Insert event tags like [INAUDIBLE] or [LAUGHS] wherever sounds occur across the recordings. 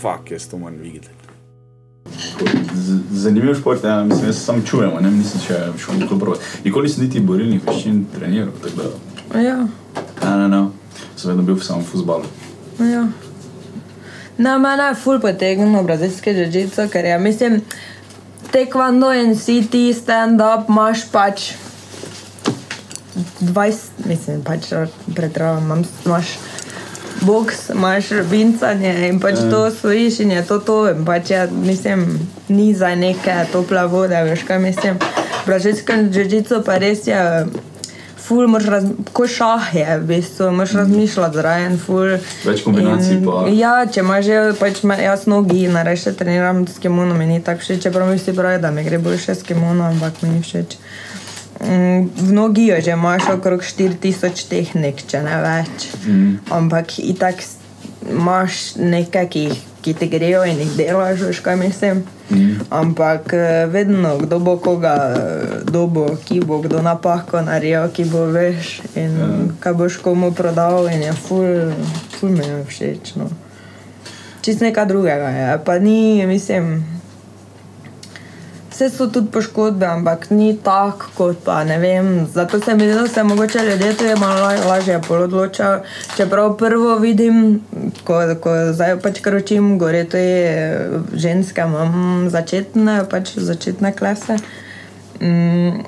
fuck, jaz to moram videti. Zanimiv šport, ja, mislim, jaz sam čujemo, ne, nisem še šel nikoli prvo. Nikoli nisem niti borilnih veščin treniral, tako da, Ja, ne, ne, ne, sem vedno bil v samem futbalu. ja. Na mene je ful potegnilo brazilske žičice, ker je, mislim, tekvando in si ti stand-up imaš pač 20, mislim, pač pretravam, imaš boks, imaš vincanje in pač to stojiš in je to to. In pač je, mislim, ni za neke tople vode, veš kaj mislim. Brazilska žičica pa res je. Ful, moraš raz, ko šah je, v bistvu, moraš razmišljati zraven, ful. Več kombinacij pa- Ja, če imaš že, pač jaz nogi, nareče treniram s kimono, mi ni tako všeč, čeprav mi vsi pravijo, da mi gre boljše s kimono, ampak mi ni všeč. Mm, V nogi jo že imaš okrog 4000 tehnik, če ne več. Mm. Ampak itak imaš nekaj, ki, ki ti grejo in jih delaš, veš kaj mislim. Mm. Ampak eh, vedno, kdo bo koga eh, dobo, ki bo kdo napako naredil, ki bo veš in Ja. kaj boš komu prodal in je ful, ful mi je všeč. No. Čist nekaj drugega je, pa ni, mislim. Vse so tudi poškodbe, ampak ni tako kot pa ne vem. Zato se mi zdi, da se mogoče ljudje je malo la- lažje odločajo. Čeprav prvo vidim, ko, ko zdaj pač kar učim, gore to je ženske, imam začetne, pač začetne klase. Mm,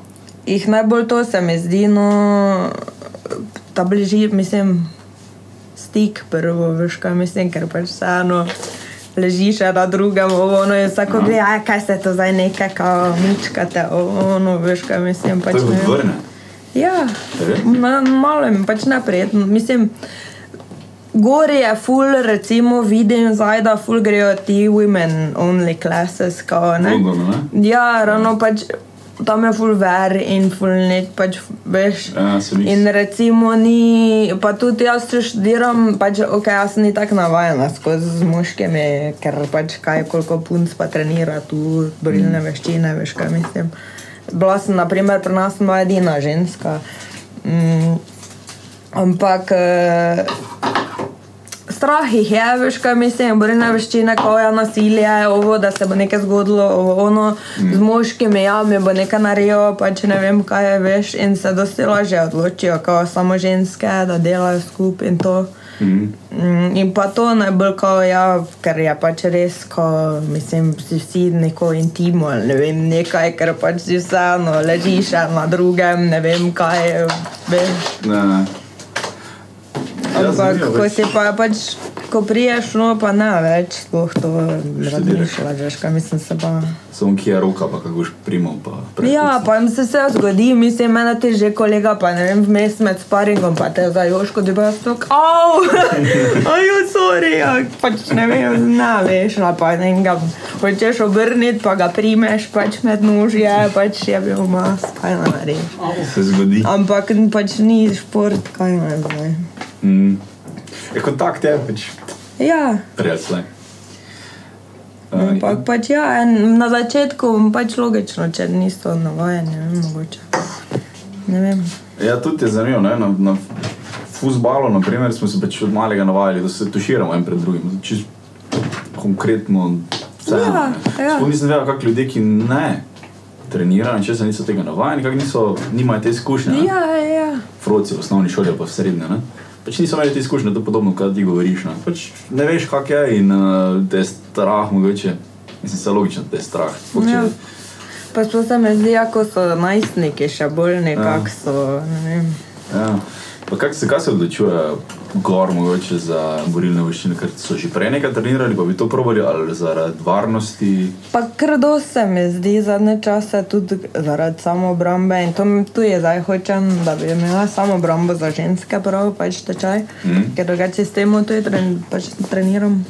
jih najbolj to se mi zdi, no, ta bližji, mislim, stik prvo, veš kaj mislim, ker pač vseeno ležiš na drugem, ono, in vsako gleda, "Aj, kaj se to zdaj nekaj, kao mučkate, ovo, ono, veš kaj mislim. Pač, To je ne vem. odvrne. Ja, malo je pač neprijetno. Mislim, Gori je full, recimo, vidim zdaj, da full grejo ti women only classes, kao, ne. Londonu, ne? Ja, ravno pač tam je full ver in full nek, pač veš. Ja, se In recimo ni, pa tudi jaz če študiram, pač ok, jaz sem ni tako navajena skozi z moškimi, ker pač kaj koliko punc pa trenira tu borilne veščine, veš kaj mislim. Bila sem, naprimer, pri nas bila edina ženska. Mm, ampak eh, strah jih je, veš kaj mislim, borilne veščine, ko je nasilje, ovo, da se bo nekaj zgodilo, ovo, ono, mm. z moškimi, ja, mi bo nekaj naredil, pač ne vem kaj je, veš, in se dosti lažje odločijo, ko samo ženske, da delajo skupaj in to. Mhm. Mm, In pa to najbolj, ko, ja, ker je pač res, ko mislim, si vsi neko intimo ali ne vem, nekaj, ker pač si vseeno ležiš na drugem, ne vem kaj, veš. Ne, ne. Ja, Ampak, ko si pa pač, ko priješ, no pa ne več, sploh to razmišljaš, veš, kaj mislim se pa. Samo kje je roka, pa kako boš primal. Pa. Ja, pa jim se vse zgodi, mislim, meni ti že kolega, pa ne vem, vmes med sparingom, pa te za Joško, da bi jaz to, au, [LAUGHS] ajo, sorry, ja, pač ne vem, ne veš, no, pa ne ga hočeš obrniti, pa ga primeš, pač med nožje, pač je bil mas, kaj naj narediš. Se zgodi. Ampak pač ni šport, kaj naj zdaj. Mm. Je kontakt je pač Ja, prijatelj. ampak pač ja, en, na začetku pač logično, če niso navajeni, ne vem, mogoče. Ne vem. Ja, tudi je zanimivo. Ne? Na, na futbalu naprimer, smo se pač od malega navajali, da se tuširamo en pred drugim. Čist konkretno vse. Ja, ja. Sploh nisem vedel, kako ljudje, ki ne trenirajo, če se niso tega navajeni, kako niso, nimajo te izkušnje. ne. Ja, ja. Froci v osnovni šoli pa v srednji. Ne? Pač niso imeli te izkušnje, to je podobno, kot ti govoriš. Ne, pač ne veš, kak je in uh, te je strah, mogoče. Mislim, se logično, da te je strah. Sploh če- Ja. Pa sploh se mi zdi, ako so najstniki še bolj nekako so, ne vem. Ja. Pa kak se, kaj se odločuje gor mogoče za borilne veščine, ker so že prej nekaj trenirali, pa bi to probali ali zaradi varnosti. Pa krdo se mi zdi zadnje čase tudi zaradi samoobrambe in to mi tu je zdaj hočem, da bi imela samoobrambo za ženske prav, pač tečaj, mm. ker drugače s tem tudi tren, pač treniram.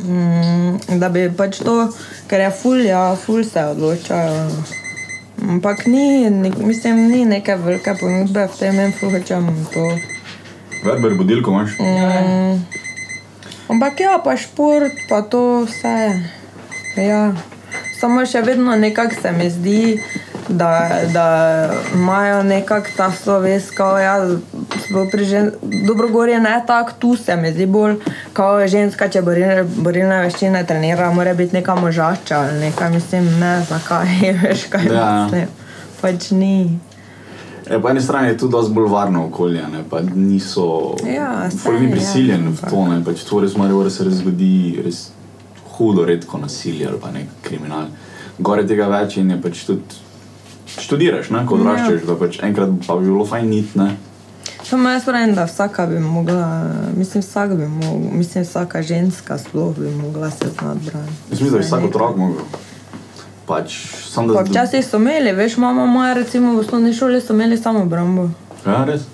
Mm, da bi pač to, ker je ful, ja, ful se odločajo. Ampak ni, ni, mislim, ni neke velike ponudbe v tem, in ful hočem to. Verber budilko imaš? Mm. Ampak ja, pa šport, pa to vse. Ja. Samo še vedno nekako se mi zdi, da, da imajo nekako ta sloves, kao ja, žen, dobro gorje ne tako, tu se mi zdi bolj, kao ženska, če borilne, borilne veščine trenira, mora biti neka možača ali nekaj, mislim, ne, zakaj, veš kaj Ja. mislim. Pač ni. Ja, po eni strani je to dosti bolj varno okolje, ne, pa niso. Ja, Folk ni ja, prisiljen v ampak- to, ne, pač to res da se res zgodi res hudo, redko nasilje ali pa nek kriminal. Gore tega več in je pač tudi študiraš, ne, ko Ja. odraščaš, da pač enkrat pa bi bilo fajn nit, ne. Samo jaz pravim, da vsaka bi mogla, mislim, vsak bi mogla, mislim, vsaka ženska sploh bi mogla se znati braniti. Jaz mislim, da bi vsak otrok mogel. Pač, sam da... Včasih so imeli, veš, mama moja recimo v osnovni šoli so imeli samo obrambo. Ja, res?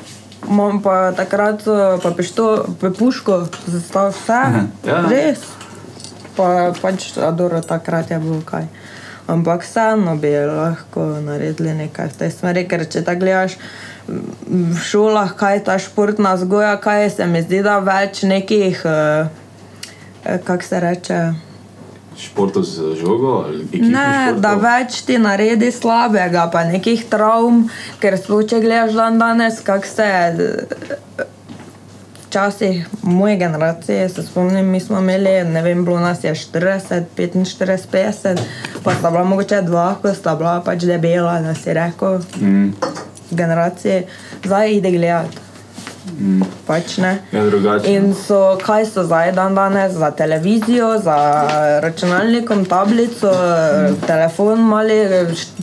Imam pa takrat so pa pešto, pa puško, zastav vse, Ja. res. Pa pač adoro takrat je bilo kaj. Ampak vseeno bi lahko naredili nekaj v tej smeri, ker če tako gledaš v šolah, kaj je ta športna vzgoja, kaj je, se mi zdi, da več nekih, uh, kako se reče, Športov z žogo Ne, športov? da več ti naredi slabega, pa nekih travm, ker sploh če gledaš dan danes, kako se včasih, moje generacije, se spomnim, mi smo imeli, ne vem, bilo nas je 40, 45, 50, pa sta bila mogoče dva, ko sta bila pač debela, da si rekel, Mm, generacije, zdaj ide gledati. Mm. Pač ne. Ja, drugače. In so, kaj so zdaj dan danes za televizijo, za računalnikom, tablico, telefon, mali,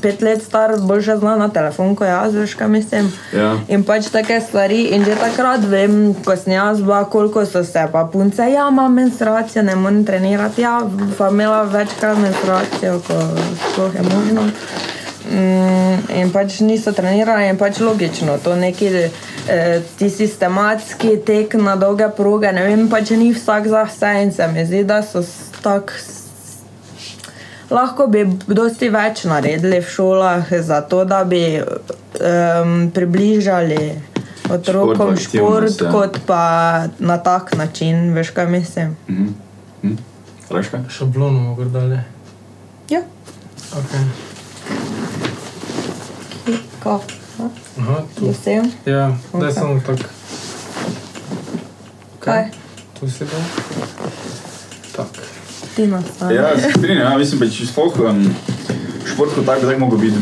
pet let star, boljše zna na telefon, kot jaz, veš, kaj mislim. Ja. In pač take stvari. In že takrat vem, ko sem jaz bila, koliko so se pa punce, ja, imam menstruacijo, ne morem trenirati, ja, pa imela večkrat menstruacijo, ko sploh je možno. Mm, in pač niso trenirali, in pač logično, to neki eh, ti sistematski tek na dolge proge, ne vem pa, če ni vsak za vse in se mi zdi, da so tako. Lahko bi dosti več naredili v šolah, zato da bi um, približali otrokom Šport, šport, ja. kot pa na tak način, veš kaj mislim. Mhm. Mhm. Raška? Šablono mogo dalje. Ja, Okay. Ko, Aha, tu. vsem. Ja, daj Ok. samo tako. Kaj? Tu si dal. Tak. Ti nastavi. Ja, se strinjam, ja, mislim, da če sploh um, šport kot tak bi tako mogel biti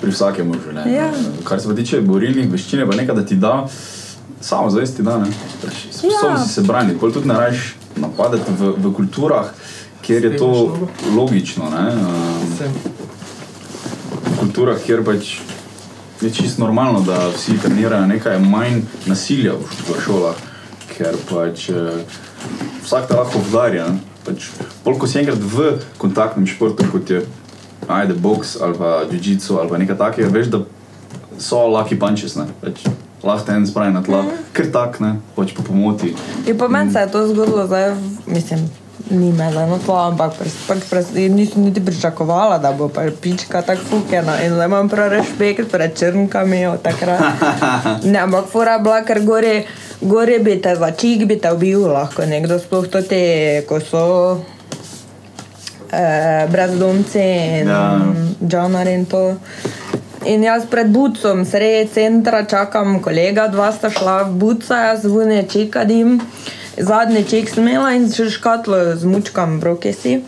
pri vsakem v življenju. Ja. Kar se pa tiče borilnih veščin, je pa nekaj, da ti da, samo zavest ti da, ne. Pač Sposoben Ja. si se braniti, pol tudi ne rajš napadati v, v kulturah, kjer je to logično, ne. Um, Sem. Kulturah, kjer pač je čisto normalno, da vsi trenirajo nekaj, manj nasilja v, šolah, ker pač eh, vsak te lahko udarja. ne. Pač, pol, ko si enkrat v kontaktnem športu, kot je ajde boks ali pa jiu-jitsu ali pa nekaj takega, veš, da so lucky punches, ne. Pač, lahko en spravi na tla, ker tak, ne, pač po pomoti. In po meni se je to zgodilo, zdaj, v- mislim, ni me to, ampak pres, pač pres, nisem niti pričakovala, da bo pička tako fukena. In zdaj imam prav respekt pred črnkami od takrat. [LAUGHS] Ne, ampak fora bila, ker gore, gore bi te začik, bi te ubil lahko nekdo, sploh to te, ko so eh, brezdomci in Ja. džonari in to. In jaz pred bucom, sredi centra, čakam kolega, dva sta šla v buca, jaz vune čekadim, zadnji ček smela in še škatlo z mučkam brokesi.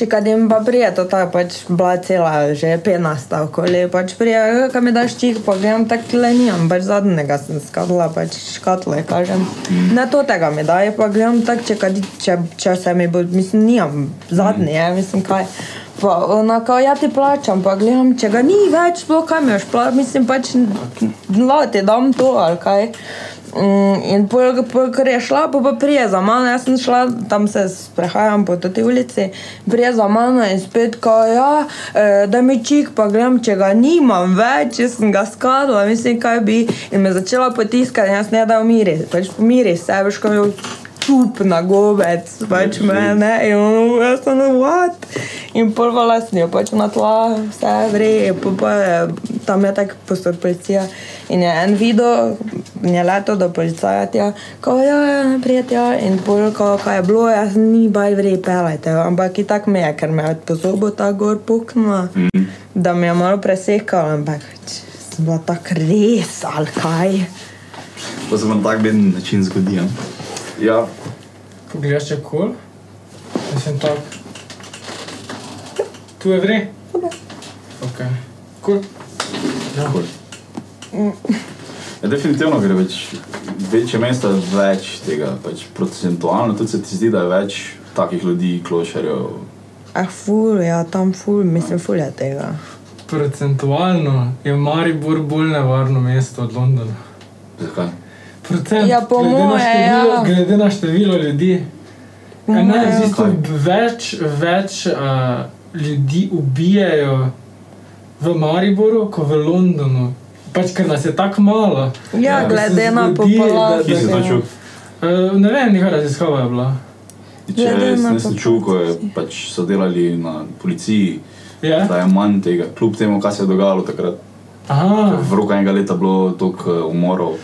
Čekadim pa prije, to ta pač bila cela že penasta okoli, pač prije, kam mi daš čik, pa gledam tako le nimam, pač zadnjega sem skadla, pač škatle, kažem. Ne to tega mi daje, pa gledam tako, če, kadi, če, če se mi bo, mislim, nimam, zadnji je, mislim, kaj. Pa ona kao, ja ti plačam, pa gledam, če ga ni več, sploh kaj mi boš plačal, mislim pač, no, ti dam to ali kaj. Mm, in pol, pol, ker je šla, pa, pa prije za mano, jaz sem šla, tam se sprehajam po tej ulici, prije za mano in spet, kao, ja, eh, da mi čik, pa gledam, če ga nimam več, jaz sem ga skadila, mislim, kaj bi. In me začela potiskati, jaz ne da umiri, pač pomiri se, veš, ko mi je čup na gobec, pač mene, in ono, jaz sem, what? In prva lasnijo, pač na tla, vse vre, pa, pa je, tam je tako postop policija. In je en video, je leto do policaja, tja, ko ja, ja, prijatelj, in pol, ko, ko je bilo, jaz ni baj vrej pelajte, ampak i tak me je, ker me je po zobu ta gor puknila, mm. da mi je malo presekalo, ampak č, sem bila tak res, ali kaj. Pa se vam tak beden način zgodi. Ja. Ja, Pogledaš, če kol? Mislim, tak. Tu je vre? Ok. Kul. Ja. Cool. Ja, definitivno gre več, večje mesta, več tega, pač procentualno tudi se ti zdi, da je več takih ljudi, klošarjev. Ah, ful, ja, tam ful, mislim, ful je tega. Procentualno je Maribor bolj nevarno mesto od Londona. Zakaj? Procent, Ja, po glede na moje, število- ja. Glede na število ljudi. Ja, ne, moje, v bistvu Kaj? več, več uh, ljudi ubijajo v Mariboru, kot v Londonu. Pač, ker nas je tako malo. Ja, da glede na populacijo. Kje si to Ja. čul? Uh, ne vem, neka raziskava je bila. Če Glede na sem čul, ko je, pač so delali na policiji, Je? da je manj tega, kljub temu, kaj se je dogajalo takrat. Aha. V roku enega leta bilo toliko umorov,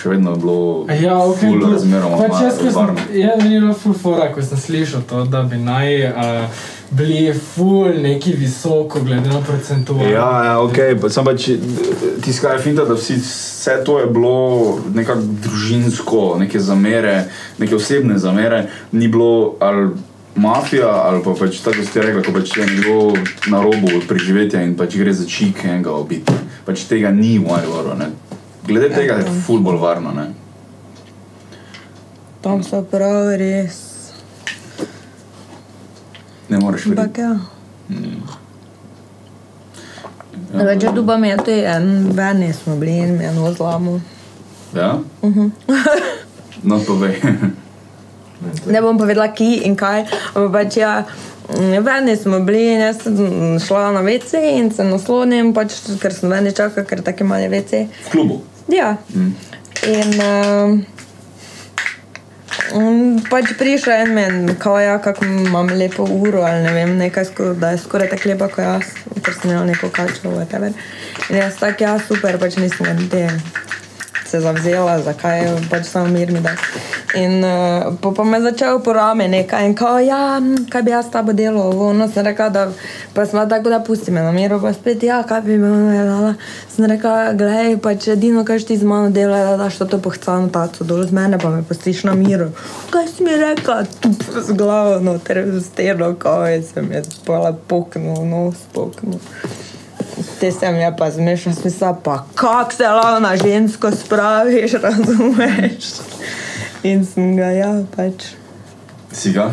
še vedno bilo Ja, ok, ful razmeroma pač jaz, varno. ja, meni je bilo ful fora, ko sem slišal to, da bi naj uh, bili ful neki visoko, glede na procentualno. Ja, ja, ok, pa sem pač tiskaj finta, da vsi, vse to je bilo nekako družinsko, neke zamere, neke osebne zamere, ni bilo ali mafija ali pa pač tako ste rekli, ko pač je nekdo na robu preživetja in pač gre za čik enega obiti. Pač tega ni v Mariboru, ne. Glede tega je ful bolj varno, ne. Tam so prav res. Ne moreš verjeti. Ampak ja. Ja, Več tu pa mi je to en, veni smo bili in mi je eno zlamo. Ja? [LAUGHS] No, povej. Ne bom povedala, ki in kaj, ampak pač ja, mm, veni smo bili in jaz sem mm, šla na WC in se naslonim, pač, ker sem veni čakala, ker tako ima WC. V klubu. Ja. In um, pač prišel en men, kao ja, kako imam lepo uro ali ne vem, nekaj, sko, da je skoraj tako lepa kot jaz, ker sem imel neko kačo, whatever. In jaz tako, ja, super, pač nisem ga niti se zavzela, zakaj pač samo mir mi da. In uh, po, pa me je začel po rame nekaj in kao, ja, kaj bi jaz s tabo delal, ono sem rekla, da pa smo tako, da pusti me na miru, pa spet, ja, kaj bi me delala. Sem rekla, gledaj, pač edino, kaj ti z mano dela, je, da daš to pohcano taco dol z mene, pa me pustiš na miru. Kaj si mi rekla, tup z glavo, noter v steno, kaj sem je pola poknil, nos poknil. Te sem je pa zmešal, smisla pa, kak se lahko na žensko spraviš, razumeš? In sem ga, ja, pač. Si ga?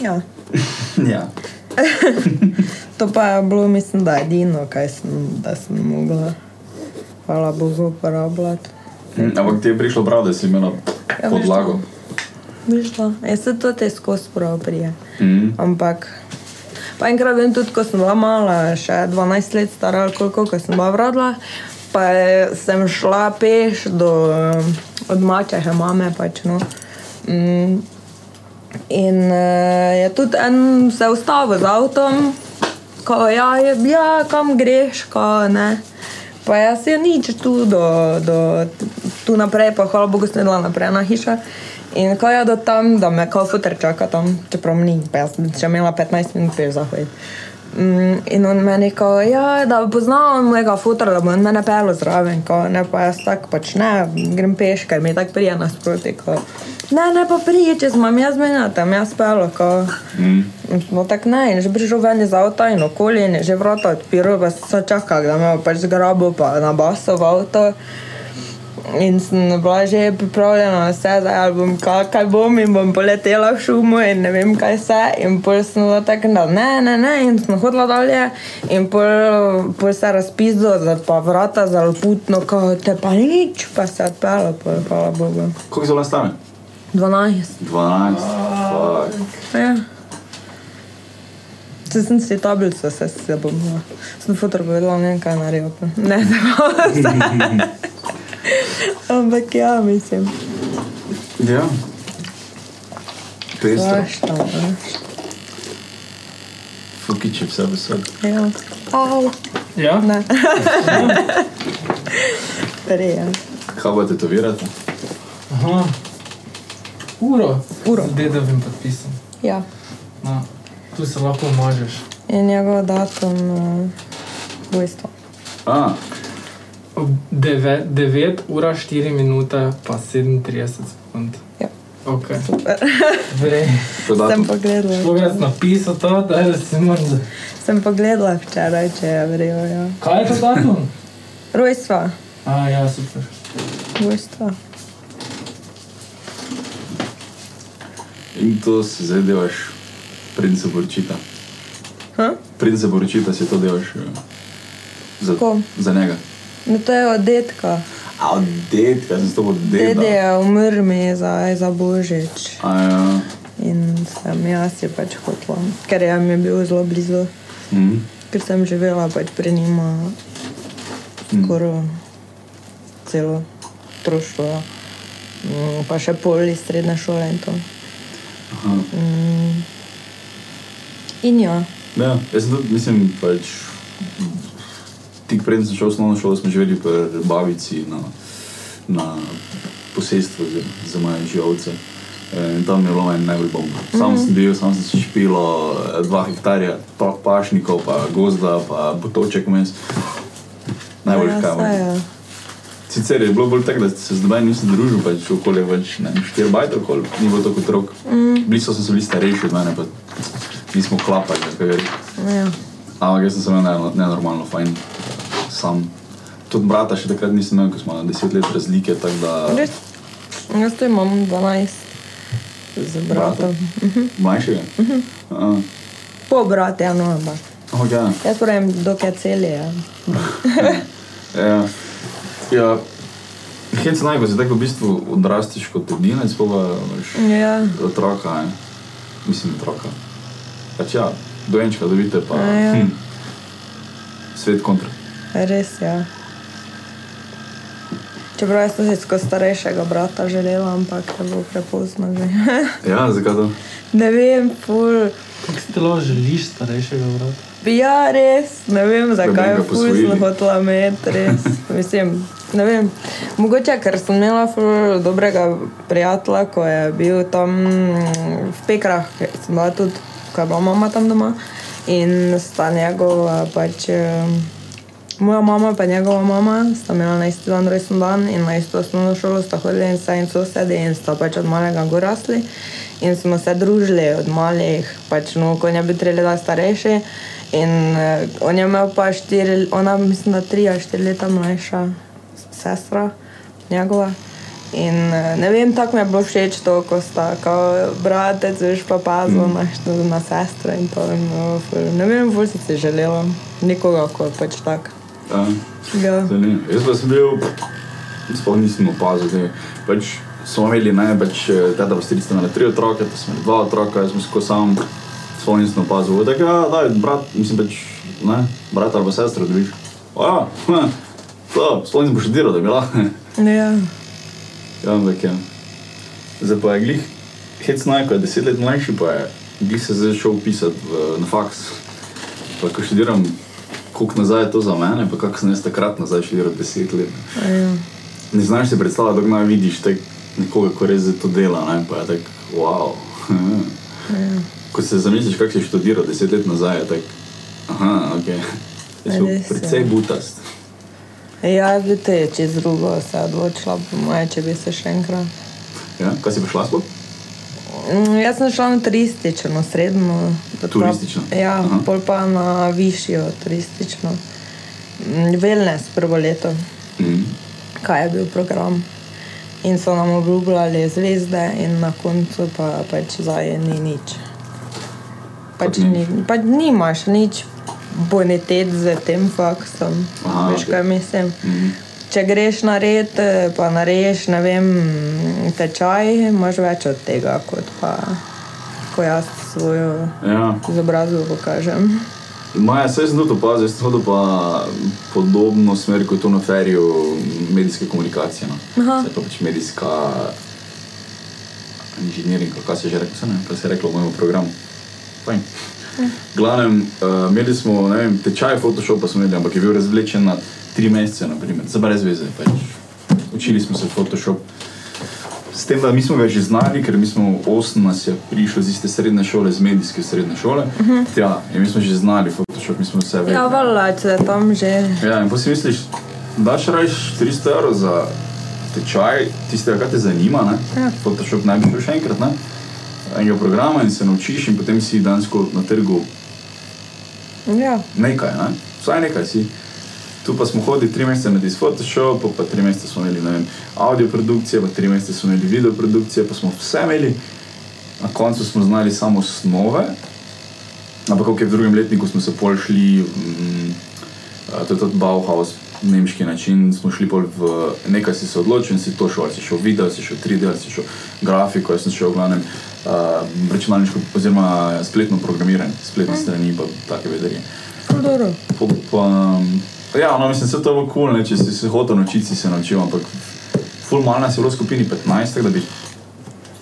Ja. [LAUGHS] ja. [LAUGHS] To pa je bilo, mislim, da edino, kaj sem, da sem mogla, hvala Bogu, uporabljati. Mm, Ampak ti je prišlo prav, da si imela Ja, podlago. Mišla, jaz se to te skozi prav prije. Mm. Ampak, pa enkrat vem tudi, ko sem bila mala, še 12 let stara, koliko, ko sem bila vrodila, pa je- sem šla peš do, od mačehe mame. Pač, no. mm, in uh, je tudi en se ustavil z avtom, ko ja, je, ja, kam greš, ko ne. Pa jaz je nič tu, do, do, tu naprej, pa hvala Bogu, bila naprej na hiša. In ko je do tam, da me kao futer čaka tam, čeprav ni, pa jaz sem še imela 15 minut peš zahod. Mm, in on meni kao, ja, da poznam mojega futera, da bo on mene pel zraven, ko ne, pa jaz tako pač ne, grem peš, ker mi je tako prija nasproti, ko ne, ne pa prije, če sem jaz menila, tam jaz pelo, ko Mm. No tako ne, in že prišel ven iz avta in okoli in že vrata odpiral, pa sem čakal, da me bo pač zgrabil pa na baso v avto. In sem bila že pripravljena na vse, ali bom kaj, kaj bom in bom poletela v šumu in ne vem kaj vse. In pol sem bila tako, da ne, ne, ne, in sem hodila dalje in pol, pol se je razpizdil, da pa vrata zelo putno, ko te pa nič, pa se je odpela, pol, hvala Bogu. Koliko vas stane? 12. 12. Fuck. Ja. Če sem si tablico, se se bom. Ja. Sem fotor povedala, ne vem kaj naredil. pa. Ne, [LAUGHS] ne bom. Ampak ja, mislim. Ja. Pestro. Svašta. ne. Fukiče vse vesel. Ja. Au. Ja? Ne. Prej, ja. Kaj pa tetovirate? Aha. Uro. Uro. Z dedovim podpisom. Ja. No. Tu se lahko mažeš. In njegov datum uh, rojstva. A, Ob 9, 9 ura 4 minute pa 37 sekund. Ja. Ok. Super. Vrej. to Sem datum. pogledala. Človek napisal to, da je si moram. Sem pogledala včeraj, če je verjel. Ja. Kaj je to datum? Rojstva. A, ja, super. Rojstva. In to si zdaj delaš, preden se poročita. Preden se poročita, si to delaš eh, za, Kom? za njega. No, to je od detka. A od dedka, sem to od Dede deda. je umrl mi za, za božič. A ja. In sem jaz je pač hotla, ker je mi bil zelo blizu, Mhm. ker sem živela pač pri njima skoraj celo otroštvo. ja. Mm, Pa še pol iz srednje šole in to. Aha. Mm. In ja, Ja, jaz sem tudi, mislim, pač tik preden sem šel v osnovno šolo, smo živeli pri babici na, na posestvu z, z moje živce. In tam je bilo meni najbolj bomba. Sam sem bil, sam sem si špil dva hektarja, pa pašnikov, pa gozda, pa potoček vmes. Najbolj ja, kamor. Sicer je bilo bolj tako, da se z nobenim nisem družil, pač okolje več, ne štiri bajte okoli, ni bilo tako otrok. Mm. Blizu so se bili starejši od mene, pa nismo klapali, tako je. ja. Ampak jaz sem se imel ne- nenormalno fajn, sam. Tudi brata še takrat nisem imel, ko smo na 10 let razlike, da... Res? Jaz to imam 12 z bratom. Manjšega? Aha. Po bratu, ja, no, ampak. Oh, ja. Jaz pravim, dokaj cel je. Ja. [LAUGHS] Ja. ja. Hec naj, ko si tako v bistvu odrastiš kot edinec, pa imaš Ja. otroka, ne? mislim otroka. Pač ja, dojenčka dobite pa A ja. hm, svet kontra. Res je. Ja. Čeprav jaz sem si skozi starejšega brata želela, ampak je bilo prepozno že. [LAUGHS] Ja, zakaj to? ne vem, ful. Kako si telo želiš starejšega vrata? Ja, res, ne vem, zakaj je ful sem hotela imeti, res. [LAUGHS] Mislim, ne vem. Mogoče, ker sem imela ful dobrega prijatelja, ko je bil tam v Pekrah, sem bila tudi, ko je bila mama tam doma. In sta njegova pač. em, Moja mama in njegova mama sta imela na isti dan rojsten dan in na isto osnovno šolo sta hodili in vse in sosedi in sta pač od malega gor rasli. In smo se družili od malih, pač no, ko je bil tri leta starejši. In uh, on je imel pa štiri, ona mislim, da tri ali štiri leta mlajša sestra njegova. In eh, ne vem, tako mi je bilo všeč to, ko sta kao bratec, veš pa pazil mm. na, na sestro in to. In, no, ful- ne vem, bolj si si želela nikoga, ko je pač tak. Ja. Ja. Zanimivo. Jaz pa sem bil, sploh nisem opazil, pač smo imeli največ, teta pa strica imela tri otroke, pa smo imeli dva otroka, jaz sem skozi sam, sploh nisem opazil. Tako, ja, da, brat, mislim pač, ne, brat ali pa sestra dobiš. Ja, [LAUGHS] to, sploh nisem poštudiral, da bi lahko. [LAUGHS] Ja. Ja, ampak ja. Zdaj pa je glih, hec naj, ko je deset let mlajši, pa je glih se zdaj šel pisati v, na faks. Pa ko študiram, koliko nazaj je to za mene, pa kako sem jaz takrat nazaj študiral deset let. Ja. Ne znaš si predstavljati, naj vidiš tek nekoga, ko res zdaj to dela, ne? pa je tako, wow. [LAUGHS] Ko se zamisliš, kako si študiral deset let nazaj, je tako, aha, ok. Šel Res je. precej butast. Ja, vidite, je čez drugo se odločila, po moje, če bi se še enkrat. Ja? Kaj si prišla sploh? Mm, Jaz sem šla na turistično, srednjo. Turistično? Ja, Aha. pol pa na višjo turistično. Mm, Wellness prvo leto, Mhm. kaj je bil program. In so nam obljubljali zvezde, in na koncu pa pač zdaj ni nič. Pač ni, pač nimaš nič bonitet z tem faksom. Aha, Veš, kaj mislim? Mhm. Če greš na red, eh, pa narediš ne vem, tečaj, imaš več od tega, kot pa ko jaz svojo Ja. izobrazbo pokažem. Maja, se sem tudi opazil, sem hodil pa podobno smer kot to na feriju medijske komunikacije. No. Se pa pač medijska inženiring, kaj se je že reklo, ne, kaj se je reklo v mojem programu. Fajn. Glavnem, uh, imeli smo vem, tečaj Photoshopa, smo imeli, ampak je bil razvlečen na tri mesece, naprimer, za brez veze. Pač. učili smo se Photoshop. S tem, da mi smo ga že znali, ker mi smo osem nas je prišlo iz iste srednje šole, z medijske srednje šole. Uh -huh. Ja, in mi smo že znali Photoshop, mi smo vse vedeli. Ja, valjda, če je tam že. Ja, in pa si misliš, daš rajš 300 evrov za tečaj, tistega, kar te zanima, ne? Ja. Photoshop naj bi šel še enkrat, ne? enega programa in se naučiš in potem si dansko na trgu Ja. nekaj, ne? vsaj nekaj si. Tu pa smo hodili tri mesece na Photoshop, pa tri mesece smo imeli vem, audio produkcije, pa tri mesece smo imeli video produkcije, pa smo vse imeli. Na koncu smo znali samo osnove, ampak je v drugem letniku smo se pol šli, mm, to je tudi Bauhaus, nemški način, smo šli pol v nekaj si se odločil in si to šel, ali si šel video, si šel v 3D, ali si šel grafiko, jaz sem šel v glavnem uh, računalniško oziroma spletno programiranje, spletne strani pa take vedenje. Pa, pa, ja, no, mislim, to je bilo kul, cool, če si se hotel naučiti, si se naučil, ampak ful malo nas je bilo v skupini 15, tako da bi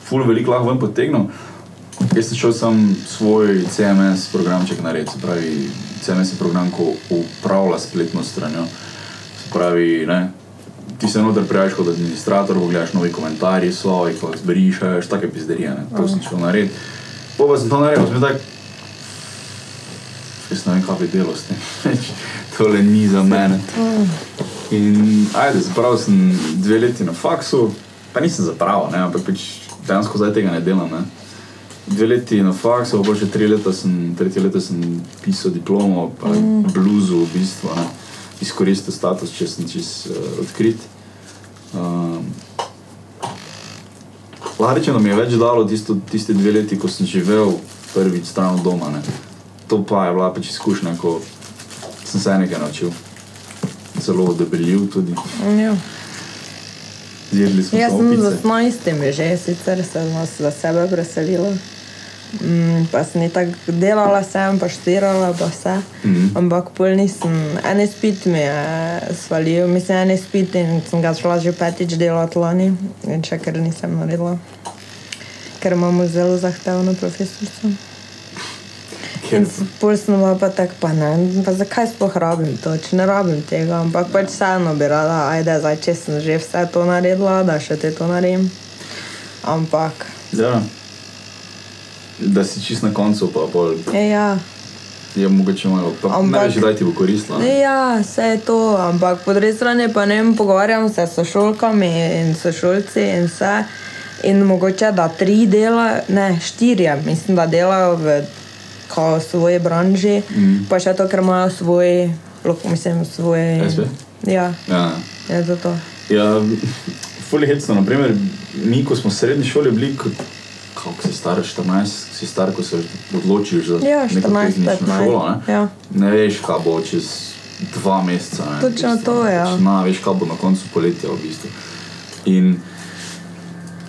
ful veliko lahko ven potegnil. Jaz sem šel sam svoj CMS programček narediti, se pravi, CMS je program, ko upravlja spletno stranjo. Se pravi, ne, ti se noter prijaviš kot administrator, pogledaš novi komentarji, so, jih zbrišeš, take pizderije, ne, to sem šel narediti. Pa pa sem to naredil, sem bil tak, jaz ne vem, kaj bi delo s tem. [LAUGHS] Tole ni za mene. In ajde, zapravil sem dve leti na faksu, pa nisem zapravil, ne, ampak pač dejansko zdaj tega ne delam. Ne. Dve leti na faksu, pa še tri leta sem, tretje leto sem pisal diplomo, pa mm. bluzu v bistvu, ne. izkoristil status, če sem čist uh, odkrit. Um, rečem, da mi je več dalo tisto, tiste dve leti, ko sem živel prvič stran od doma. Ne. To pa je bila pač izkušnja, ko sem se nekaj naučil. Zelo debeljiv tudi. Ja. Zjedli smo Jaz sem z 18 že sicer se nas za sebe preselila. Mm, pa sem tako delala, sem pa študirala, pa vse. Mhm. Ampak pol nisem, en izpit mi je svalil, mislim, en izpit in sem ga šla že petič delati lani, in še ker nisem naredila. Ker imamo zelo zahtevno profesorico. In s- pol sem bila pa tako, pa ne, pa zakaj sploh rabim to, če ne rabim tega, ampak pač vseeno bi rada, ajde, zdaj če sem že vse to naredila, da še te to naredim. Ampak, Ja. Da si čist na koncu, pa pol e, ja, je mogoče malo. Pa ne Ampak- veš, kdaj ti bo koristilo. ne. ja, vse je to, ampak po drugi strani pa ne vem, pogovarjam se s sošolkami in sošolci in vse. In mogoče da tri dela, ne štiri, mislim, da delajo v kao svoji branži, mm. pa še to, ker imajo svoj, lok- mislim, svoj. SP? Ja, Ja. je to to. Ja, fully hecno. Naprimer, mi, ko smo v srednji šoli bili, kot kako si star, 14, si star, ko se odločiš za Ja, neko 14, tehnično 15, šolo. Ne? ja. ne veš, kaj bo čez dva meseca. Ne, Točno v bistvu. to, ja. Pač, Na, veš, kaj bo na koncu poletja v bistvu. In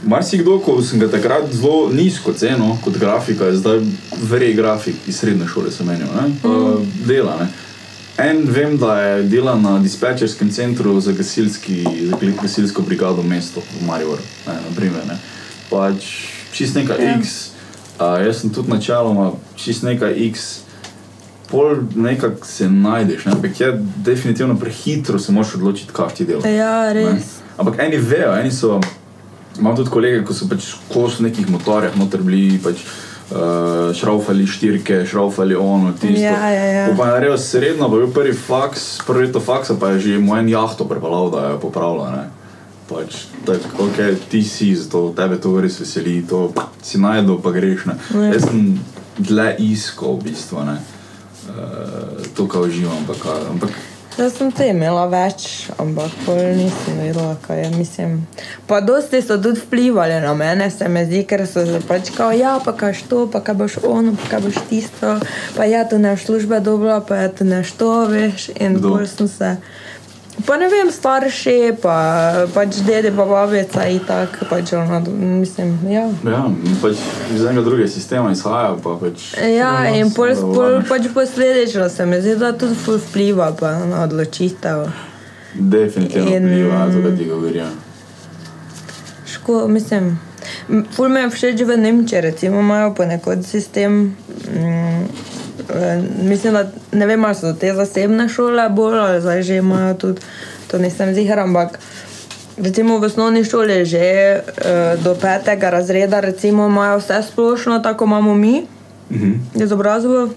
marsikdo, ko sem ga takrat zelo nizko cenil kot grafika, zdaj verjel grafik iz srednje šole, se menijo, ne? Pa dela. Ne? En vem, da je dela na dispečerskem centru za, gasilski, za gasilsko brigado mesto v Mariboru. Ne, naprimer, ne. Pač čist nekaj Ja. X, a, jaz sem tudi načeloma čist nekaj X, pol nekako se najdeš, ne. ampak je definitivno prehitro se moraš odločiti, kaj ti delaš. Ja, ne. res. Ampak eni vejo, eni so. Imam tudi kolege, ko so pač kos v nekih motorjih, noter bili pač. Uh, šraufali štirke, šraufali ono, tisto. Ja, ja, ja. Ko Pa je naredil srednjo, pa je bil prvi faks, prvi leto faksa, pa je že mu en jahto prevalal, da je popravljal. ne. Pač, tako, ok, ti si, zato tebe to res veseli, to si najdel, pa greš. Ne. Ja. Jaz sem dlje iskal, v bistvu, ne. Uh, to, kar uživam, ampak, ampak Jaz sem te imela več, ampak nisem vedela, kaj je. Mislim. Pa dosti so tudi vplivali na mene, se mi zdi, ker so se pač kao, ja, pa kaj to, pa kaj boš ono, pa kaj boš tisto, pa ja, tu ne službe dobro, pa ja, tu ne što, veš. In Kdo? pol sem se. Pa ne vem, starši, pa pač dede, pa babica in tako, pač ono, mislim, ja. Ja, pač iz enega drugega sistema izhaja. Pa pač, Ja, no, in pol, pol pač posledično se mi zdi, da tudi ful vpliva pa na odločitev. Definitivno In- vpliva to, kar ti govorijo. Ško, mislim, ful me je všeč v Nemčiji, recimo imajo ponekod sistem. Mm, mislim, da ne vem, ali so te zasebne šole bolj ali zdaj že imajo tudi, to nisem zihar, ampak recimo v osnovni šoli že uh, do petega razreda recimo imajo vse splošno, tako imamo mi, Mhm. izobrazbo.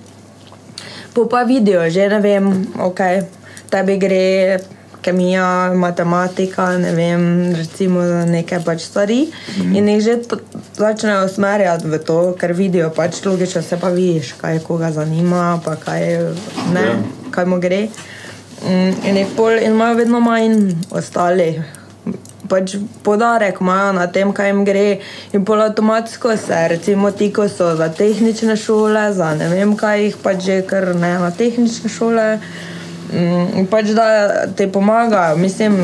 Po pa vidijo, že ne vem, ok, tebi gre kemija, matematika, ne vem, recimo neke pač stvari. Mm. In jih že začnejo usmerjati v to, ker vidijo pač logično, se pa vidiš, kaj koga zanima, pa kaj, ne, Ja. kaj mu gre. Mm, In jih pol in imajo vedno manj ostali. Pač podarek imajo na tem, kaj jim gre, in pol avtomatsko se, recimo ti, ko so za tehnične šole, za ne vem kaj, jih pač že kar ne na tehnične šole. Mm, in pač da ti pomagajo, mislim,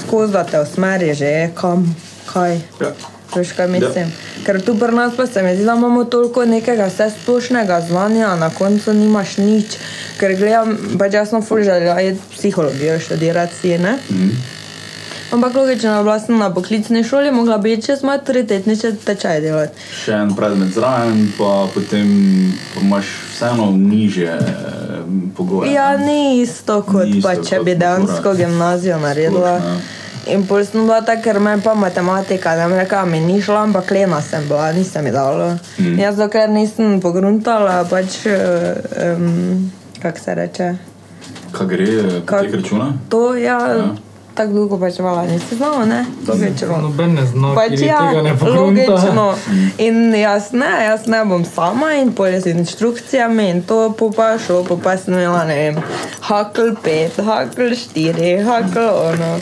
skozi da te usmeri že kam, kaj. Ja. Veš, kaj mislim? Ja. Ker tu pri nas pa se mi zdi, da imamo toliko nekega vse splošnega znanja, na koncu nimaš nič. Ker gledam, pač jaz sem ful želela iti psihologijo študirati ne? Mhm. Ampak logično, bila sem na poklicni šoli, mogla bi čez maturitetni če- tečaj delati. Še en predmet zraven, pa potem pa imaš vseeno niže eh, pogoje. Ja, ni isto, kot Ni pa isto če kot bi dejansko gimnazijo naredila. Splošno, In pol sem bila tako, ker me pa matematika, ne vem, rekla mi ni šla, ampak lena sem bila, nisem mi dala. Mm. Jaz dokler nisem pogruntala, pač, um, kako se reče, Kaj gre, Kak- kaj računa? to ja, Ja. Tako dolgo pač vala nisi znala, ne? Logično. Noben ne zna, Pač ja, tega ne pogrunta. logično. [LAUGHS] In jaz ne, jaz ne bom sama in polje z inštrukcijami in to po pa šlo, po pa sem imela, ne vem, hakl 5, hakl 4, hakl ono.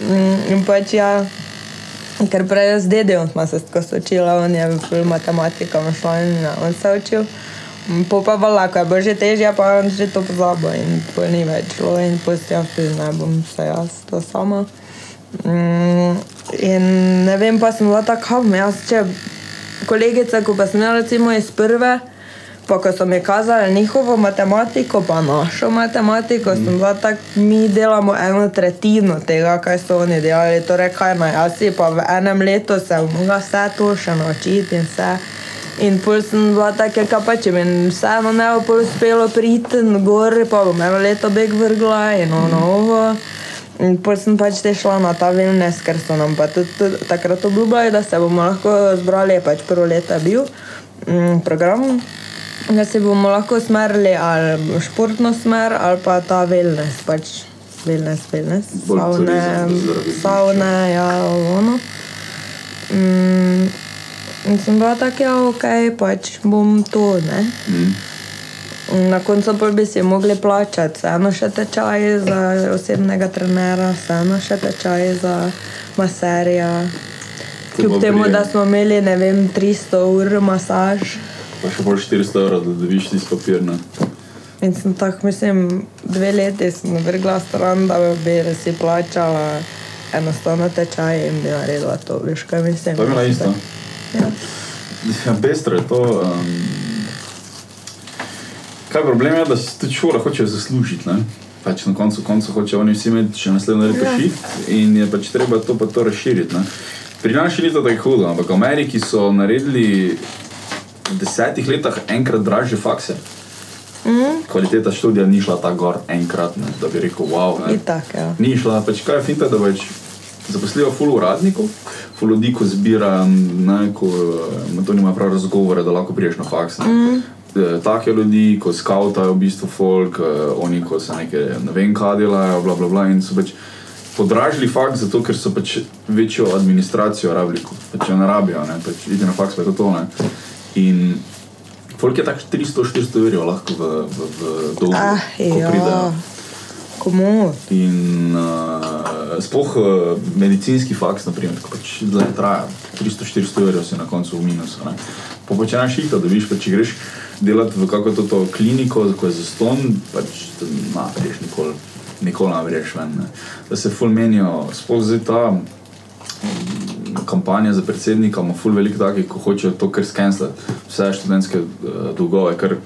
Mm, In pač ja, ker prej z dedem smo se tako sočila, on je v matematiko šla in ja, on se učil. Mm, Po pa vala, ko je bilo že težje, pa on že to pozabo in pol ni več šlo in postal ne bom se jaz to sama. Mm, in ne vem, pa sem bila tako, jaz, če kolegice, ko pa sem imela recimo iz prve, pa ko so mi kazali njihovo matematiko, pa našo matematiko, sem bila tako, mi delamo eno tretjino tega, kaj so oni delali, torej kaj naj jaz si pa v enem letu se mogla vse to še naučiti in vse. In pol sem bila taka, kaj pa če mi vseeno ne bo uspelo priti gor, pa bom eno leto beg vrgla in ono ovo. In pol sem pač te šla na ta wellness, ker so nam pa tudi tudi takrat obljubljali, da se bomo lahko zbrali, pač prvo leto je bil mm, program, da se bomo lahko usmerili ali športno smer ali pa ta wellness, pač wellness, wellness, Bolj savne, turizem, savne, ja, ono. Mm, in sem bila tako, ja, ok, pač bom to, ne. Mhm. Na koncu pa bi si mogli plačati, vseeno še tečaje za osebnega trenera, vseeno še tečaje za maserja. Kljub temu, da smo imeli vem, 300 ur masaž. Pa še bolj 400 evrov, da dobiš tisti papir. Ne? In sem tako, mislim, dve leti sem vrgla stran, da bi si plačala enostavno tečaj in bi naredila to, veš kaj mislim. To je bila isto. Ja. Ja, pestro je to. Um, kaj problem je, da si tudi šola hoče zaslužiti. Ne? Pač na koncu konca hoče oni vsi imeti še naslednjo leto Ja. šift in je pač treba to pa to razširiti. Ne? Pri nas še ni to tako hudo, ampak v Ameriki so naredili v desetih letih enkrat dražje fakse. Mm, Kvaliteta študija ni šla tako gor enkrat, ne, da bi rekel, wow. Ne. itak, ja. Ni šla, pač kaj je finta, da pač zaposlijo ful uradnikov, ful ljudi, ko zbira, ne, ko eh, to nima prav razgovore, da lahko priješ na faks. Ne. Mm. Take ljudi, ko skautajo v bistvu folk, eh, oni, ko se nekaj ne vem kaj delajo, bla bla bla in so pač podražili faks zato, ker so pač večjo administracijo rabili, pač jo ne rabijo, ne, pač iti na faks pa je to to, ne. In folk je tako 300-400 evrov lahko v, v, v dolgu, Ah, ko pridejo. Komu? In uh, sploh uh, medicinski faks, naprimer, ko pač zdaj traja 300-400 evrov, si na koncu v minusu. ne. Pa če imaš šita, da viš, pa če greš delati v kakšno to, to kliniko, ko je zaston, pač ne greš nikoli, nikoli ne greš ven. Ne. Da se ful menijo, sploh zdaj ta mm, kampanja za predsednika ima ful veliko takih, ko hočejo to kar skenslati, vse študentske uh, dolgove, ker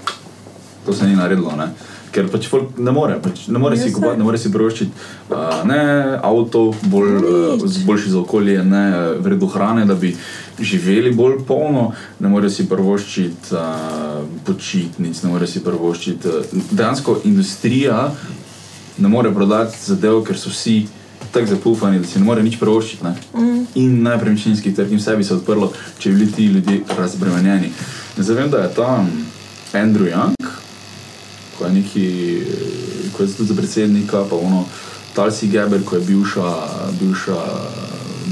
to se ni naredilo. Ne? Ker pač folk ne more, pač ne more si Ja, kupiti, saj. ne more si privoščiti uh, avto, bolj, uh, boljši za okolje, ne uh, vredu hrane, da bi živeli bolj polno, ne more si privoščiti uh, počitnic, ne more si privoščiti. Uh, dejansko industrija ne more prodati zadev, ker so vsi tako zapufani, da si ne more nič privoščiti. ne. In nepremičninski trg in vse bi se odprlo, če bi bili ti ljudje razbremenjeni. In zdaj vem, da je tam Andrew Young, ko je neki, ko je tudi za predsednika, pa ono Talsi Geber, ko je bivša, bivša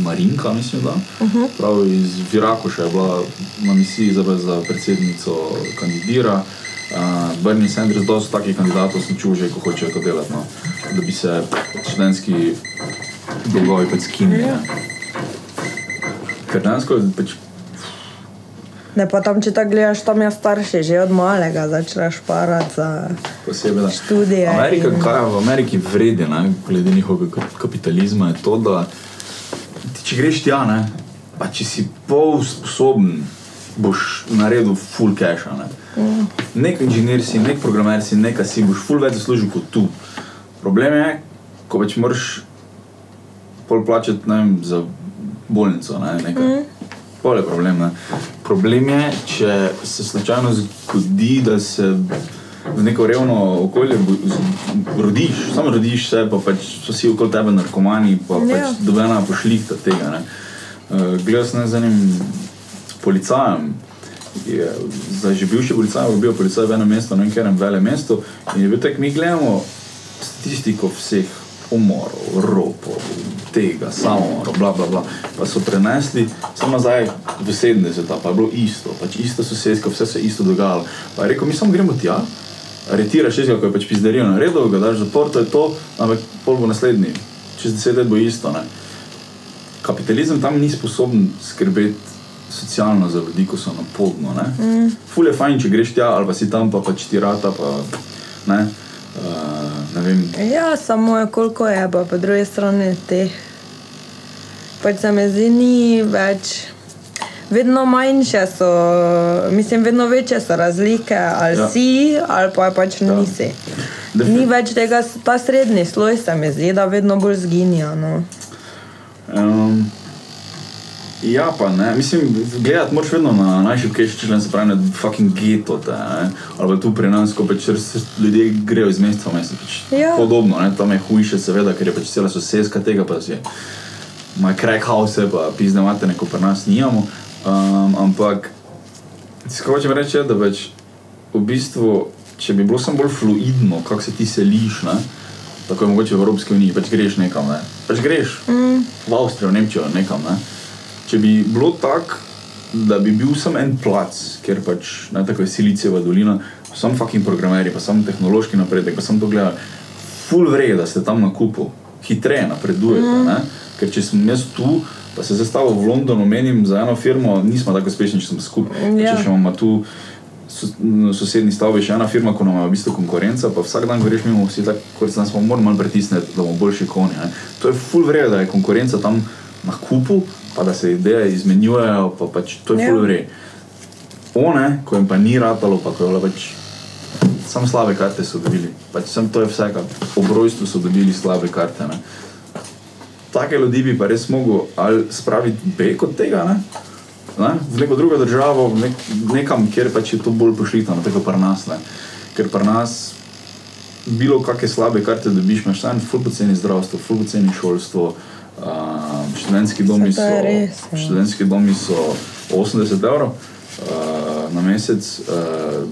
Marinka, mislim, da. Uh -huh. Prav iz Virakoša je bila na misiji za, za predsednico kandidira. Uh, Bernie Sanders, dosta takih kandidatov sem čul že, ko hočejo to delati, no, da bi se študentski dolgovi pač skinili. ne. Ker dejansko pač Ne, pa tam, če tako gledaš, tam je starši že od malega začneš parati za posebej. da- študije. Amerika, in- kaj v Ameriki vredi, ne, glede njihovega kap- kapitalizma, je to, da ti, če greš tja, ne, pa če si pol sposoben, boš naredil full cash. Ne. Mm. Nek inženir si, nek programer si, nekaj si, boš full več zaslužil kot tu. Problem je, ko več moraš pol plačati vem, za bolnico. Ne, nekaj. mm. Pol je problem. Ne. Problem je, če se slučajno zgodi, da se v neko revno okolje rodiš, samo rodiš se, pa pač so vsi okoli tebe narkomani, pa Ja. pač dobena pošlihta tega. Ne. Uh, Gledal sem z enim policajem, je, zdaj že bivši policaj, je bil policaj v enem mestu, ne vem, katerem velem mestu, in je bil tak, mi gledamo statistiko vseh umorov, ropov, tega, samomorov, bla, bla, bla. Pa so prenesli samo nazaj v 70, pa je bilo isto, pač ista sosedska, vse se je isto dogajalo. Pa je rekel, mi samo gremo tja, aretiraš tistega, ko je pač pizdarijo naredil, ga daš v zapor, to je to, ampak pol bo naslednji, čez deset let bo isto. Ne? Kapitalizem tam ni sposoben skrbeti socialno za ljudi, ko so na podnu. Mm. Ful je fajn, če greš tja, ali pa si tam, pa pač ti rata, pa ne. Uh, ne vem, Ja, samo je koliko je, pa po drugi strani teh. Pač se mi zdi, ni več. Vedno manjše so, mislim, vedno večje so razlike, ali Ja. si, ali pa pač ja. nisi. Ni več tega, ta srednji sloj se mi zdi, da vedno bolj zginja. No. Um, ja, pa ne. Mislim, gledati moraš vedno na najšipkejši člen, se pravi na fucking geto. Te, ne. ali pa tu pri nas, ko pač ljudje grejo iz mesta v mesto. Pač Ja. Podobno, ne. tam je hujše, seveda, ker je pač cela sosedska tega, pa si ima crack house, pa pizne materne, ko pri nas nijamo. Um, ampak, skoro hočem reči, je, da pač v bistvu, če bi bilo samo bolj fluidno, kako se ti seliš, ne. Tako je mogoče v Evropski uniji, pač greš nekam, ne. Pač greš mm. v Avstrijo, v Nemčijo, nekam. Ne? Če bi bilo tako, da bi bil samo en plac, ker pač ne, tako je Silicijeva dolina, samo fucking programeri, pa samo tehnološki napredek, pa samo to gleda, full vrej, da ste tam na kupu, hitreje napredujete. Mm. Ker če sem jaz tu, pa se zastavil v Londonu, menim za eno firmo, nismo tako uspešni, če smo skupaj. Ja. Če še imamo tu sosednji stavbi še ena firma, ko nam je v bistvu konkurenca, pa vsak dan greš mimo, vsi tako, kot se nas pa moramo malo pritisniti, da bomo boljši konji. Ne. To je full vrej, da je konkurenca tam na kupu, pa da se ideje izmenjujejo, pa pač to je Ja. full vrej. One, ko jim pa ni ratalo, pa ko je bilo pač samo slabe karte so dobili. Pač sem to je vse, kar ob rojstvu so dobili slabe karte. Ne. Take ljudi bi pa res mogel ali spraviti beg od tega, ne? Ne? v neko drugo državo, nek, nekam, kjer pač je to bolj pošlitano, tako pri nas. Ne? Ker pri nas bilo kakšne slabe karte dobiš, imaš samo ful poceni zdravstvo, ful poceni šolstvo. Uh, študentski domi so, res, ja. študentski domi so 80 evrov uh, na mesec,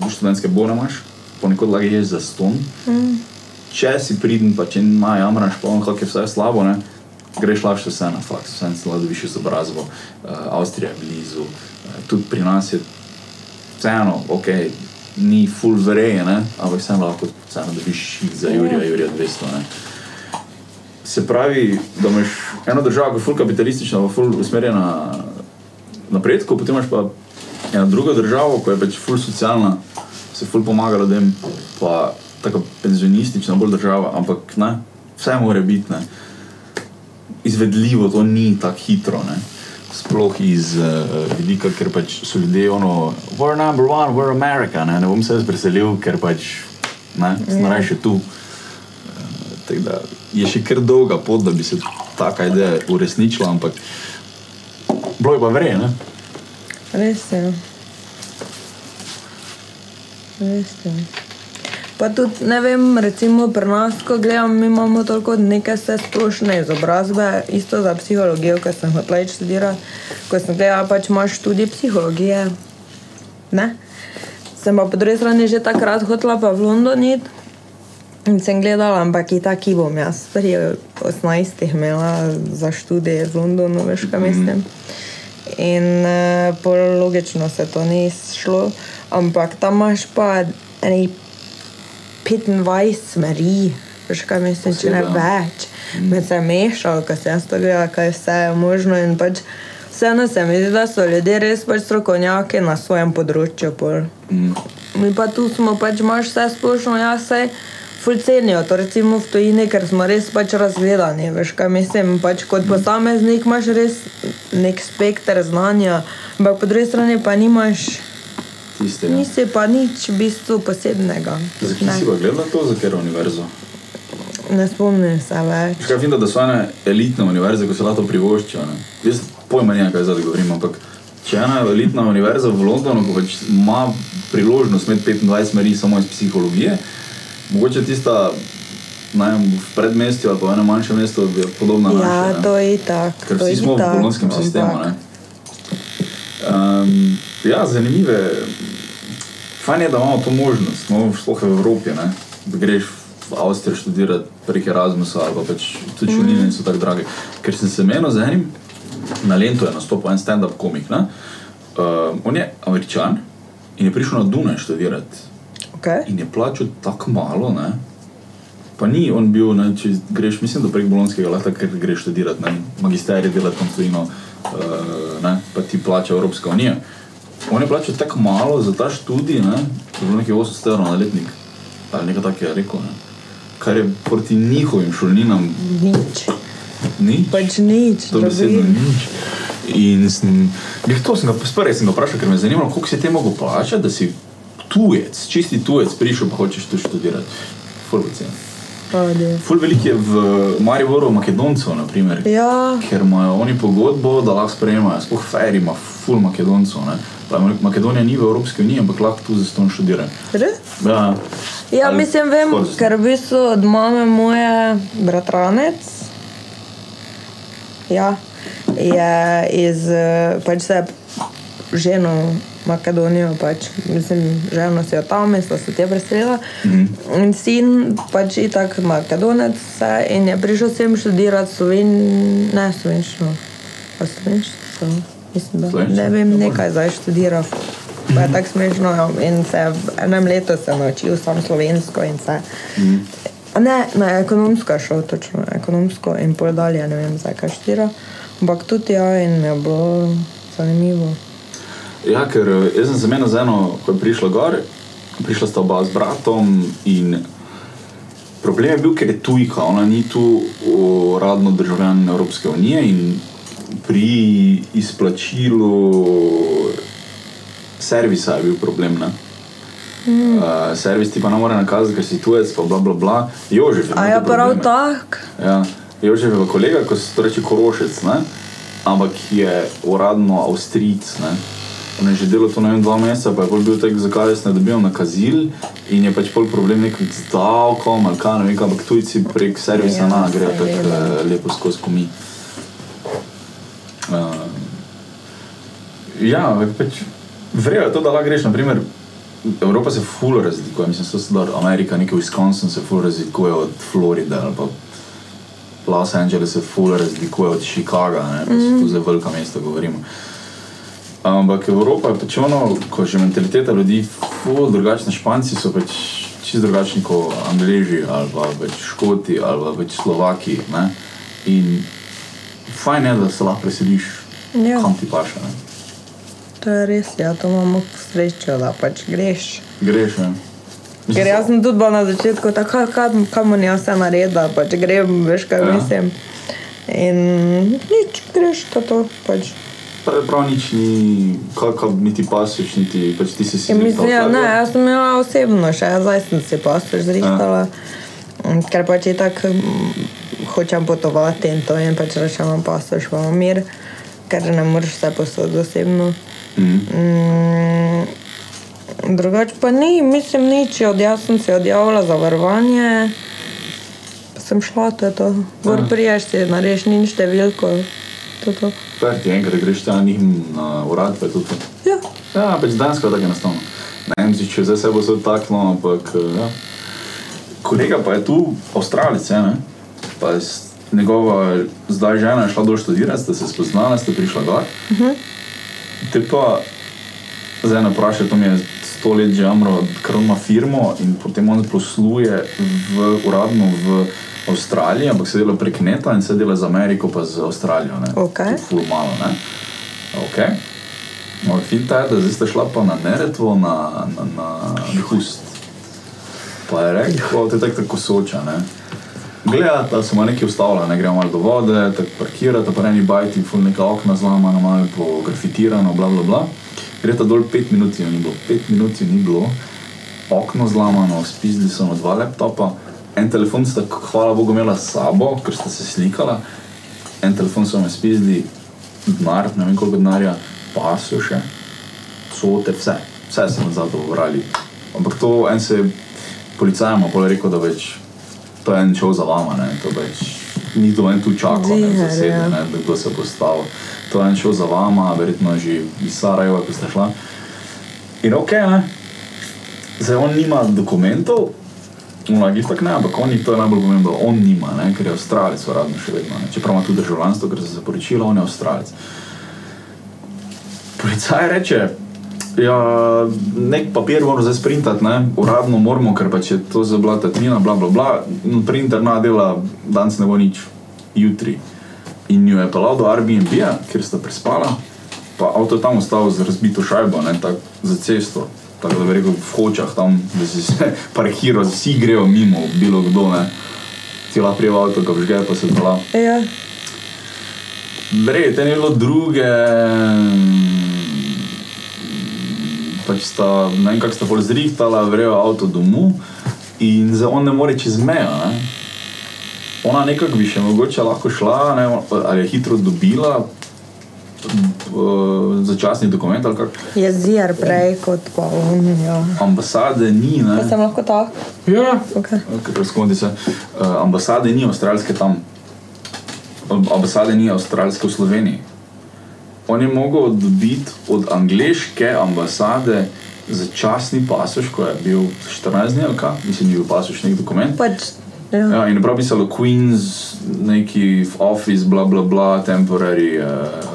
uh, študentske bone imaš, ponekod lahko ješ za ston. Mm. Če si pridn, pa če ima jamraš, pa on kako je vse slabo, ne, greš lažje vse na faks, vse na dobiš izobrazbo, uh, Avstrija je blizu, uh, tudi pri nas je vseeno, ok, ni full vreje, ne, ampak vseeno lahko vseeno dobiš za Jurija, Jurija 200. Ne. Se pravi, da imaš eno državo, ki je full kapitalistična, pa full usmerjena napredku, potem imaš pa eno drugo državo, ki je pač full socialna, se full pomaga ljudem, pa tako penzionistična bolj država, ampak ne, vse mora biti. Ne. Izvedljivo to ni tako hitro. Ne. Sploh iz uh, vidika, ker pač so ljudje ono, we're number one, we're America, ne, ne bom se jaz preselil, ker pač ne, sem raje še tu. Tako da je še kar dolga pot, da bi se taka ideja uresničila, ampak bilo je pa vredno. Res je. Res je. Pa tudi, ne vem, recimo pri nas, ko gledam, mi imamo toliko neke vse splošne izobrazbe, isto za psihologijo, ko sem hotela študirati. Ko sem gledala, pač imaš študij psihologije. Ne? Sem pa po drugi strani že takrat hotela pa v London iti. Sem gledala, ampak i taki bom jaz pri 18 imela za študije v Londonu, veš, kaj mislim. In uh, pol logično se to ni šlo, ampak tam imaš pa eni 25 smeri, veš, kaj mislim, če ne več. Me se je mešalo, ko sem jaz to gledala, kaj vse je možno in pač vseeno se mi zdi, da so ljudje res pač strokovnjaki na svojem področju. Pol. Mm. Mi pa tu smo pač imaš vse splošno, jaz se ful cenijo, to recimo v tujini, ker smo res pač razgledani, veš kaj mislim, pač kot posameznik imaš res nek spekter znanja, ampak po drugi strani pa nimaš, Tiste, ja. nisi pa nič v bistvu posebnega. Zakaj Ne, si pa gledala to, za katero univerzo? ne spomnim se več. Škaj vidim, da so ene elitne univerze, ko se lahko privoščijo. ne. Jaz pojma nimam, kaj zdaj govorim, ampak če ena elitna univerza v Londonu, ko pač ima priložnost imeti 25 smeri samo iz psihologije, mogoče tista ne vem, v predmestju ali pa v enem manjšem mestu je podobna Ja, naši, ne. to je tako. Ker vsi smo v bolonskem sistemu. Ne? Um, ja, zanimive. Fajn je, da imamo to možnost, no, sploh v Evropi, ne? da greš v Avstrijo študirati prek Erasmusa ali pa pač tudi šolnine niso tako drage. Ker sem se menil z enim, na Lentu je nastopil en stand-up komik. ne. Uh, on je američan in je prišel na Dunaj študirati Okay. in je plačal tako malo. Ne? Pa ni on bil, ne, če greš, mislim, da prek Bolonskega lahko ker greš študirati, ne, magisterij delati tam tujino, uh, ne, pa ti plača Evropska unija. On je plačal tako malo za ta študij, ne, to je bilo nekaj 800 evrov na letnik, ali nekaj takega je rekel, ne, kar je proti njihovim šolninam Nič. nič. Pač nič. To besedno nič. In sem, to sem ga sprejel, sem ga vprašal, ker me je zanimalo, koliko si ti mogel plačati, da si tujec, čisti tujec, prišel pa hočeš tu študirati. Ful. Ful velik je v Mariboru Makedoncev, naprimer, Ja, ker imajo oni pogodbo, da lahko sprejemajo, sploh Fer ima ful Makedoncev. Ne? Makedonija ni v Evropski uniji, ampak lahko tu zaston študira. res? Ja, Ja, Ali mislim, vem, skoraj. ker v bistvu od mame moje bratranec ja, je iz pač se je ženo Makedonijo, pač, mislim, ženo si jo tam, sta se te preselila. Mhm. In sin pač je tak Makedonec vse in je prišel sem študirati sloven, ne slovenščino, pa slovenščino, mislim, da Slovenščino? ne vem, nekaj zdaj študira. Pa je tako smešno ja, in se je v enem letu se naučil sam slovensko in se. A Ne, na ekonomsko je šel, točno ekonomsko in pol dalje, ne vem, zakaj štira. Ampak tudi ja, in je bilo zanimivo. Ja, ker eh, jaz sem se menil z eno, ko je prišla gor, prišla sta oba z bratom in problem je bil, ker je tujka, ona ni tu uradno državljan Evropske unije in pri izplačilu servisa je bil problem. Ne? Mm. Uh, servis ti pa ne more nakazati, ker si tujec, pa bla bla bla. Jožef A ja, prav tako. Ja, Jožef je kolega, ko se reče Korošec, ne? ampak je uradno Avstrijc. ne. On je že delal to vem, dva meseca, pa je bolj bil tak, zakaj jaz ne dobivam nakazil in je pač pol problem nekaj z davkom ali kaj, ne vem, ampak tujci prek servisa Ja, na grejo tako eh, lepo skozi komi. Uh, ja, pač vrejo je to, da lahko greš, naprimer, Evropa se ful razlikuje, mislim, so sedaj Amerika, nekaj Wisconsin se ful razlikuje od Floride ali pa Los Angeles se ful razlikuje od Chicaga, ne, pa so to zelo velika mesta, govorimo. Ampak Evropa je pač ono, ko že mentaliteta ljudi, ful drugačna. Španci so pač čist drugačni kot Angleži ali pa pač Škoti ali pa pač Slovaki. Ne? In fajn je, da se lahko preseliš, Ja. kam ti paše. Ne? To je res, ja, to imamo srečo, da pač greš. Greš, ne. Mislim, Ker jaz sem tudi bila na začetku tako, kam, kam bom jaz vse naredila, pač grem, veš kaj Ja. ja. mislim. In nič, greš to, to pač. Prav, nič ni, kako niti pasiš, niti pač ti si si In zrihtal mislim, ja, ne, jaz sem imela osebno, še zdaj sem si pasoš zrihtala, ja. ker pač je tako, mm, hočem potovati in to in pač rečem, imam pasoš, imam mir, ker ne moreš vse posod osebno. Mhm. Mm, Drugač pa ni, mislim, nič. Od jaz sem se odjavila za varovanje. Sem šla, to je to. Gor Ja. priješ si, narediš njim številko. To je to. Per ti enkrat greš tam njim na urad, pa je to to. Ja. Ja, pač dansko je tako enostavno. Ne vem, če zdaj se bo vse taklo, ampak eh, ja. Kolega pa je tu, Avstralic, je, ne? Pa je njegova zdaj žena je šla dol študirati, ste se spoznali, ste prišla gor. Uh -huh. Te pa zdaj ne vprašaj, to mi je sto let že amro, ker ima firmo in potem on posluje v, uradno v Avstraliji, ampak se dela prek neta in se dela z Ameriko pa z Avstralijo. ne. Okej. Tudi Ful malo, ne. Ok. No, finta je, da zdaj ste šla pa na Neretvo, na, na, na dopust. Pa je rekel, da je tako tako soča, ne. Gledata, se mu nekaj ustavlja, ne gremo malo do vode, tako parkirata, pa eni bajti, ful neka okna zlamana, malo pografitirano, bla bla bla. Greta dol pet minut, je ni bilo, pet minut je ni bilo, okno zlamano, spizdili so na dva laptopa, en telefon sta, hvala Bogu, imela s sabo, ker sta se slikala, en telefon so me spizdili, denar, ne vem koliko denarja, pasu še, sote, vse, vse so nam zato pobrali. Ampak to en se je policajem pa rekel, da več to je en šel za vama, ne, to več ni to en tu čakal, ne, Ziher, zasede, ja. ne, da kdo se postavil. To je en šel za vama, verjetno že iz Sarajeva, ko ste šla. In ok, ne, zdaj on nima dokumentov, Tako ne, ampak oni, to je najbolj pomembno, on nima, ne, ker je Avstralec, uradno še vedno. Ne. Čeprav ima tudi državljanstvo, ker se je zaporočila, on je Avstralec. Policaj reče, ja, nek papir moramo zdaj sprintati, ne, uradno moramo, ker pač je to za bila tatnina, bla bla bla, in printer na dela, danes ne bo nič, jutri. In jo je pelal do Airbnb-ja, kjer sta prespala, pa avto je tam ostal z razbito šajbo, ne, tako za cesto. Tako da bi rekel, v hočah tam, da si se [LAUGHS] parkirajo, vsi grejo mimo, bilo kdo, ne. Ti lahko prije v avto, ko žge, pa se pelal. Ja. Verjetno je bilo druge. Pač sta, ne vem, kako sta pol zrihtala, vrejo avto domov in zdaj on ne more čez mejo. Ne? Ona nekako bi še mogoče lahko šla, ne, ali je hitro dobila uh, začasni dokument ali kako. Je zir prej kot pa on. Ja. Ambasade ni, ne. Pa sem lahko ta. Ja, Okay. Razkondi se. Uh, ambasade ni avstralske tam. Ambasade ni avstralske v Sloveniji. On je mogel dobiti od angleške ambasade začasni pasoš, ko je bil 14 dni, ali kaj, mislim, ni bil pasoš nek dokument. Pač, ja. Ja, in je prav pisalo Queen's, neki office, bla bla bla, temporary uh,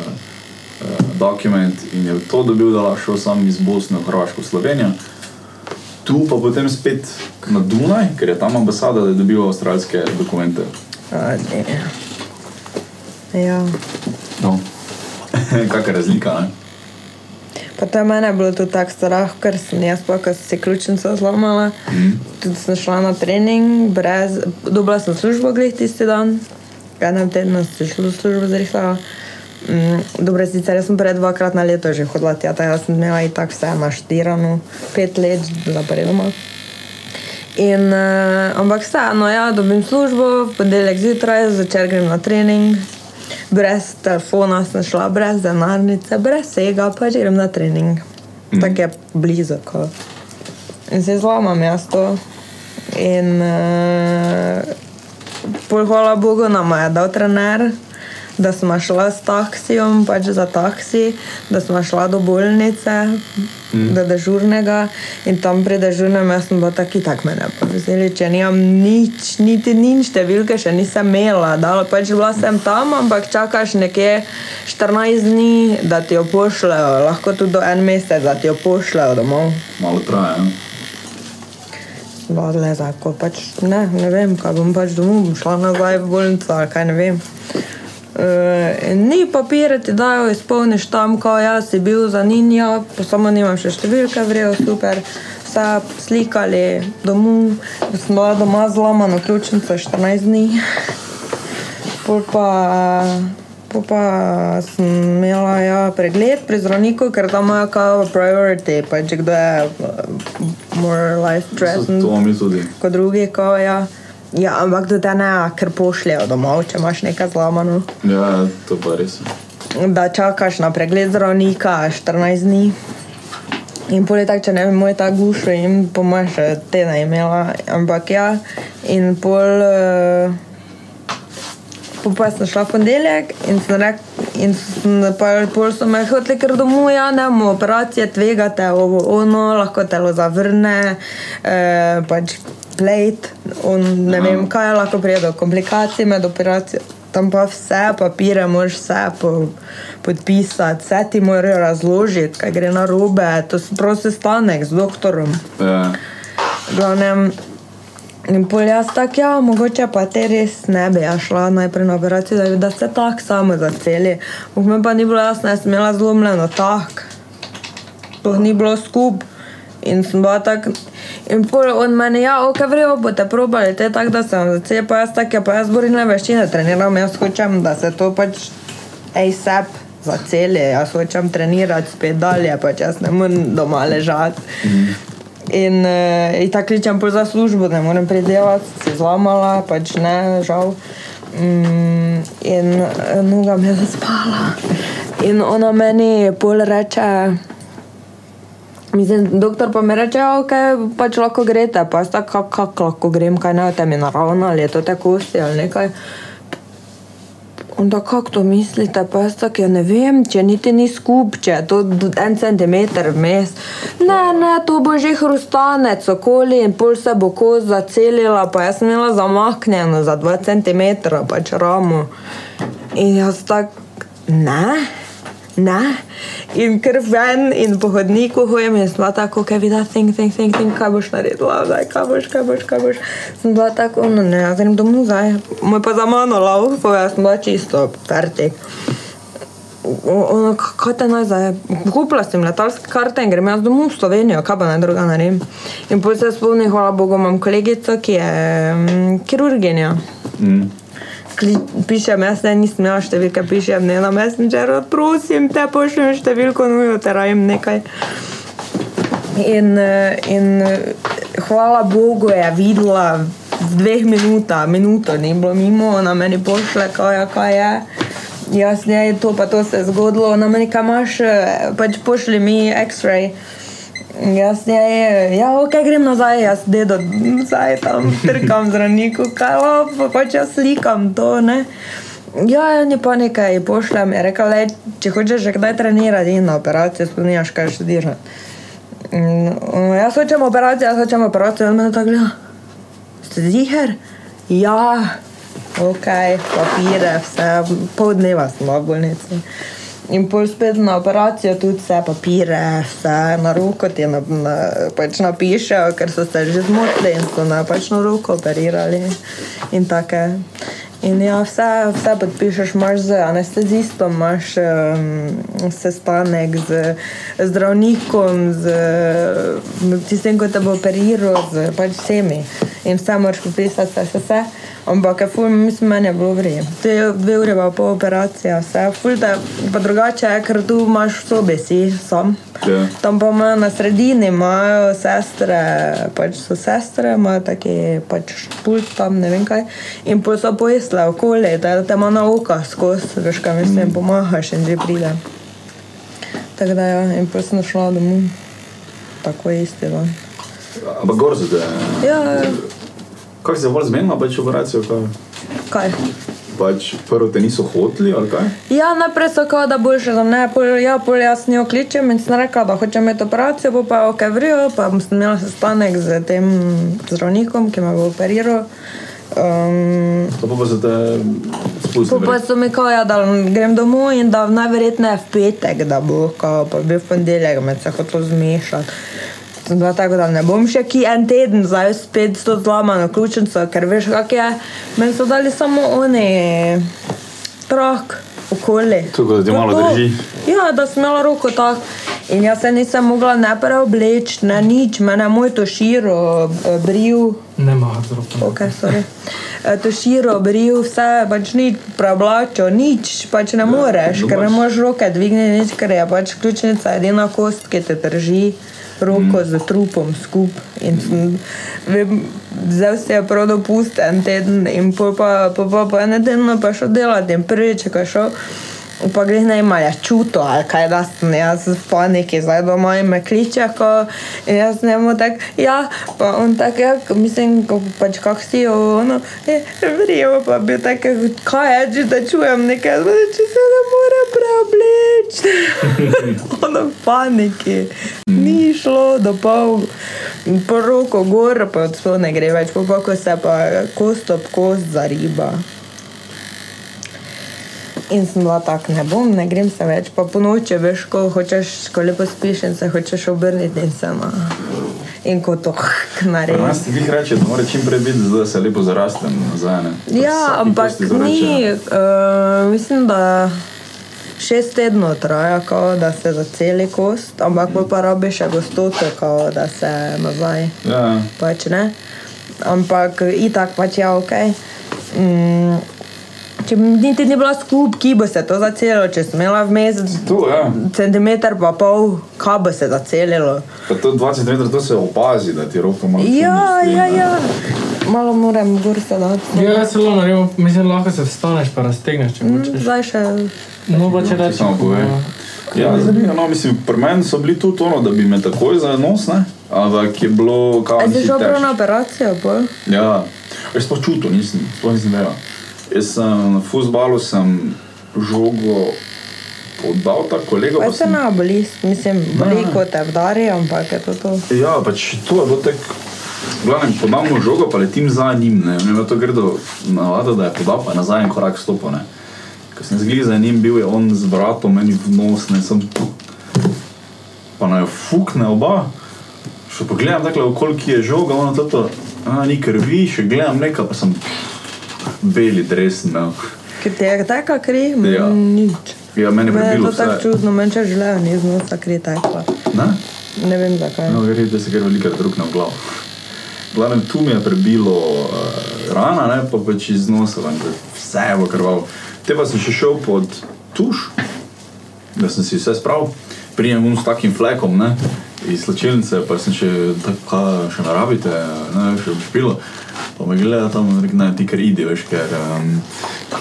document in je to dobil, da lahko šel sam iz Bosne v Hrvaško, Slovenijo. Tu pa potem spet na Dunaj, ker je tam ambasada, da je dobil avstralske dokumente. A, ne. Ja. No. [LAUGHS] Kakšna razlika, ne? Pa to je mene bilo tudi tako strah, ker sem jaz pa, ko sem si ključnico zlomila. Mhm. Tudi sem šla na trening, brez, dobila sem službo glih tisti dan. Enem tednu sem šla v službo zrihtala. Mm, dobro, sicer sem pred dvakrat na leto že hodila tja, da sem imela i tako vse naštirano, pet let zaporedoma. In, uh, ampak vseeno, ja, dobim službo, v ponedeljek zjutraj, zvečer grem na trening, brez telefona sem šla, brez denarnice, brez vsega, pač grem na trening. Mm. Tako je blizu. Ko. In se zlomam jaz to. In uh, pol hvala Bogu nam je dal trener, da smo šla s taksijem, pač za taksi, da smo šla do bolnice, mm. do dežurnega in tam pri dežurnem jaz sem bila taki, tak me ne povzeli, če nimam nič, niti nič številke še nisem imela, da pač bila sem tam, ampak čakaš nekje 14 dni, da ti jo pošljajo, lahko tudi do en mesec, da ti jo pošljajo domov. Malo traja, ne? Badle za ko pač ne, ne vem, kaj bom pač domov, bom šla nazaj v bolnico ali kaj ne vem. E, ni papirja, ti dajo, izpolniš tam, ko jaz si bil za ninja, samo nimam še številke, vrejo super, vse slikali domov, sem bila doma zlomano ključnico 14 dni. Pol pa, pol pa sem imela ja, pregled pri zdravniku, ker tam imajo kao priority, pač kdo je uh, more life threatened to mi tudi. kot drugi, ko ja. Ja, ampak do te ne, ker pošljejo domov, če imaš nekaj zlomano. Ja, to pa res. Da čakaš na pregled zdravnika 14 dni. In pol je tako, če ne bi moj ta gušo in po mojem še te ne imela, ampak ja. In pol, uh, pol pa sem šla v ponedeljek in sem rekla, in sem, pa, pol so me hoteli ker domov, ja, ne operacije tvegate, ovo, ono, lahko telo zavrne, uh, pač plate, on, ne vem kaj, lahko pride do komplikacij med operacijo. Tam pa vse papire, moraš vse po, podpisati, vse ti morajo razložiti, kaj gre na robe, to je prosti stanek z doktorom. Ja. Glavnem, in pol jaz tako, ja, mogoče pa te res ne bi ja šla najprej na operacijo, da bi da se tako samo zaceli. Ampak me pa ni bilo jasno, jaz sem imela zlomljeno tak, to ni bilo skup. In sem bila tako, in pol on meni, ja, ok, vrejo, boste probali, te tako, da sem zaceli, pa jaz tako, ja, pa jaz borilne veščine treniram, jaz hočem, da se to pač ASAP zaceli, jaz hočem trenirati spet dalje, pač jaz ne morem doma ležati. In, uh, in tako kličem za službo, ne morem predelati, se zlomala, pač ne, žal. Mm, in eh, noga mi je zaspala. In ona meni pol reče, mislim, doktor pa mi reče, ok, pač lahko greste, pa jaz tako, kako kak lahko grem, kaj ne, te mi naravno, ali je to te kosti ali nekaj. Onda kako to mislite, pa jaz tako, ja ne vem, če niti ni skup, če je to en centimeter vmes. Ne, ne, to bo že hrustanec okoli in pol se bo kost zacelila, pa jaz sem imela zamaknjeno za 2 centimetra, pač ramo. In jaz tako, ne, ne. In ker ven in po hodniku hojem in sem bila tako, kaj vidi, think, think, think, think, kaj boš naredila, zdaj, kaj boš, kaj boš, kaj boš. Sem bila tako, no ne, jaz grem domov zdaj. Moj pa za mano laufa, jaz sem bila čisto fertik. Ono, kaj te naj zdaj? Kupila sem letalske karte in grem jaz domov v Slovenijo, kaj pa naj druga naredim. In potem se spomnim, hvala Bogu, imam kolegico, ki je mm, kirurginja. Mm. Kli, pišem, jaz ne nisem imela številke, pišem ne na Messengeru, prosim te pošljem številko, nujo te rajem nekaj. In, eh, in eh, hvala Bogu je videla v dveh minutah, minuto ni bilo mimo, ona meni pošle, kaj, kaj je. Jaz ne, to pa to se je zgodilo, ona meni kaj imaš, eh, pač pošli mi X-ray. Jaz ne, ja, ok, grem nazaj, jaz dedo, zdaj tam trkam zdravniku, kaj, pa pač jaz slikam to, ne. Ja, ja, ni pa nekaj, pošljem, je rekel, le, če hočeš že kdaj trenirati in na operacijo, spomniš, kaj. In, on, jaz hočem operacijo, jaz hočem operacijo, on me tako gleda. Ste ziger? Ja, ok, papire, vse, pol dneva bila v bolnici. In pol spet na operacijo, tudi vse papire, vse na roko ti na, na, pač napišejo, ker so se že zmotili in so na pač na roko operirali in take. In ja, vse, vse podpišeš, imaš z anestezistom, imaš um, sestanek z zdravnikom, z tistim, ko te bo operiral, z pač vsemi. In vse moraš podpisati, vse, vse, vse. Ampak, je ful, mislim, meni je bilo vredno. To je dve ure pa pol operacija, vse. Ful, da, pa drugače je, ker tu imaš v sobi, si sam. Ja. Tam pa imajo na sredini, imajo sestre, pač so sestre, imajo taki pač pult tam, ne vem kaj. In pa so pojesle okoli, da te ima na oko skozi, veš kaj mislim, pomagaš in že pride. Tako da ja, in pa sem šla domov. Tako je dan. Ampak gor se te. Ja, Kako se bolj zmenila, pač operacijo? Kaj? kaj? Pač prvo te niso hoteli ali kaj? Ja, najprej so kao, da boljše, da ne, pol, ja, pol jaz njo kličem in sem rekla, da hočem imeti operacijo, bo pa ok, vrijo, pa sem imela sestanek z tem zdravnikom, ki me bo operiral. Um, To pa pa se te spustili. Pa so mi kao, ja, da grem domov in da najverjetneje v petek, da bo, kao, pa bi v ponedeljek me se hotel zmešati. Sem bila tako, da ne bom še ki en teden zdaj spet s to zlomano ključnico, ker veš, kak je. Meni so dali samo oni trak okoli. Tako da ti malo drži. Ja, da sem imela roko tako. In jaz se nisem mogla ne preobleči, ne nič, mene je moj to širo bril. Ne maha z roko. Okay, sorry. E, to širo, bril, vse, pač ni preoblačil, nič, pač ne moreš, ker ne moreš roke dvigniti, nič, ker je pač ključnica edina kost, ki te drži roko z trupom skupaj. In sem- vem, Zdaj si je prav dopusten teden in pol pa, pa, pa, pa en teden pa šel delati in prvič, ko je šel, Pa greš ne imaš čuto, ali kaj da sem jaz v paniki, zdaj doma in me kliče, ko in jaz morem tako, ja, pa on tako, ja, mislim, ko pač kak si, ono, je, vrijo, pa bi tako, kaj je, že da čujem nekaj, da če se ne more preobleči. [LAUGHS] ono v paniki. Ni šlo do pol, po roko gor, pa sploh ne gre več, pa ko se pa kost ob kost zariba. In sem bila tako, ne bom, ne grem se več, pa po noči veš, ko hočeš, ko lepo spiš in se hočeš obrniti in se ma. In ko to [LAUGHS] Pri naredi. nas ti jih reče, da mora čim prej biti, da se lepo zarastem nazaj. ne. Ja, ampak ni, uh, mislim, da šest tednov traja, kao, da se zaceli kost, ampak pol pa rabi še gostoto, kao, da se nazaj. Ja, pač ne. Ampak itak pač je ok. Mm, če bi niti ni bila skup, ki bo se to zacelilo, če sem imela vmes tu, ja. centimeter pa pol, kaj bo se zacelilo. Pa to 20 cm, to se opazi, da ti roko malo Ja, ja, ja. Malo moram gor se dati. Ja, jaz celo naredim, mislim, lahko se vstaneš pa raztegneš, če Mm, hočeš. Zdaj še. No, pa če rečeš. samo povej. Ja, zanimivo, no, mislim, pri meni so bili tudi ono, da bi me takoj za nos, ne? Ampak je bilo, kao, A si šel prav težek. na operacijo, pol? Ja, jaz sploh čutil, nisem, sploh nisem vedel. Jaz sem na futbalu sem žogo podal, ta kolega Pa pa se sem. ne boli, mislim, boli, Ne. ko te vdari, ampak je to to. Ja, pač to je bilo tako. Glavnem, podam mu žogo, pa letim za njim. Ne vem, to gre do navada, da je podal, pa nazaj en korak stopil. Ne. Ko sem zgledal za njim, bil je on z vratom meni v nos, ne sem. Pa naj fukne oba. Še pogledam, tako koliko je žoga, ono toto, a, ni krvi, še gledam nekaj, pa sem beli dres imel. Ker ti je taka kri, Ja. mm, nič. Ja, meni je to tako vse. čudno, meni če želejo, ni z nosa kri tekla. Ne? Ne vem zakaj. No, verjetno da se gre veliko drug na glavo. Glavnem, tu mi je prebilo uh, rana, ne, pa pač iz nosa, ven, da vse je v krvav. Te pa sem še šel pod tuš, da sem si vse spravil, prijem um s takim flekom, ne, iz slačilnice, pa sem še tako, "Kaj še ne rabite, ne, še špilo. Pa me gleda tam, in reče, ne, ti kar idi, veš, ker, um,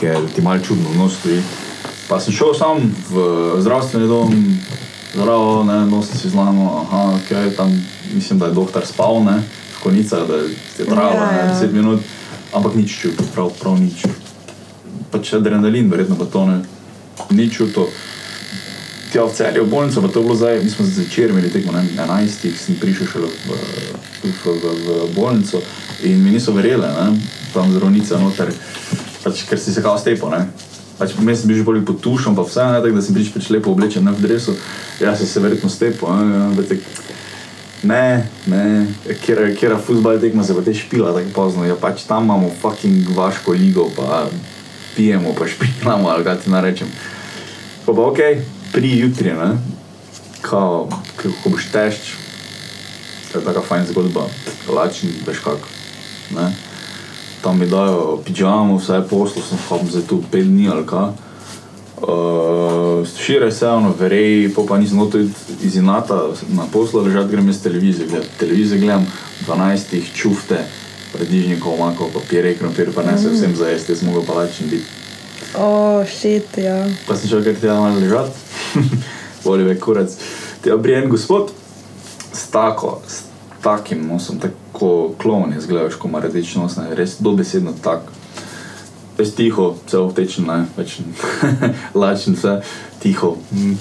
ker ti malo čudno v nos stoji. Pa sem šel sam v zdravstveni dom, zdravo, ne, nos si zlamo, aha, ok, tam mislim, da je doktor spal, ne, v konicah, da je trajalo Ja, ne, ja. 10 minut, ampak nič čutil, prav, prav nič. Pač adrenalin, verjetno pa to ne, ni čutil. Tja v celju, v bolnico, pa to je bilo zdaj, mi smo zvečer imeli tekmo, ne, 11, sem prišel šele v, v, v, v, bolnico in mi niso verjeli, ne, tam zdravnica noter, pač, ker si se kao stepo, ne. Pač mes sem bil že bolj pod tušom, pa vse, ne, tako da sem prišel pač lepo oblečen ne, v dresu, jaz sem se verjetno stepo, ne, ampak tak, ne, ne, kjer, kjer futbal tekma se pa te špila tako pozno, ja pač tam imamo fucking vaško ligo, pa pijemo, pa špilamo, ali kaj ti narečem. Pa pa ok, pri jutri, ne, kao, ko, boš tešč, to je taka fajn zgodba, lačen, veš kak, ne. Tam mi dajo pižamo, vse poslo, sem hop zdaj tu pet dni ali kaj. Uh, šire se ono, verej, pa pa nisem noto iz inata na poslu ležati, grem jaz televizijo gledati. Televizijo gledam 12 čufte, predižnikov, mako, papir, krompir, pa ne se vsem za jesti, jaz mogel pa lačen biti. O, šit, ja. Pa sem šel kar tega malo ležati, voli me kurac. Ti obrijen gospod, s tako, s takim nosom, tako klon je zgledaš, ko ima rdeč nos, ne, res dobesedno tak. Res tiho, vse vtečen, ne, več [LAUGHS] lačen, vse tiho. Mm.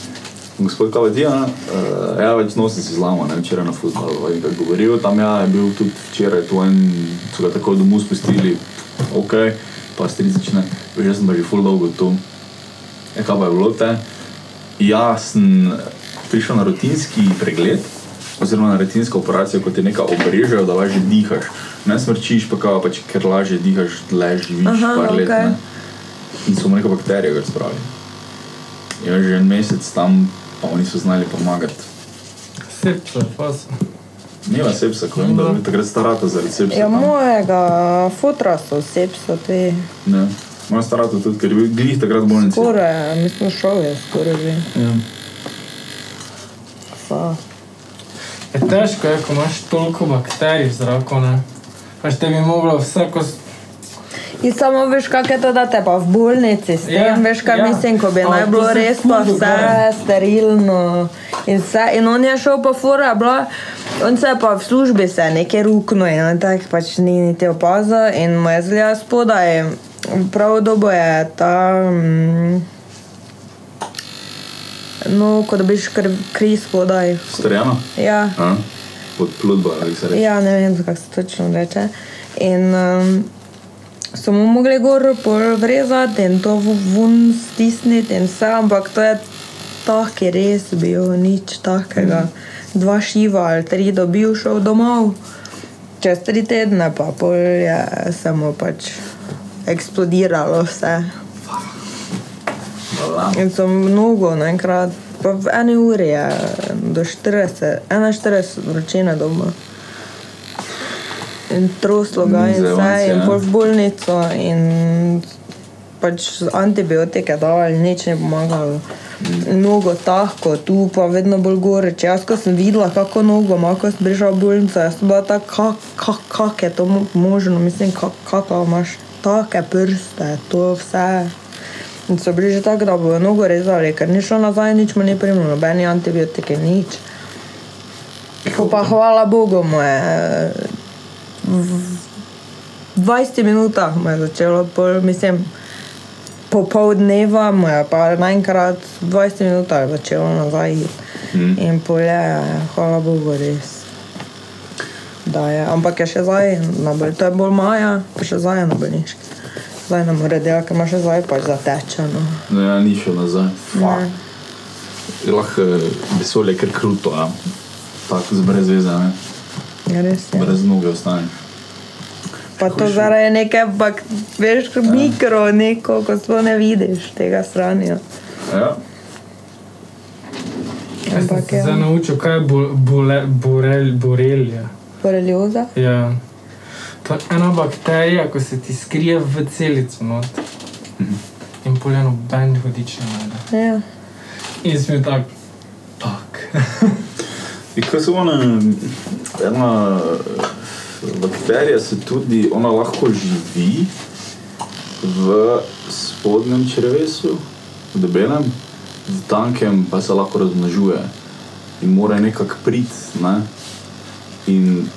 Gospod Kavadija, uh, ja, več nosi si zlama, ne, včeraj na futbalu, vem, kaj govorijo, tam ja, je bil tudi včeraj tu en, so ga tako domov spustili, ok, pa strizične, že sem pa že full dolgo tu. Ja, kaj pa je bilo te? Jaz sem prišel na rutinski pregled, oziroma na rutinsko operacijo, ko ti nekaj obrežejo, da lažje dihaš. Ne smrčiš, pa kao, pač, ker lažje dihaš, dlje živiš, Aha, par let. okej. Ne? In so mu neko bakterijo gor spravili. Je že en mesec tam, pa mu niso znali pomagati. Sepsa, fasa. Nima sepsa, ko vem, da je takrat starata zaradi sepsa. Ja, mojega fotra so sepsa, te Ne. Moja starata tudi, ker je bil glih takrat v bolnici. skoraj, mislim, šel je skoraj že. Ja. Fa. Je težko je, ko imaš toliko bakterij v zraku, ne. Pač te bi moglo vsako... In samo veš, kako je to, da te pa v bolnici s tem, Ja, ja, veš, kaj ja. ja. mislim, ko bi A, naj bilo res pa vse dogaja. sterilno. In, vse, in on je šel pa fura, bila, on se je pa v službi se nekaj rukno in on tak pač ni niti opazil in mu je zgleda spodaj. Prav dobo je ta, mm, no, kot da biš kr, kri spodaj. Strjano? Ja. A? Pod pludba, ali se reče. Ja, ne vem, kako se točno reče. In um, so mu mogli gor vrezati in to v- ven stisniti in vse, ampak to je taki res bil, nič takega. Dva šiva ali tri dobil, šel domov. Čez tri tedne pa pol je samo pač eksplodiralo vse. In so mnogo naenkrat, pa v eni uri je do 40, 41 vročine doma. In troslo ga in vse, in ja. pol v bolnico, in pač antibiotike dali, nič ne pomagalo. Mnogo tako, tu pa vedno bolj gore. Če jaz, ko sem videla, kako nogo ima, ko sem prišla v bolnico, jaz sem bila tako, kak, kak, kak je to mo- možno, mislim, kak, kako imaš take prste, to vse. In so bili že tako, da bodo nogo rezali, ker ni šlo nazaj, nič mu ni primilo, nobeni antibiotiki, nič. Ko pa hvala Bogu mu je 20 minutah mu je začelo, pol, mislim, po pol dneva mu je pa naenkrat v 20 minutah začelo nazaj. Mm. In pol je, hvala Bogu, res. Da je, ampak je še zdaj, na bol, to je bolj maja, pa še zdaj je na bolniški. Zdaj ne more delati, ker ima še zdaj pač zatečeno. No, ja, ni šel nazaj. Je lahko eh, vesolje kar kruto, a tako brez veze, ne? Ja, res je. brez noge ostane. Pa to zaradi neke, bak, veš, mikro, neko, ko sploh ne vidiš tega stranja. Ja. Jaz sem Ampak se ja. zdaj naučil, kaj je bo- bole- borel, borelija. Borelioza? Ja. To je ena bakterija, ko se ti skrije v celico not. In poljeno ben vodič ne najde. Ja. In sem bil tak, tak. [LAUGHS] In ko se ona, ena bakterija se tudi, ona lahko živi v spodnjem črevesu, v debelem, v tankem pa se lahko razmnožuje in mora nekako priti. Ne? In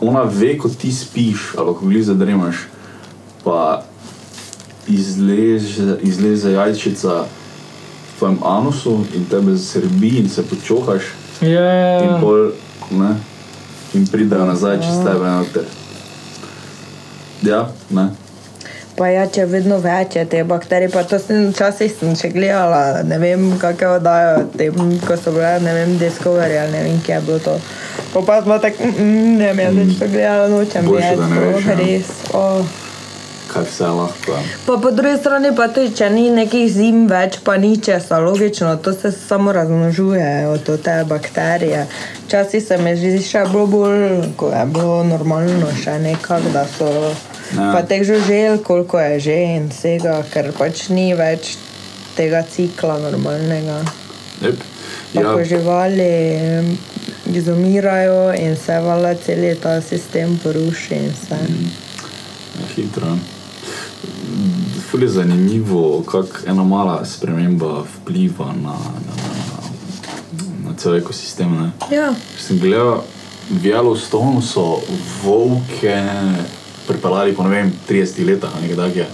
ona ve, ko ti spiš ali ko gli zadremaš, pa izleze, izleze jajčica tvojem anusu in tebe srbi in se počohaš Ja, in pol, ne, in pridejo nazaj čez tebe noter. Ja, ne. Pa ja, če vedno več je te bakterije, pa to sem včasih sem še gledala, ne vem, kakšne oddajo, tem, ko so bile, ne vem, Discovery ali ne vem, kje je bilo to. Pa pa smo tako, mm, mm, ne vem, več to gledala, nočem Boljše, veš, to ja. res. Oh. Kaj vse lahko. Pa po drugi strani pa tudi, če ni nekih zim več, pa ni česa, logično, to se samo razmnožuje od te bakterije. Včasih se mi zdi še bilo bolj, ko je bilo normalno, še nekako, da so Ja. pa teh žužel, koliko je že in vsega, ker pač ni več tega cikla normalnega. Pa Ja, ko živali izumirajo in se vala cel ta sistem poruši vse. hitro. Ful je zanimivo, kako ena mala sprememba vpliva na, na, na, na, cel ekosistem. Ne? Ja, sem gledal, v Yellowstonu so volke pripeljali po vem, 30 letih nekaj takega,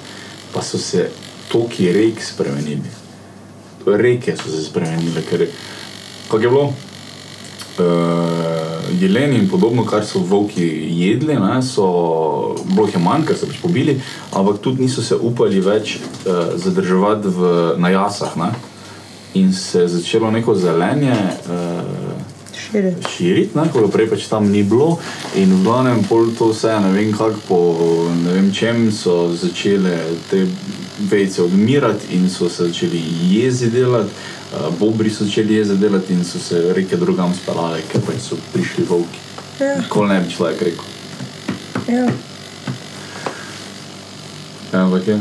pa so se toki rek spremenili. Reke so se spremenile, ker kako je bilo. Uh, jeleni in podobno, kar so volki jedli, ne, so bilo jih je manj, ker so pač pobili, ampak tudi niso se upali več uh, zadrževati v, na jasah. Ne. In se je začelo neko zelenje uh, širi. širiti, ne, ko prej pač tam ni bilo. In v glavnem pol to vse, ne vem kako, po ne vem čem so začele te vejce odmirati in so se začeli jezi delati, bobri so začeli jezi delati in so se reke drugam spelale, ker pač so prišli volki. Ja. Nikoli ne bi človek rekel. Ja. Ja, ampak je.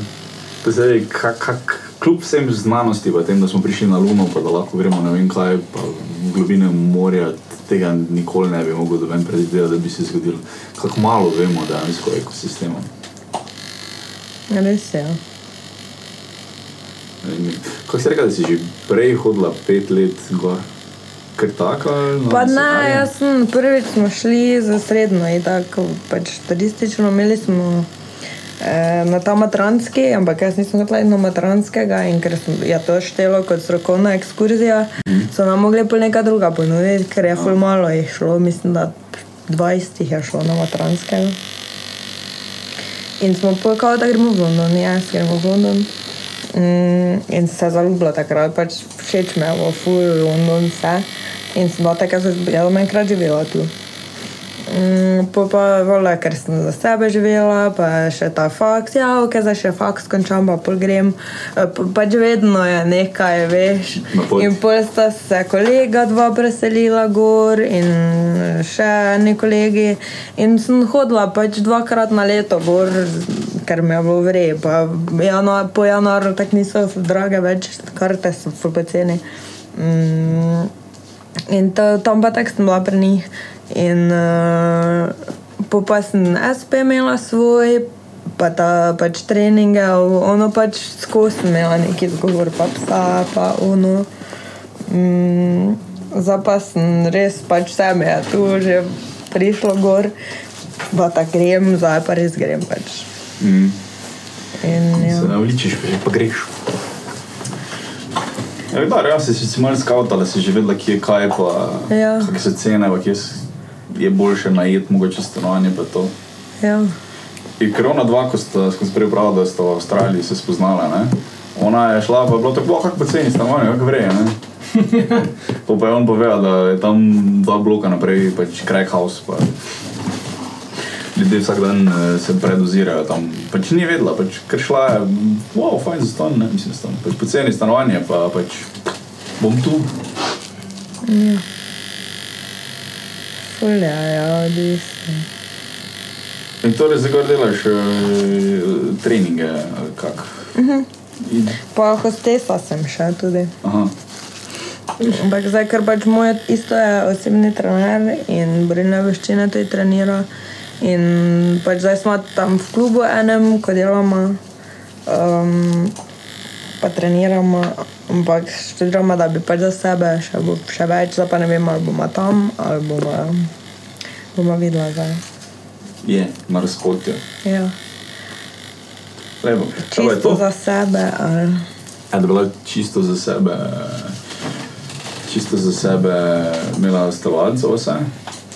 To je zdaj, kak, kak, kljub vsem znanosti, pa tem, da smo prišli na Luno, pa da lahko gremo ne vem kaj, pa globine morja, tega nikoli ne bi mogel doben predvideti, da bi se zgodilo. Kako malo vemo dejansko o ekosistemu. Res je. Kako si rekel, da si že prej hodila pet let gor? Ker tako? ali na Pa ne, seminarje? jaz sem prvič smo šli za srednjo in tako pač turistično imeli smo eh, na ta matranski, ampak jaz nisem hotela iti na matranskega in ker sem, je to štelo kot strokovna ekskurzija, so nam mogli pol neka druga ponuditi, ker je ful malo jih šlo, mislim, da 20 jih je šlo na matranskega. In smo pokali, da gremo v London, jaz gremo v London. Mm, in se zaljubila takrat, pač všeč mi je bilo, ful, London, vse. In sem bila takrat, jaz bom enkrat živela tu. Mm, pa vola, ker sem za sebe živela, pa še ta faks, ja, ok, zdaj še faks končam, pa pol grem. Eh, pa- Pač vedno je nekaj, veš. In pol sta se kolega dva preselila gor in še eni kolegi. In sem hodila pač dvakrat na leto gor, ker mi je bilo vrej. Pa januar, po januarju tako niso drage več, karte so poceni. Mm, in to, tam pa tako sem bila pri njih. In uh, pa sem SP imela svoj, pa ta pač treninge, ono pač skozi imela neki zgovor, pa psa, pa ono. Mm, zdaj pa sem res pač vse me je tu že prišlo gor, pa tako grem, zdaj pa res grem pač. Mm. In, ja. Se navličiš, pa, greš. Ja, da, res si si malo skautala, si že vedela, kje je kaj, pa Ja. kakšne so cene, pa kje s- je boljše najet, mogoče stanovanje pa. Ja. In ker ona dva, ko sta, ko sem prej pravila, da sta v Avstraliji se spoznala, ne? ona je šla, pa je bilo tako, "Wow, kako poceni stanovanje, kako vreje. Pa, [LAUGHS] pa je on povedal, da je tam dva bloka naprej, pač crack house. Pa. Ljudje vsak dan eh, se predozirajo tam. Pač ni vedela, pač, ker šla je, wow, fajn za stan, ne mislim, stan. Pač poceni stanovanje, pa pač bom tu. Fulja, ja, odvisno. In torej zdaj gor delaš uh, treninge, ali kak. In, Pa hostesa sem še tudi. aha, Ampak zdaj, ker pač moj isto je osebni trener in borilne veščine tudi trenira. In pač zdaj smo tam v klubu enem, ko delamo, um, pa treniramo, ampak študiramo, da bi pač za sebe še, bo, še več, zdaj pa ne vem, ali bomo tam, ali bomo, bomo videli zdaj. je, na razpotju. Ja. Lepo. Je to? Čisto za sebe, ali Ja, da bila čisto za sebe, čisto za sebe, imela stalovalce vse.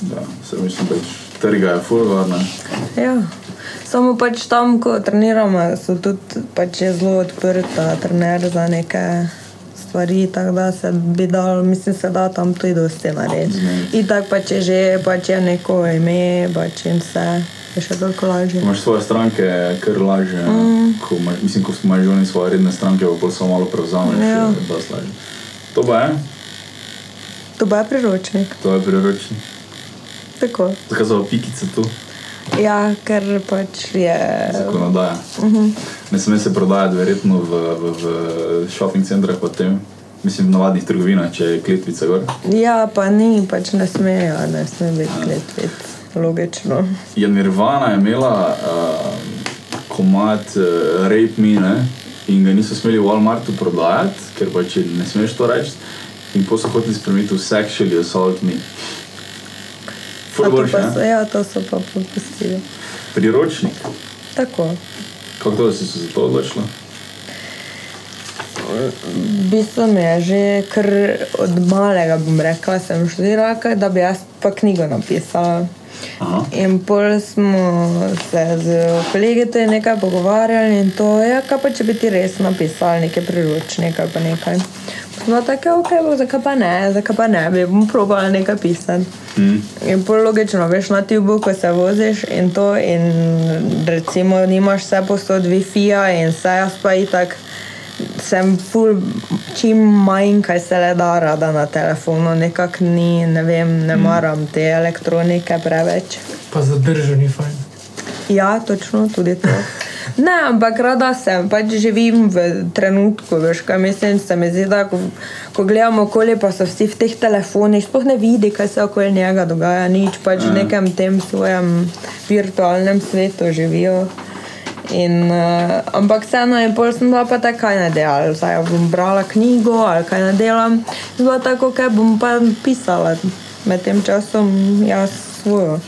Da, se mislim, pač trga je furvarna. Ja. Samo pač tam, ko treniramo, so tudi pač je zelo odprta, trener za neke stvari, tako da se bi dal, mislim, se da tam tudi dosti narediti. Zmeniti. In tako pač je že, pač je neko ime, pač in vse, je še toliko lažje. Imaš svoje stranke, kar laže. Mm. Ko imaš, mislim, ko imaš že oni svoje redne stranke, pa samo malo prevzameš, Ja. da slaže. To pa je, To pa je priročnik. to je priročnik. Tako. Zakaj so pa pikice tu? Ja, ker pač je. Zakonodaja. Uh -huh. Ne sme se prodajati verjetno v, v, v shopping centrih pa tem. Mislim, v navadnih trgovinah, če je kletvica gor. Ja, pa ni, pač ne smejo, ne sme biti kletvic. Logično. je Nirvana je imela uh, komat uh, Rape Me ne? in ga niso smeli v Walmartu prodajati, ker pač ne smeš to reči. In pa so hoteli spremeniti v Sexually Assault Me. To boljše, pa so, ja, to so pa popustili. Priročnik. Tako. Kako si se za to odločila? V bistvu mi je že kar od malega, bom rekla, sem študirala, da bi jaz pa knjigo napisala. Aha. In pol smo se z kolegi tudi nekaj pogovarjali in to je, kaj pa če bi ti res napisali nekaj priročnika ali pa nekaj. No, tako ok, bo, zakaj pa ne, zakaj pa ne, bi bom probala nekaj pisati. Mm. In pol logično, veš na tubu, ko se voziš in to, in recimo nimaš vse posod Wi-Fi-ja in vse jaz pa itak sem full, čim manj, kaj se le da rada na telefonu, nekako ni, ne vem, ne maram te elektronike preveč. Pa zadržal ni fajn. Ja, točno, tudi to. Ne, ampak rada sem, pač živim v trenutku, veš, kaj mislim, se mi zdi, da ko, ko gledamo okoli, pa so vsi v teh telefonih, sploh ne vidi, kaj se okoli njega dogaja, nič, pač v nekem tem svojem virtualnem svetu živijo. In, uh, ampak vseeno je pol sem bila pa tako, kaj ne delam. Zdaj bom brala knjigo ali kaj ne delam. Zelo tako, kaj bom pa pisala med tem časom jaz svojo.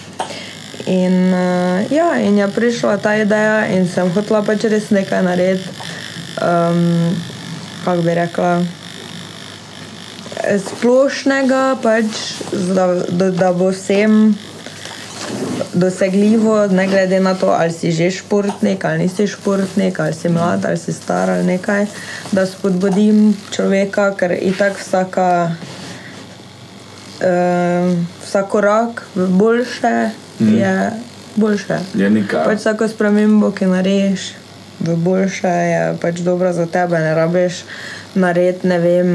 In, uh, ja, in je prišla ta ideja in sem hotela pač res nekaj narediti. Um, kako bi rekla? Splošnega, pač, da, da, da bo vsem dosegljivo, ne glede na to, ali si že športnik, ali nisi športnik, ali si mlad, ali si star ali nekaj, da spodbudim človeka, ker itak vsaka, uh, vsak korak boljše mm. je boljše. Je nekaj. Pač vsako spremembo, ki narediš v boljše, je pač dobro za tebe, ne rabiš narediti, ne vem.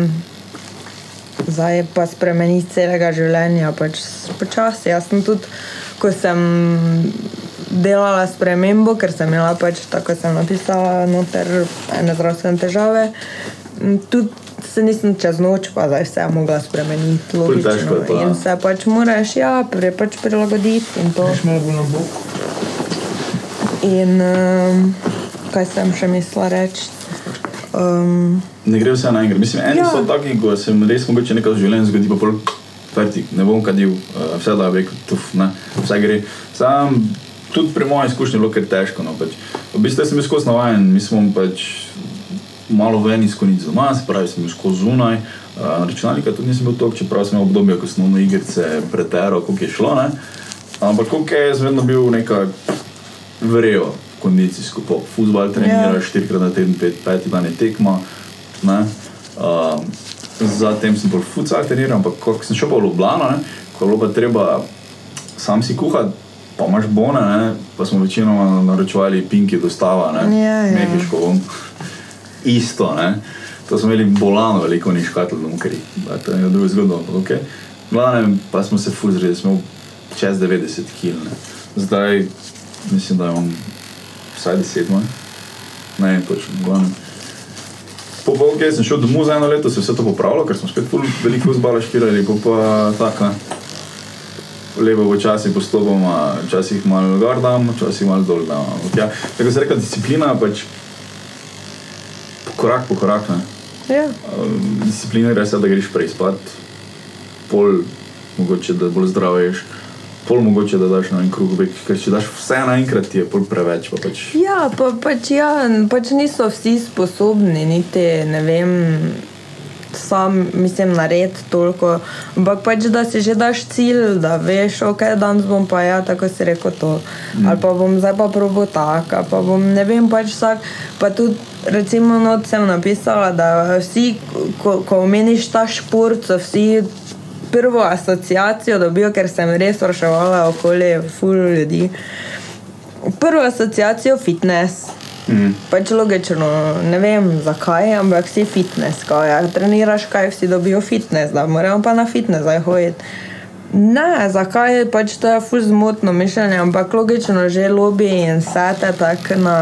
Zdaj pa spremeniti celega življenja, pač počasi. Jaz sem tudi ko sem delala spremembo, ker sem imela pač tako, sem napisala, noter ene zdravstvene težave. Tudi se nisem čez noč, pa zdaj vse mogla spremeniti, logično. In se pač moraš, ja, pre, pač prilagoditi in to. In um, kaj sem še mislila reči? Um, ne gre vse naenkrat. Mislim, eni ja. so taki, ko se jim res mogoče nekaj v življenju zgodi, pa pol fertik, ne bom kadil, uh, vse da je tuf, ne, vse gre. Sam tudi pri mojem izkušnji je bilo kar težko. No, pač. V bistvu sem bil skozi navaden, mi smo pač malo ven iz konic doma, se pravi, sem bil skozi zunaj. Uh, računalnika tudi nisem bil tok, čeprav sem imel obdobje, ko sem na igrice preteral, koliko je šlo. Ne. Ampak koliko je, vedno bil neka vrejo kondicijsko, po futbal treniraš, yeah. štirikrat na teden, pet, peti dan je tekma. Ne. Um, zatem sem bolj futsal treniral, ampak ko sem šel pa v Ljubljano, ko je bilo pa treba sam si kuhati, pa imaš bone, ne? pa smo večinoma naročevali pinki dostava, ne, ja, ja. mehiško. Isto, ne. To smo imeli bolano, veliko ni škatlo, da mokri. To je drugo zgodbo, ampak ok. Glavnem, pa smo se fuzrili, smo čez 90 kg. Zdaj mislim, da imam vsaj 10 manj. Ne, točno, glavnem. Po polki sem šel domov za eno leto, se je vse to popravilo, ker smo spet veliko zbala špirali, pa pa tako. Lepo počasi postopoma, včasih malo gor dam, včasih malo dol. Ja, tako se reka disciplina, pač korak po korak. Ja. Disciplina je res, da greš prej spat, pol mogoče da bolj zdravo ješ pol mogoče, da daš na en krug, ker če daš vse naenkrat, je pol preveč. Pa pač. Ja, pa, pač, ja, pač niso vsi sposobni, niti ne vem. Sam mislim, narediti toliko. Ampak pač, da si že daš cilj, da veš, ok, danes bom pa ja, tako si rekel to. Mm. Ali pa bom zdaj pa probo tako, pa bom ne vem, pač vsak. Pa tudi, recimo, not sem napisala, da vsi, ko, ko omeniš ta šport, so vsi prvo asociacijo dobil, ker sem res spraševala okoli ful ljudi. Prvo asociacijo fitness. Mm. Pač logično, ne vem zakaj, ampak si fitness, ko ja, treniraš, kaj vsi dobijo fitness, da moramo pa na fitness zdaj hoditi. Ne, zakaj je pač to ful zmotno mišljenje, ampak logično že lobby in sete tako na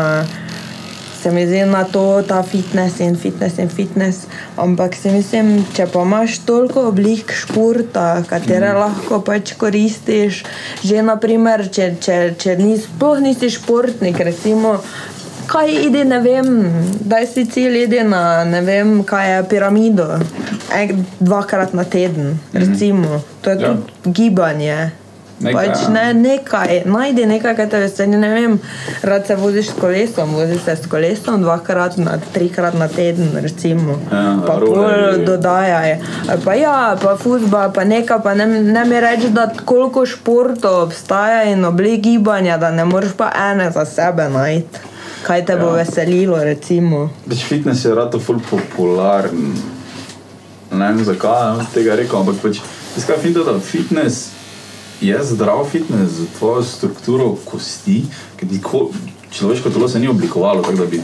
se mi zdi na to, ta fitness in fitness in fitness. Ampak si mislim, če pa imaš toliko oblik športa, katere mm. lahko pač koristiš, že naprimer, če, če, če ni, sploh nisi športnik, recimo. Kaj ide, ne vem, da si cilj ide na ne vem, kaj je piramido, Ek, dvakrat na teden, mhm. recimo. To je ja. tudi gibanje. Nekaj, pač ne, nekaj, najdi nekaj, kar te veseli. Ne vem, rad se voziš s kolesom, voziš se s kolesom dvakrat, na, trikrat na teden, recimo. Ja, pa pol dodajaj. Pa ja, pa futbol, pa nekaj, pa ne, ne mi reči, da koliko športov obstaja in oblik gibanja, da ne moreš pa ene za sebe najti. Kaj te ja. bo veselilo, recimo. Več fitness je rado ful popularen. Ne vem zakaj, tega rekel, ampak pač, skaj fitness je zdrav fitness za tvojo strukturo kosti, ker človeško telo se ni oblikovalo tako, da bi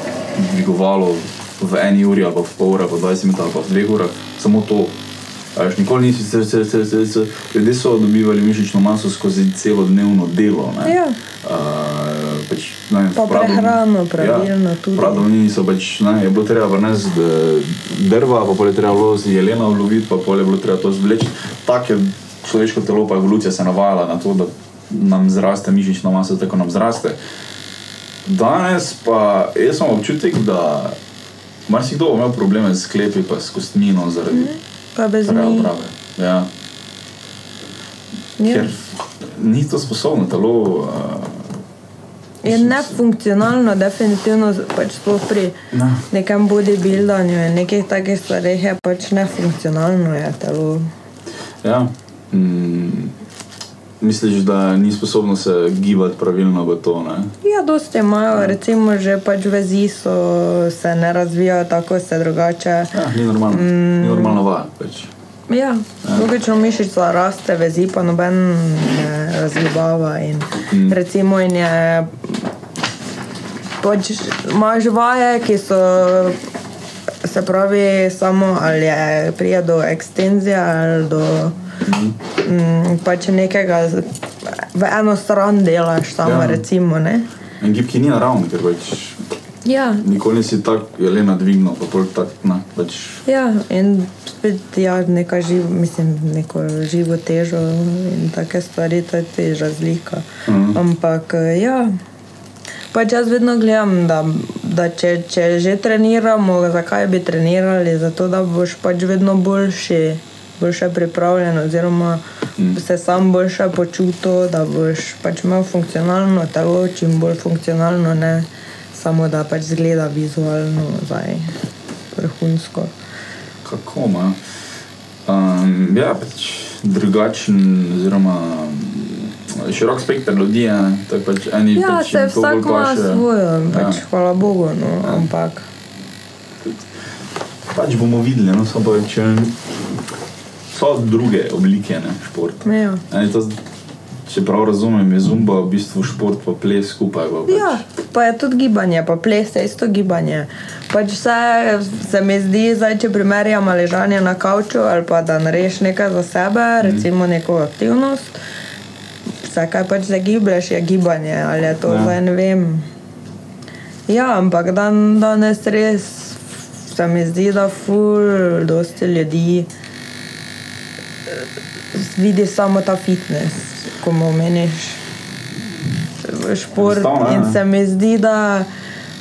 dvigovalo v eni uri, ali v pol ure, ali v 20 minut, ali v dveh urah, samo to. Až nikoli nisi se, se, se, se, se. Ljudje so dobivali mišično maso skozi celo dnevno delo. Ja. Uh, pač, ne, pa pravdom, prehrano, pravilno ja, tudi. Pravno niso, pač, ne, je bilo treba vrniti drva, pa je treba bilo z jelena uloviti, pa je bilo treba to zvleči. Tak je človeško telo, pa evolucija se navajala na to, da nam zraste mišična masa, tako nam zraste. Danes pa jaz imam občutek, da marsikdo bo imel probleme s sklepi, pa s kostmino zaradi Pa njih. preobrave. Ja. Ja. Ker ni to sposobno telo. Uh, Je nefunkcionalno, definitivno, pač sploh pri ne. nekem bodybuildanju in nekih takih stvareh je pač nefunkcionalno je telo. Ja. Mm, misliš, da ni sposobno se gibati pravilno v to? Ne? Ja, dosti imajo, recimo že pač vezi so, se ne razvijajo tako, se drugače. Ja, ni normalno. Mm. Ni normalno vaja. Pač. Ja, logično mišica raste, vezi pa noben ne razgibava. In, mm. Recimo in je, pač imaš vaje, ki so, se pravi, samo ali je prije do ekstenzije ali do mm. pač nekega, z- v eno stran delaš samo, Ja. recimo, ne. En gib, ki ni naravni, ker pač Ja, nikoli nisi tako jelena dvignil, pa pol tak, ne, pač Ja, in spet ja, neka živ, mislim, neko živo težo in take stvari, to je razlika. Mhm. Ampak ja, pač jaz vedno gledam, da, da če, če že treniramo, zakaj bi trenirali? Zato, da boš pač vedno boljši, boljše pripravljen, oziroma mm. se sam boljše počutil, da boš pač imel funkcionalno telo, čim bolj funkcionalno, ne samo da pač zgleda vizualno, zdaj vrhunsko. kako ima. Um, ja, pač drugačen, oziroma mm, širok spekter ljudi ne, tako Pač eni Ja, pač se vsak ima svojo, pač, Ja. hvala Bogu, no, ampak Pač bomo videli, no, samo pa, če so druge oblike ne, športa. ja. Eni to, če prav razumem, je zumba v bistvu šport, pa ples skupaj. Pa pač. Ja, pa je tudi gibanje, pa ples je isto gibanje. Pač vse se mi zdi, zdaj, če primerjamo ležanje na kavču ali pa da narediš nekaj za sebe, recimo neko aktivnost, vse kaj pač zagiblješ, je gibanje ali je to Ja. ja. zdaj ne vem. Ja, ampak dan, danes res se mi zdi, da ful, dosti ljudi vidi samo ta fitness, ko mu omeniš šport. Ja, In ne. se mi zdi, da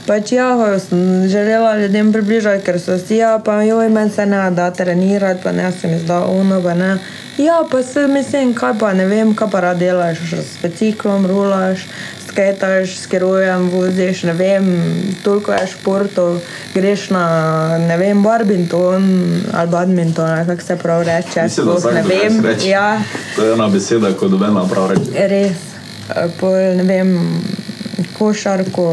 pač ja, sem želela ljudem približati, ker so si, ja, pa joj, meni se ne da trenirati, pa ne se mi zda ono, pa ne. Ja, pa se mislim, kaj pa ne vem, kaj pa rad delaš, s biciklom rulaš, sketaš, s kerujem voziš, ne vem, toliko je športov, greš na, ne vem, barbinton ali badminton, kako se prav reče, Mislim, da ne vem. reče. Ja, To je ena beseda, ko dobena prav reče. res, eh, pol, ne vem, košarko,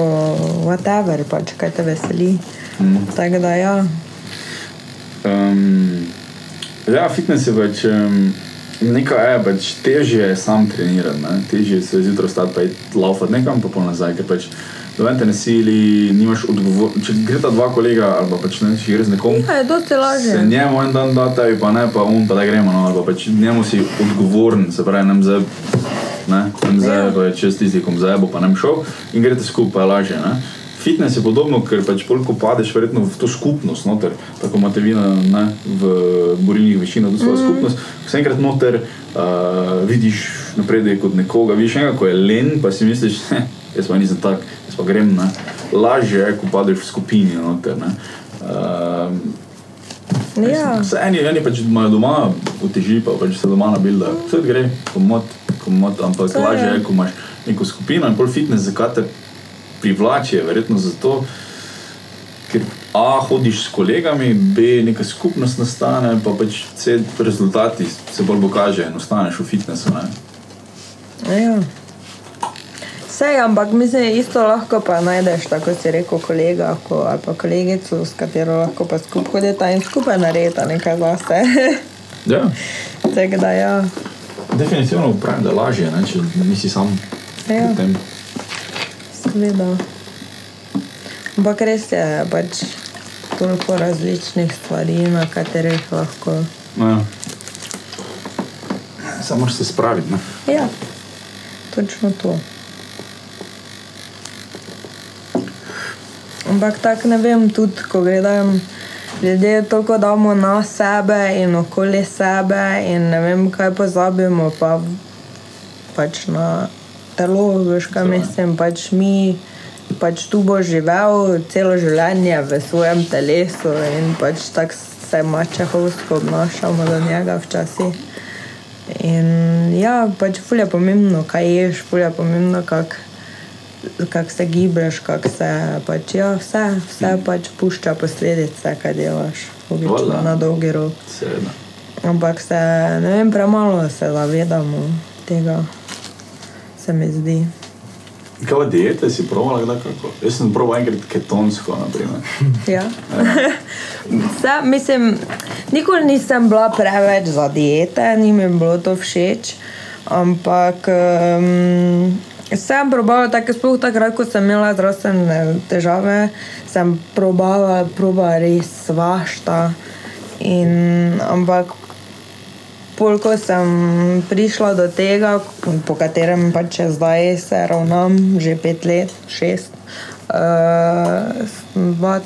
whatever, pač kaj te veseli. Mm. Tako da ja. Um, ja, fitness je pač um, nekaj, je pač težje je sam trenirati, ne? težje se zjutraj stati pa iti laufati nekam, pa pol nazaj, ker pač doven te ne sili, nimaš odgovor. Če gre ta dva kolega, ali pa pač ne, če gre z nekom. ja, je dosti lažje. Se njemu en dan da tebi, pa ne, pa un pa da gremo, no, ali pa pač njemu si odgovoren, se pravi, nem zdaj, ne, nem zdaj, Ja. pa je čez tisti, kom zdaj bo, pa nem šel in greste skupaj lažje, ne. Fitness je podobno, ker pač polko padeš verjetno v to skupnost, noter, tako imate vi na, ne, v borilnih višinah, to svojo mm. skupnost, vse enkrat noter uh, vidiš napredek od nekoga, vidiš enega, ko je len, pa si misliš, "Heh, jaz pa nisem tak, pa grem, ne. Lažje je, ko padeš v skupini, noter, ne. Uh, Ja. Se eni, eni pač imajo doma uteži, pa pač se doma nabilda. Vse gre, komod, komod, ampak je. lažje je, ko imaš neko skupino in pol fitness, zakaj te privlači, je verjetno zato, ker A hodiš s kolegami, B neka skupnost nastane, pa pač C rezultati se bolj pokažejo in ostaneš v fitnessu. Ne? ja. Sej, ampak mislim, isto lahko pa najdeš, tako si rekel, kolega ko, ali pa kolegico, s katero lahko pa skupaj hodita in skupaj naredita nekaj zase. [LAUGHS] Ja, Tako da ja. definitivno pravim, da je lažje, ne? če nisi sam Ja. Seveda. Ampak res je pač toliko različnih stvari, na katerih lahko. No, ja. Samo moraš se spraviti. Ne? Ja, točno to. Ampak tako ne vem, tudi ko gledam, ljudje toliko damo na sebe in okoli sebe, in ne vem, kaj pozabimo, pa pač na telo, veš, kaj mislim, pač mi pač tu bo živel celo življenje v svojem telesu in pač tako se mačehovsko obnašamo do njega včasih. In ja, pač ful je pomembno, kaj ješ, ful je pomembno, kako kak se gibeš, kako se pač, ja, vse, vse pač pušča posledice, kaj delaš, obično Valjda. na dolgi rok. Seveda. Ampak se, ne vem, premalo se zavedamo tega, se mi zdi. Kaj pa diete si provala kdaj kako? Jaz sem proval enkrat ketonsko, naprimer. Ja. [LAUGHS] Vse, mislim, nikoli nisem bila preveč za diete, ni mi bilo to všeč. Ampak um, sem probala, tako sploh takrat, ko sem imela zdravstvene težave, sem probala, probala res svašta. In, ampak pol, ko sem prišla do tega, po katerem pač še zdaj se ravnam, že pet let, šest, uh,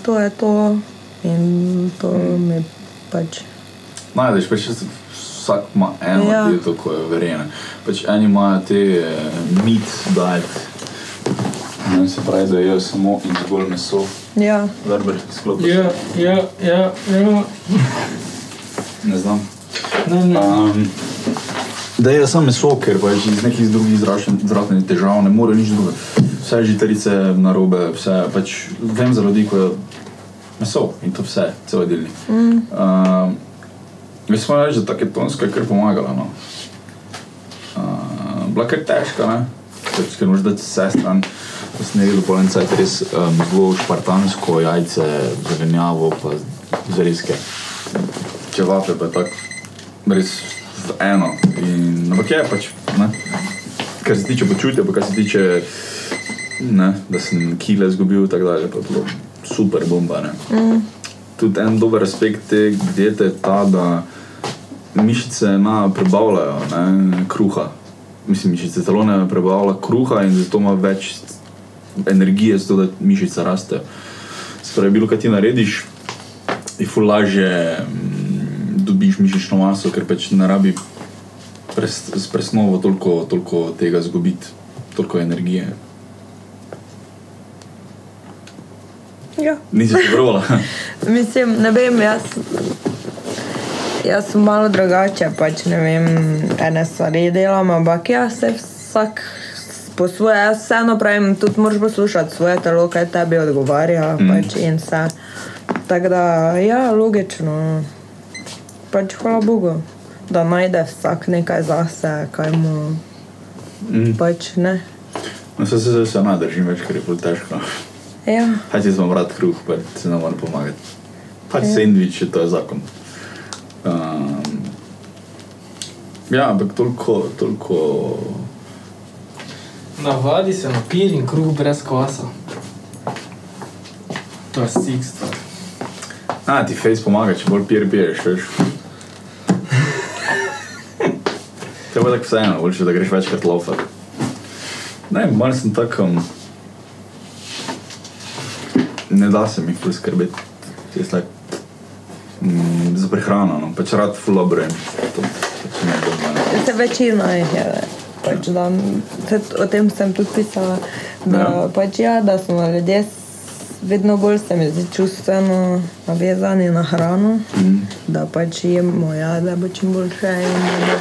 to je to in to mi pač. Najdeš, pač jaz- vsak ima eno Ja. dieto, ko je verjene. Pač eni imajo te eh, meat diet, ne, se pravi, da jejo samo in zgolj meso. Ja, Verber, sklopi. Ja, ja, ja, ja. Ne znam. Ne, ne. Um, da je samo meso, ker pač iz nekih drugih zdravstven- zdravstvenih težav ne more nič drugega. Vse žitarice na robe, vse pač vem za ljudi, ko je meso in to vse, cel delni. Mm. Um, jaz smo reči, da ta ketonska je kar pomagala. No. Uh, bila kar težka, ne? Ker moraš dati vse stran. Da sem jedel polen cajt res um, zelo špartansko, jajce, zelenjavo, pa zariske. Čevape pa tako res v eno. In, ampak je pač, ne? kar se tiče počutja, pa kar se tiče, ne, da sem kile izgubil, tako dalje, pa je bilo super bomba. Ne? Mm. Tudi en dober aspekt te diete je ta, da mišice na prebavljajo ne, kruha. Mislim, mišice telo ne prebavlja kruha in zato ima več energije, zato da mišice rastejo. Spravi, bilo kaj ti narediš, je ful lažje mm, dobiš mišično maso, ker pač ne rabi pres, s presnovo toliko, toliko tega izgubiti, toliko energije. ja. Nisi se provala. [LAUGHS] Mislim, ne vem, jaz, jaz sem malo drugače, pač ne vem, ene stvari delam, ampak jaz se vsak po svoje, jaz vseeno pravim, tudi moraš poslušati svoje telo, kaj tebi odgovarja mm. pač in vse. Tako da, ja, logično, pač hvala Bogu, da najde vsak nekaj zase, kaj mu Mm. pač ne. No, se, se, se, se nadržim več, ker je bolj težko. Ja, Pač jaz imam rad kruh, pa se ne morem pomagati. Pač sendvič, to je zakon. Um, ja, ampak toliko, toliko. Navadi se na pir in kruh brez kvasa. To je stik stvar. A, ti face pomaga, če bolj pier piješ, veš. Je pa tako vseeno, boljše, da greš večkrat lofat. Ne, malo sem tako. Um, ne da se mi ful skrbeti. Jaz tak, mm, za prehrano, no. pač rad ful obrojem. To pač Se večina jih je. Pač, da, se, o tem sem tudi pisala, da, Ja. ja. pač, ja, da smo ljudje vedno bolj se mi zdi čustveno navezani na hrano, mm. da pač jemo, ja, da bo čim boljše in da bo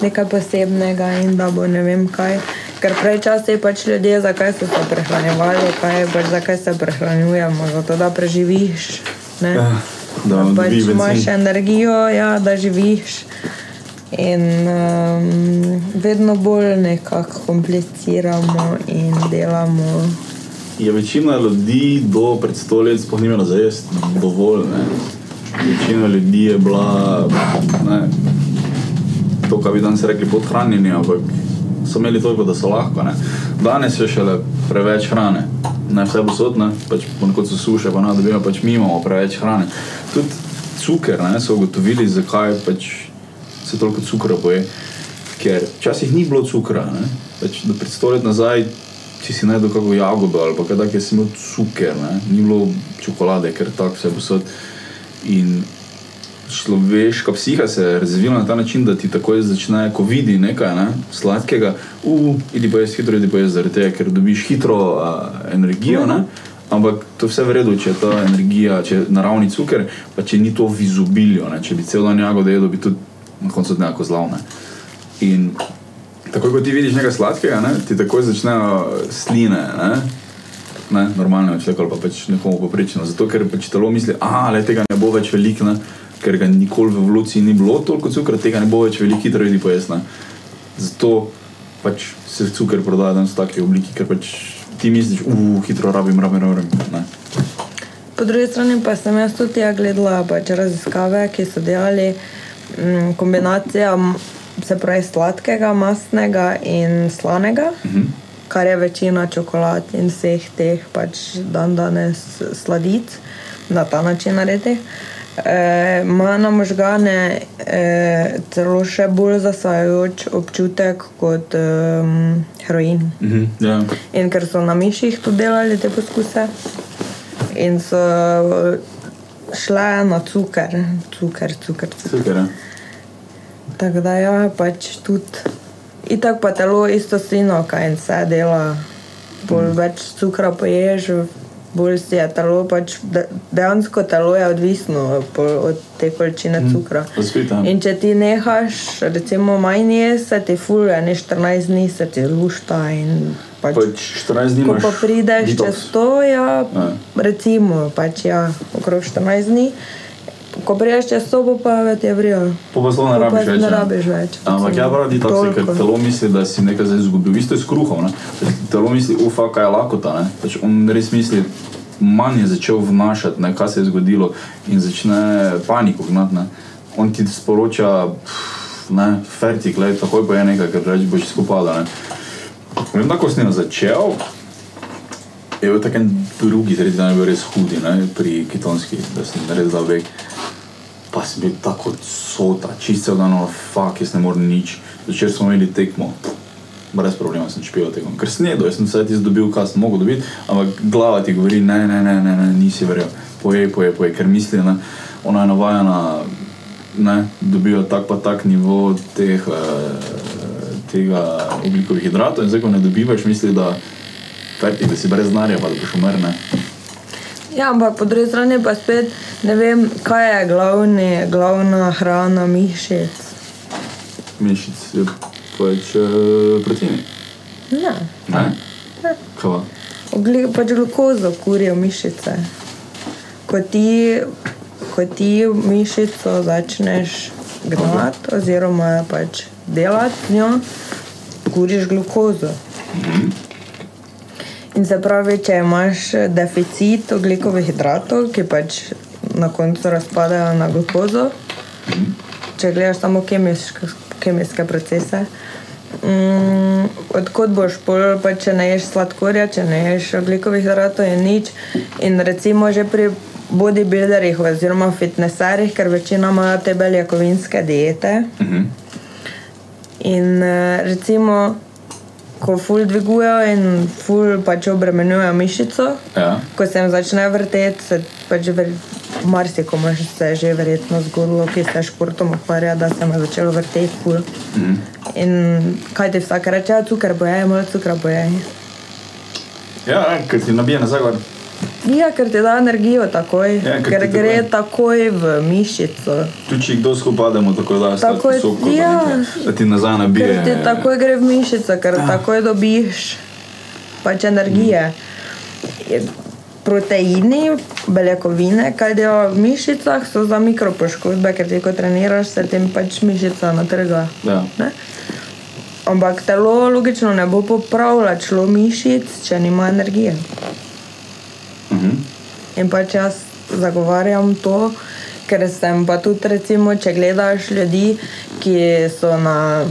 nekaj posebnega in da bo ne vem kaj. Ker prej časi pač ljudje, zakaj so se prehranjevali, kaj, pač, zakaj se prehranjujemo, zato da preživiš. Ne? Ja, da pač imaš energijo, ja, da živiš. In um, vedno bolj nekako kompliciramo in delamo. Je večina ljudi do pred sto let sploh ni imela za jesti dovolj. Ne? Večina ljudi je bila, ne, to, kar bi danes rekli, podhranjeni, ampak so imeli toliko, da so lahko. Ne? Danes je šele preveč hrane, ne vse posodne, pač ponekod so suše, pa ne dobimo, pač mi imamo preveč hrane. Tudi cuker, ne, so ugotovili, zakaj pač se toliko cukra poje. Ker včasih ni bilo cukra, ne? pač do pred sto let nazaj če si najdel kako jagodo ali kaj takega, si imel cuker, ne? ni bilo čokolade, ker tako vse posod. In človeška psiha se je razvila na ta način, da ti takoj začne, ko vidi nekaj ne, sladkega, uh, idi pa jaz hitro, idi pa jaz zaradi tega, ker dobiš hitro uh, energijo. Ne? Ampak to je vse v redu, če je ta energija, če je naravni cuker, pa če ni to v izobilju. Če bi cel dan jagode jedel, bi tudi na koncu nekako zlavne. In tako kot ti vidiš nekaj sladkega, ne? ti takoj začnejo sline. Ne? Ne, normalno je človek ali pa pač nekomu poprečno. Zato, ker pač telo misli, da tega ne bo več veliko? Ker ga nikoli v evoluciji ni bilo toliko cukra, tega ne bo več veliko, hitro vidi pojasne. Zato pač se cuker prodaja danes v taki obliki, ker pač ti misliš, uh, hitro rabim, rabim, rabim. Ne. Po drugi strani pa sem jaz tudi ja gledala pač raziskave, ki so delali mm, kombinacijo m, se pravi sladkega, mastnega in slanega, Mhm. kar je večina čokolad in vseh teh pač dan danes sladic na ta način narediti. Ima na možgane e, celo še bolj zasajajoč občutek kot um, heroin. Mhm, ja. In ker so na miših tudi delali te poskuse, in so šle na cuker. cuker. Cuker, ja. Tako da ja, pač tudi. Itak pa telo isto slino, kaj in vse dela. Bolj več cukra poješ, bolj si je telo, pač de- dejansko telo je odvisno od te količine cukra. Pa spet, ja. In če ti nehaš, recimo, manj jesti, se ti fulje, ne 14 dni se ti lušta pač. Pač 14 dni Ko pa prideš detox. čez to, ja, Ja. recimo, pač ja, okrog 14 dni. Ko prideš čez to, bo pa ti je vrijo. Po pa sploh ne rabiš več. ne rabiš več, Ampak ja, pravi detoks, ker Toliko. telo misli, da si nekaj zdaj izgubil. Isto je s kruhom. Ne? Telo misli, ufa, kaj je lakota. Ne? Pač on res misli, manj je začel vnašati, ne, kaj se je zgodilo in začne paniko gnati. ne. On ti sporoča, pff, ne, fertik, le, takoj pa je nekaj, ker reč boš skupada. Vem, da ko sem jo začel, je bil tak en drugi, tretji dan je bil res hudi, ne, pri kitonski, da sem res dal vek. Pa sem bil tako sota, čist cel dan, no, fuk, jaz ne morem nič. Začer smo imeli tekmo, brez problema sem špil tekom. Ker snedo, jaz sem vse tisto dobil, kar sem mogel dobiti, ampak glava ti govori, ne, ne, ne, ne, ne nisi verjel, pojej, pojej, pojej, ker misli, ne, ona je navajena, ne, dobijo tak pa tak nivo teh, eh, tega oglikovih hidratov in zdaj, ko ne dobivaš, misli, da, fertik, da si brez denarja, pa da boš umrl, ne. Ja, ampak po drugi strani pa spet ne vem, kaj je glavni, glavna hrana mišic. Mišic je pač uh, proteini. Ne. Ne? Kava. Ogli, pač glukozo kurijo mišice. Ko ti, ko ti mišico začneš gnati, oziroma pač delati z njo, kuriš glukozo. In se pravi, če imaš deficit oglikovih hidratov, ki pač na koncu razpadajo na glukozo, če gledaš samo kemijske, kemijske procese. Mm, odkot boš pol, pa če ne ješ sladkorja, če ne ješ oglikovih hidratov, je nič. In recimo že pri bodybuilderjih oziroma fitneserjih, ker večina imajo te beljakovinske diete. Mhm. In eh, recimo, ko ful dvigujejo in ful pač obremenjujejo mišico, Ja. ko se jim začne vrteti, se pač ver, marsikomu se je že verjetno zgodilo, ki se športom ukvarja, da se mu je začelo vrteti ful. Mhm. In kaj ti vsak reče, "Ja, cuker bojaj, malo cukra bojaj. Ja, ja, ker ti nabije nazaj. Ja, ker ti da energijo takoj, Ja, ker ker gre takoj- takoj v mišico. Tu če kdo skupademo, tako da Takoj, sladki sok, ja. da ti nazaj nabije. Ker ti takoj gre v mišico, ker takoj dobiš pač energije. Je- Proteini, beljakovine, kaj delajo v mišicah, so za mikropoškodbe, ker ti ko treniraš, se tem pač mišica natrga. Ja. Ne? Ampak telo logično ne bo popravljalo mišic, če nima energije. Mhm. In pač jaz zagovarjam to, ker sem pa tudi, recimo, če gledaš ljudi, ki so na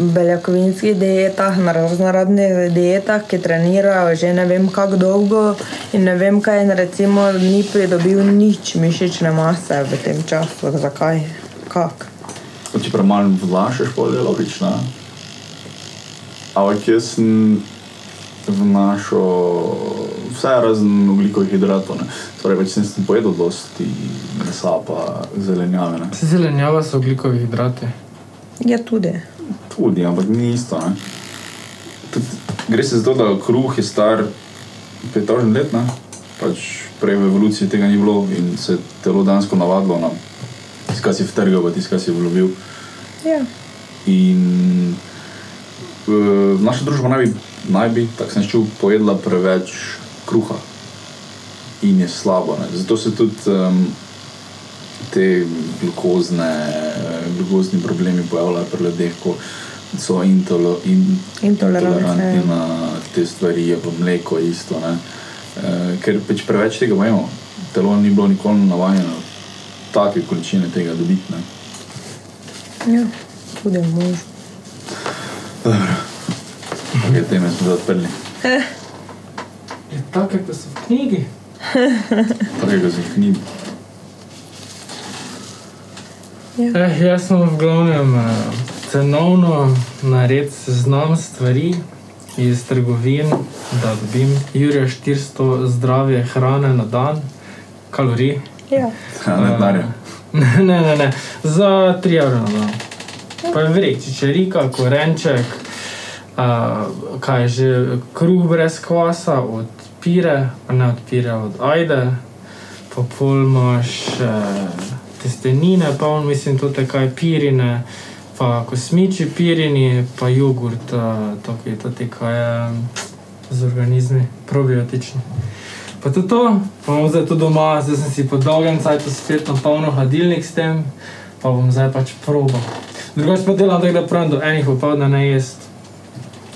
beljakovinskih dietah, na raznoraznih dietah, ki trenirajo že ne vem kako dolgo in ne vem kaj, in recimo ni pridobil nič mišične mase v tem času. Zakaj? Kak? Če premalo vlašeš, pol je logično. Ampak jaz sem vnašal vse razen ugljikovih hidratov. Ne. Torej, več sem pojedel dosti mesa, pa zelenjave. Ne. Zelenjava so ugljikovi hidrati. Ja, tudi. Tudi, ampak ni isto. Ne. Tudi, gre se za to, da kruh je star 5000 let, ne. pač prej v evoluciji tega ni bilo in se je telo dansko navadilo na tisto, kar si vtrgal, pa tisto, kar si vlobil. Ja. In uh, naša družba naj bi, naj bi tako sem čutil, pojedla preveč kruha in je slabo. Ne? Zato se tudi um, te glukozne, glukozni problemi pojavljajo pri ljudeh, ko so intolo, in, Intolerantni, na te stvari, je pa mleko isto. Ne? Uh, ker pač preveč tega imamo, telo ni bilo nikoli navajeno take količine tega dobiti. ne. ja, tudi mož. Te teme smo zdaj odprli. [LAUGHS] Je tako, kot so v knjigi. Takega za knjig. Eh, jaz sem v glavnem eh, cenovno nared seznam stvari iz trgovin, da dobim Jurija 400 zdrave hrane na dan, kalorij. Ja. Ja, [LAUGHS] ne, denarja. Ne, ne, ne, za 3 evre na dan. Pa je vrek, čičerika, korenček, a, kaj je že, kruh brez kvasa, od pire, ne od pire, od ajde, pa pol imaš e, testenine, pa on mislim tudi kaj pirine, pa kosmiči pirini, pa jogurt, taki, taki kaj je z organizmi, probiotični. Pa tudi to, pa bom zdaj to doma, zdaj sem si po dolgem času spet napolnil hladilnik s tem, pa bom zdaj pač probal. Drugače pa delam tako, da pravim do enih popoldne ne jest.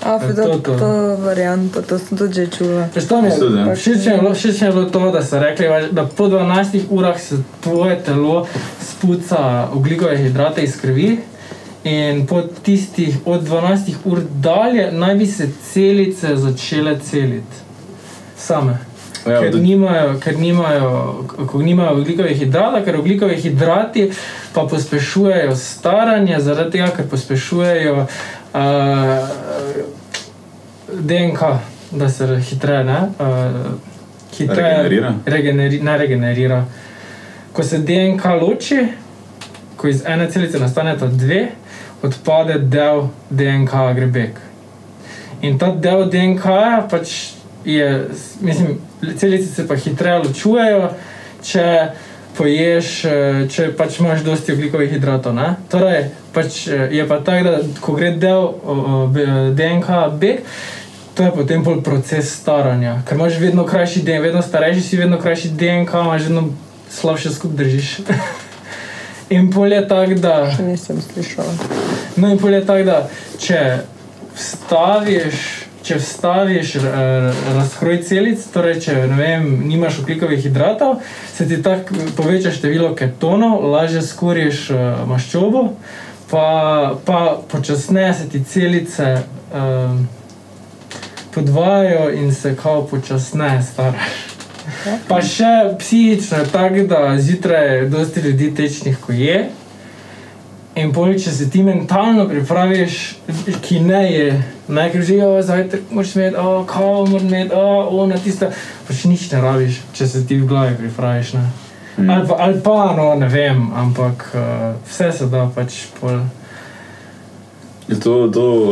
A, Ja, to, to, to, to. to varianto, to sem tudi že čula. Všeč mi je bilo- všeč mi je bilo to, da so rekli, da po 12 urah se tvoje telo spuca ugljikove hidrate iz krvi. In po tistih od 12 ur dalje naj bi se celice začele celiti. Same. Ja, ker, nimajo, ker nimajo, nimajo oglikovih hidratov, ker oglikovi hidrati pa pospešujejo staranje, zaradi tega, ker pospešujejo uh, DNK, da se re- hitreje, ne, uh, hitreje Regenerira? regeneri, ne regenerira. Ko se DNK loči, ko iz ene celice nastaneta dve, odpade del DNK grebek. In ta del DNK -ja pač je, mislim, celice se pa hitreje ločujejo, če poješ, eh, če pač imaš dosti oglikovih hidratov. Ne? Torej, pač eh, je pa tako, da ko gre del DNK beg, to je potem bolj proces staranja, ker imaš vedno krajši DNK, vedno starejši si, vedno krajši DNK, imaš vedno slabše skupaj držiš. [LAUGHS] In pol je tako, da. Še nisem slišala. No, in pol je tako, da če vstaviš, če vstaviš eh, razkroj celic, torej če vem, nimaš oglikovih hidratov, se ti tako poveča število ketonov, lažje skuriš eh, maščobo, pa, pa počasneje se ti celice eh, podvajajo in se kao počasneje staraš. Pa še psihično je tako, da zjutraj dosti ljudi tečnih, ko je. In pol, če se ti mentalno pripraviš, ki ne je, ne ker že jo zajtrk moraš imeti, o, kavo moraš imeti, o, ona tista, pač nič ne rabiš, če se ti v glavi pripraviš. Ne. Mm. Ali, pa, ali pa, no, ne vem, ampak uh, vse se da pač pol. Je to, to uh,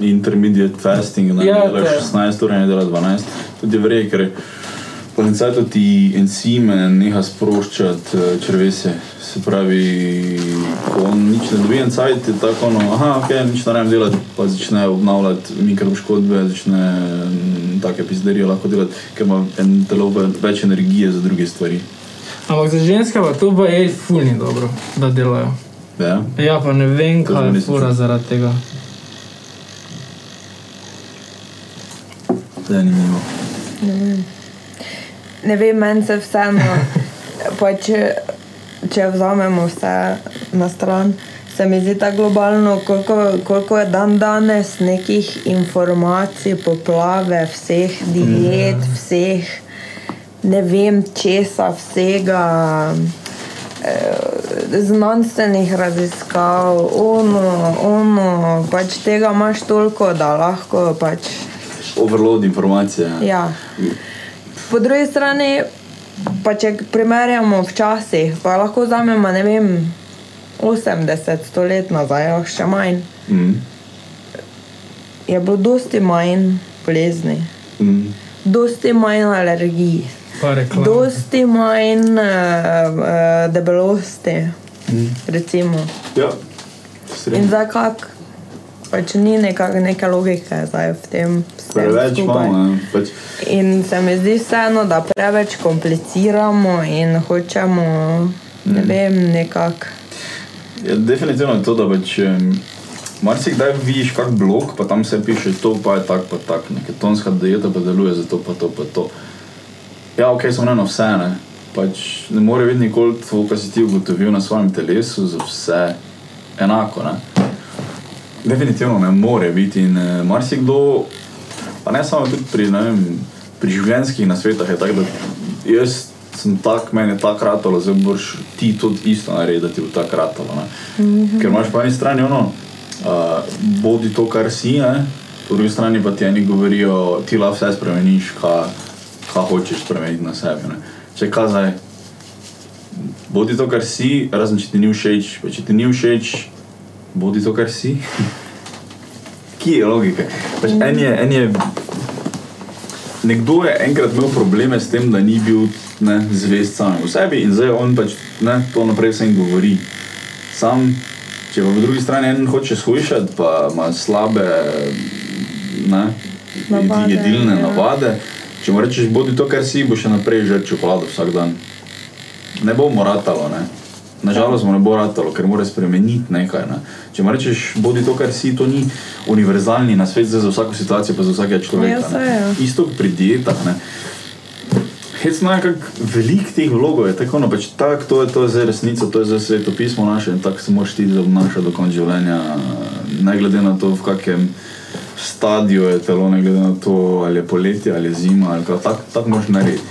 intermediate fasting, Ja, delaš to je. 16 ur, ne delaš 12, tudi je verjetno, ker po enem cajtu ti encime neha sproščati uh, črvese. Se pravi, ko on nič ne dobi en cajt, je tako ono, aha, ok, nič ne rabim delati, pa začne obnavljati mikroškodbe, začne mm, take pizderije lahko delati, ker ima en telo ve- več energije za druge stvari. Ampak za ženske pa to pa je fulni dobro, da delajo. Ja? Ja, pa ne vem, kaj je fura zaradi tega. Zanimivo. Ne vem, meni se vseeno, pač, če vzamemo vse na stran, se mi zdi tako globalno, koliko, koliko je dan danes nekih informacij, poplave, vseh diet, vseh ne vem česa, vsega. Eh, Znanstvenih raziskav, ono, ono, pač tega imaš toliko, da lahko pač. Overload informacije. Ja. po drugi strani, pa če primerjamo včasih, pa lahko vzamemo, ne vem, 80, 100 let nazaj, še manj, Mm. je bilo dosti manj bolezni, Mm. dosti manj alergij. Dosti manj uh, uh, debelosti, Mm. recimo. Ja, In sredi. zdaj kak, pač ni nekak, neke logike zdaj v tem. Preveč imamo. ne, Pač, In se mi zdi vseeno, da preveč kompliciramo in hočemo, ne vem, nekako. Ja, definitivno je to, da pač, um, marsikdaj vidiš kak blog, pa tam se piše to, pa je tak, pa tak, neka tonska dieta pa deluje za to, pa to, pa to. Ja, ok, samo ne na vse, ne. Pač ne more biti nikoli to, kar si ti ugotovil na svojem telesu, za vse enako, ne. Definitivno ne more biti in uh, marsikdo, pa ne samo tudi pri, ne vem, pri življenjskih nasvetah je tako, da jaz sem tak, meni je tako ratalo, zdaj boš ti tudi isto narediti, da ti bo tako ratalo. Mm -hmm. Ker imaš po eni strani ono, uh, bodi to, kar si, ne? po drugi strani pa ti eni govorijo, ti lahko vse spremeniš, kaj, kaj hočeš spremeniti na sebi. Ne? Če kaj zdaj, bodi to, kar si, razen če ti ni všeč, pa če ti ni všeč, bodi to, kar si. [LAUGHS] Kje je logika? Pač en je, en je, nekdo je enkrat imel probleme s tem, da ni bil ne, zvest samemu sebi in zdaj on pač ne, to naprej vsem govori. Sam, če pa po drugi strani en hoče shujšati, pa ima slabe ne, Navade, jedilne ja. Če mu rečeš, bodi to, kar si, bo še naprej žrl čokolado vsak dan. Ne bo mu ratalo, ne. Nažalost mu ne bo ratalo, ker mora spremeniti nekaj. Ne. Če mu rečeš, bodi to, kar si, to ni univerzalni na svet za vsako situacijo, pa za vsakega človeka. Ja, ja. Isto pri dietah. Ne. Hecno je, kako velik teh vlogov je, tako no, pač tak, to je, to je zdaj resnica, to je zdaj svetopismo naše in tako se moraš ti obnašati do konca življenja, ne glede na to, v kakem stadiju je telo, ne glede na to, ali je poletje ali je zima, ali tako tak moraš narediti.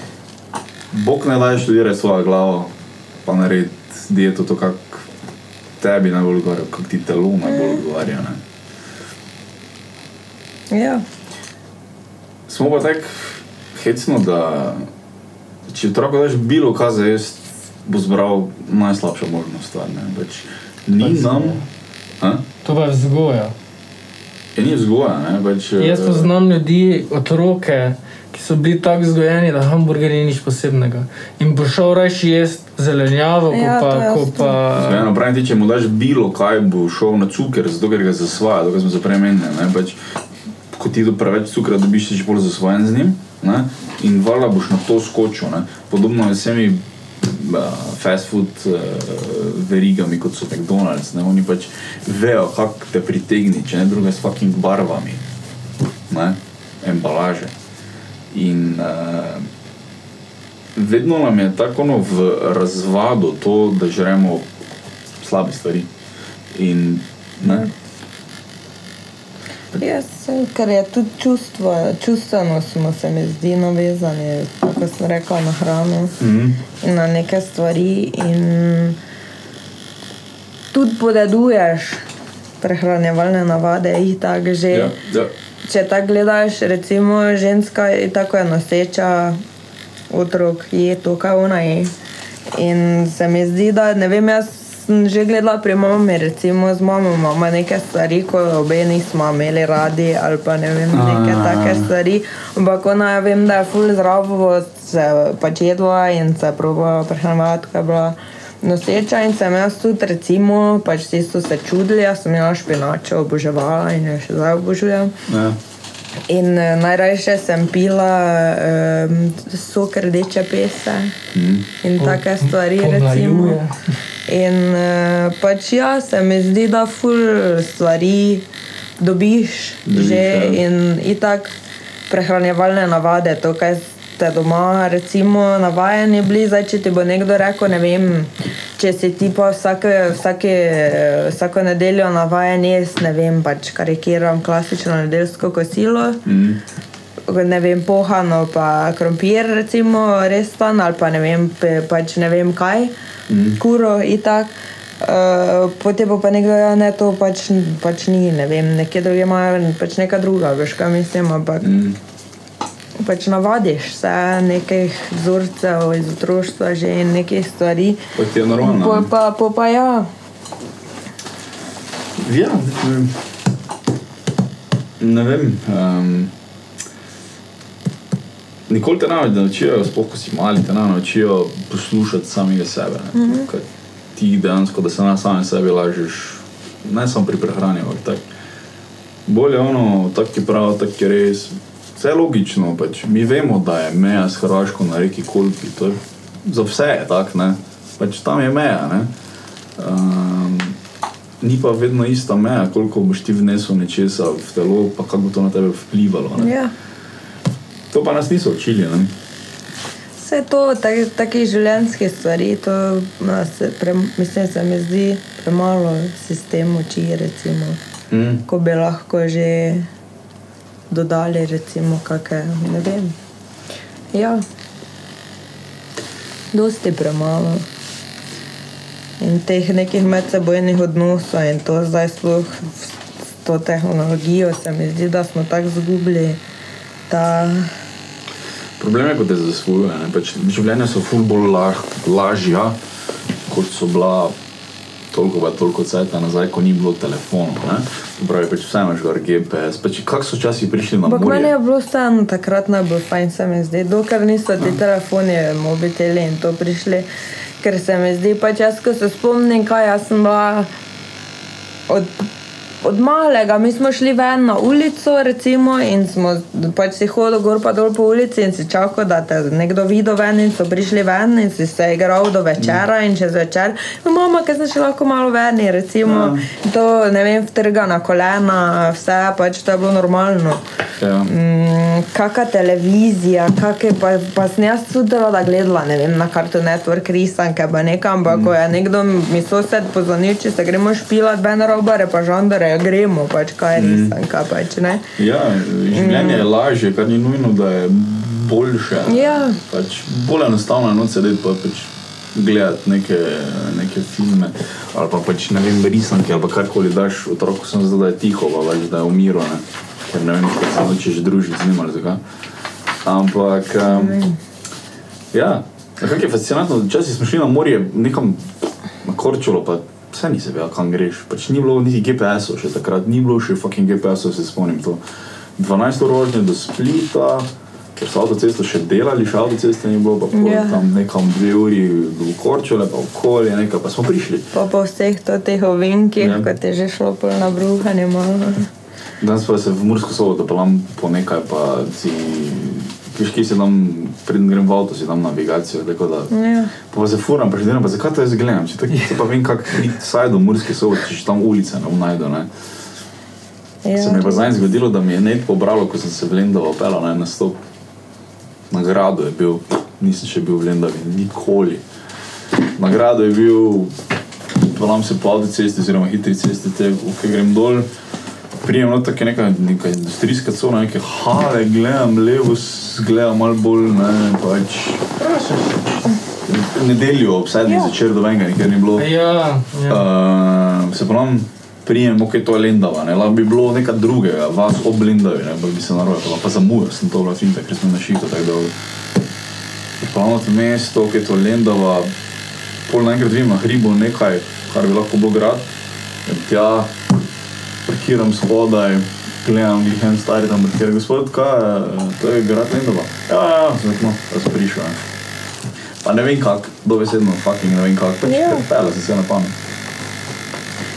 Bog ne daje študirati svojo glavo, pa narediti dieto, to kak tebi najbolj odgovarja, kak ti telo najbolj odgovarja. Ne. Ja. Smo pa tako hecno, da če otroku daš bilo kaj za jesti, bo zbral najslabšo možno stvar. Ne. Pač, ni nam, a? To pa je vzgoja. Je ni vzgoja. Pač, Jaz eh, poznam ljudi, otroke, ki so bili tako vzgojeni, da hamburger ni nič posebnega. In bo šel reči jesti zelenjavo, ko Ja, pa. to jaz Ko pa Eno pravi ti, če mu daš bilo kaj, bo šel na cuker, zato ker ga zasvaja, ker smo se premenili. Pač, ko ti do preveč cukra dobiš, si bolj zasvojen z njim ne? in valjda boš na to skočil. Ne? Podobno je s temi uh, fast food uh, verigami, kot so McDonald's. Ne? Oni pač vejo, kako te pritegni, če ne druge s fucking barvami, ne? embalaže. In uh, vedno nam je tako ono v razvadu to, da žremo slabe stvari. In, ne, Jaz, ker je tudi čustvo, čustveno smo se mi zdi navezani, kot sem rekla, na hrano Mhm. in na neke stvari. In tudi podeduješ prehranjevalne navade, jih tako že. ja, ja. Če tako gledaš, recimo ženska je tako je noseča, otrok je to, kar ona je. In se mi zdi, da ne vem, jaz sem že gledala pri mami, recimo z mamo imamo neke stvari, ko obe nismo imeli radi ali pa ne vem, neke A. take stvari. Ampak ona ja vem, da je full zdravo se pač jedla in se probala prehranjevati, ko je bila noseča in sem jaz tudi recimo, pač vsi so se čudili, jaz sem imela špinačo, oboževala in jo še zdaj obožujem. Ja. In uh, najrajše sem pila um, sok rdeče pese Mhm. in take stvari. Pomlajuje. In uh, pač ja, se mi zdi, da ful stvari dobiš, Dobiš, že ja. in itak prehranjevalne navade, to, kaj ste doma recimo navajeni bili, zdaj če ti bo nekdo rekel, ne vem, če si ti pa vsake, vsake, eh, vsako nedeljo navajen jesti, ne vem, pač karikiram klasično nedeljsko kosilo, Mhm. ne vem, pohano, pa krompir, recimo, res tam, ali pa ne vem, pe, pač ne vem kaj, mm. kuro in tako. Uh, potem bo pa nekdo, da ne, to pač, pač ni, ne vem, nekje drugje imajo pač neka druga, veš kaj mislim, ampak Mhm. Pač navadiš se nekih vzorcev iz otroštva, že nekih stvari. Ti je normalno. Po ne? pa, po pa ja. Ja, ne vem. Ne um, nikoli te ne naučijo, sploh ko si mali, te ne naučijo poslušati samega sebe. Mm -hmm. Ti dejansko, da se na samem sebi lažeš, ne samo pri prehrani, ampak tako. Bolje je ono, tako je prav, tako je res. Vse logično, pač. mi vemo, da je meja s Hrvaško na reki Kolpi. To je, za vse je tako, ne. pač tam je meja. Ne. Um, ni pa vedno ista meja, koliko boš ti vnesel nečesa v telo, pa kako bo to na tebe vplivalo. Ne. ja. To pa nas niso učili. Ne. Vse to, tak, take življenjske stvari, to nas, pre, mislim, se mi zdi premalo sistem uči, recimo, Mm. ko bi lahko že dodali, recimo, kakšne, ne vem. Ja, dosti premalo. In teh nekih medsebojnih odnosov in to zdaj sploh s to tehnologijo se mi zdi, da smo tako zgubili, da Problem je, ko te zasvojuje. ne. Pač življenja so ful bolj lah, lažja, kot so bila toliko, toliko cajta nazaj, ko ni bilo telefonov. Pravi, pač vse imaš gor GPS. Pač, kako so časi prišli na meni morje? je bilo vseeno takrat najbolj fajn, se mi zdi, dokler niso ti telefoni, mobiteli in to prišli. Ker se mi zdi, pač jaz, ko se spomnim, kaj jaz sem bila od, od malega, mi smo šli ven na ulico, recimo, in smo pač si hodili gor pa dol po ulici in si čakal, da te nekdo vidi ven in so prišli ven in si se igral do večera in čez večer. No, mama, kaj sem še lahko malo ven, recimo, to ne vem, vtrga na kolena, vse pač to je bilo normalno. Ja. Mm, Kakšna televizija, kakšne pa, pa sem jaz tudi rada gledala, ne vem, na Cartoon Network risanke, pa nekam, ampak ko je nekdo mi sosed pozvonil, če se gremo špilat, Ben Robare, pa žandare, gremo, pač kaj je risanka, pač ne. Ja, življenje je lažje, kar ni nujno, da je boljše. Ja. Pač bolj enostavno je noč sedeti pa pač gledati neke, neke filme ali pa pač ne vem, risanke ali karkoli daš otroku, sem zdaj, da je tiho, pa pač, da je umiro, ne? ker ne vem, če se nočeš družiti z njim ali zakaj. Ampak, um, ja, kako je fascinantno, včasih smo šli na morje nekam na Korčulo, pa vse nisi vedel, kam greš. Pač ni bilo niti GPS-ov še takrat, ni bilo še fucking GPS-ov, se spomnim to. 12 ur vožnje do Splita, ker so avtocesto še delali, še avtoceste ni bilo, pa pol Ja. tam nekam dve uri v Korčule, pa okolje, nekaj, pa smo prišli. Pa po vseh to teh ovinkih, Ja. ja. kot je že šlo pol na bruhanje malo. Danes pa se v Mursko soboto pelam po nekaj, pa si, veš, kje si tam, preden grem v avto, si tam navigacijo, tako da. Ja. Pa se furam, pa delam, pa zakaj to jaz gledam, če tako, pa vem, kako priti vsaj do Murske sobote, če tam ulice ne najdel, ne. Ja. Se mi je pa zdaj zgodilo, da mi je net pobralo, ko sem se v Lendovo pelal na en nastop. Na gradu je bil, nisem še bil v Lendavi, nikoli. Na gradu je bil, pelam se po avtocesti, oziroma hitri cesti, te, ko grem dol. Prijem not tako neka, neka industrijska cona, neke hale, gledam levo, gledam malo bolj, ne, pač. Nedeljo ob sedmih Ja. zvečer do venga, nikjer ni bilo. Ja, ja. Uh, se pravi, prijem, ok, to je Lendava, ne, lahko bi bilo nekaj drugega, vas ob Lendavi, ne, bi se naroje, pa, zamujal sem to, finta, ker smo na šitu tako dolgo. Pravno to mesto, ok, to je Lendava, pol naenkrat vidim na hribu nekaj, kar bi lahko bilo grad, in tja parkiram spodaj, gledam, jih en stari tam parkira, gospod, kaj, je, to je grad Lendava. Ja, ja, ja, sem rekel, no, da sem prišel. Ne. Pa ne vem kak, dobesedno, fucking ne vem kak, pač Ja. yeah. pela sem se na pamet.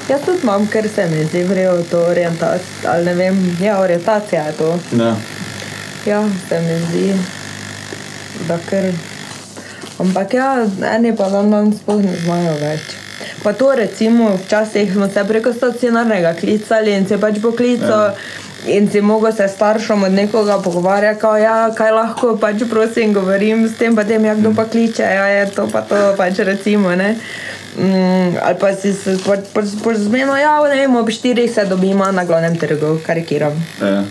Jaz tudi imam, ker se mi zdi vrejo to orientacijo, ali ne vem, ja, orientacija je to. Ja. Ja, se mi zdi, da ker. Ampak ja, eni pa dan dan sploh ne znajo več. Pa to recimo, včasih smo se preko stacionarnega klicali in se pač poklical. In si mogel se staršem od nekoga pogovarjati, kao, ja, kaj lahko pač prosim govorim s tem, pa tem, ja, kdo pa kliče, ja, je to pa to pač recimo, ne. Mm, ali pa si se pač, pač, pač zmenil, ja, ne vem, ob štirih se dobimo na glavnem trgu, karikiram. Ja.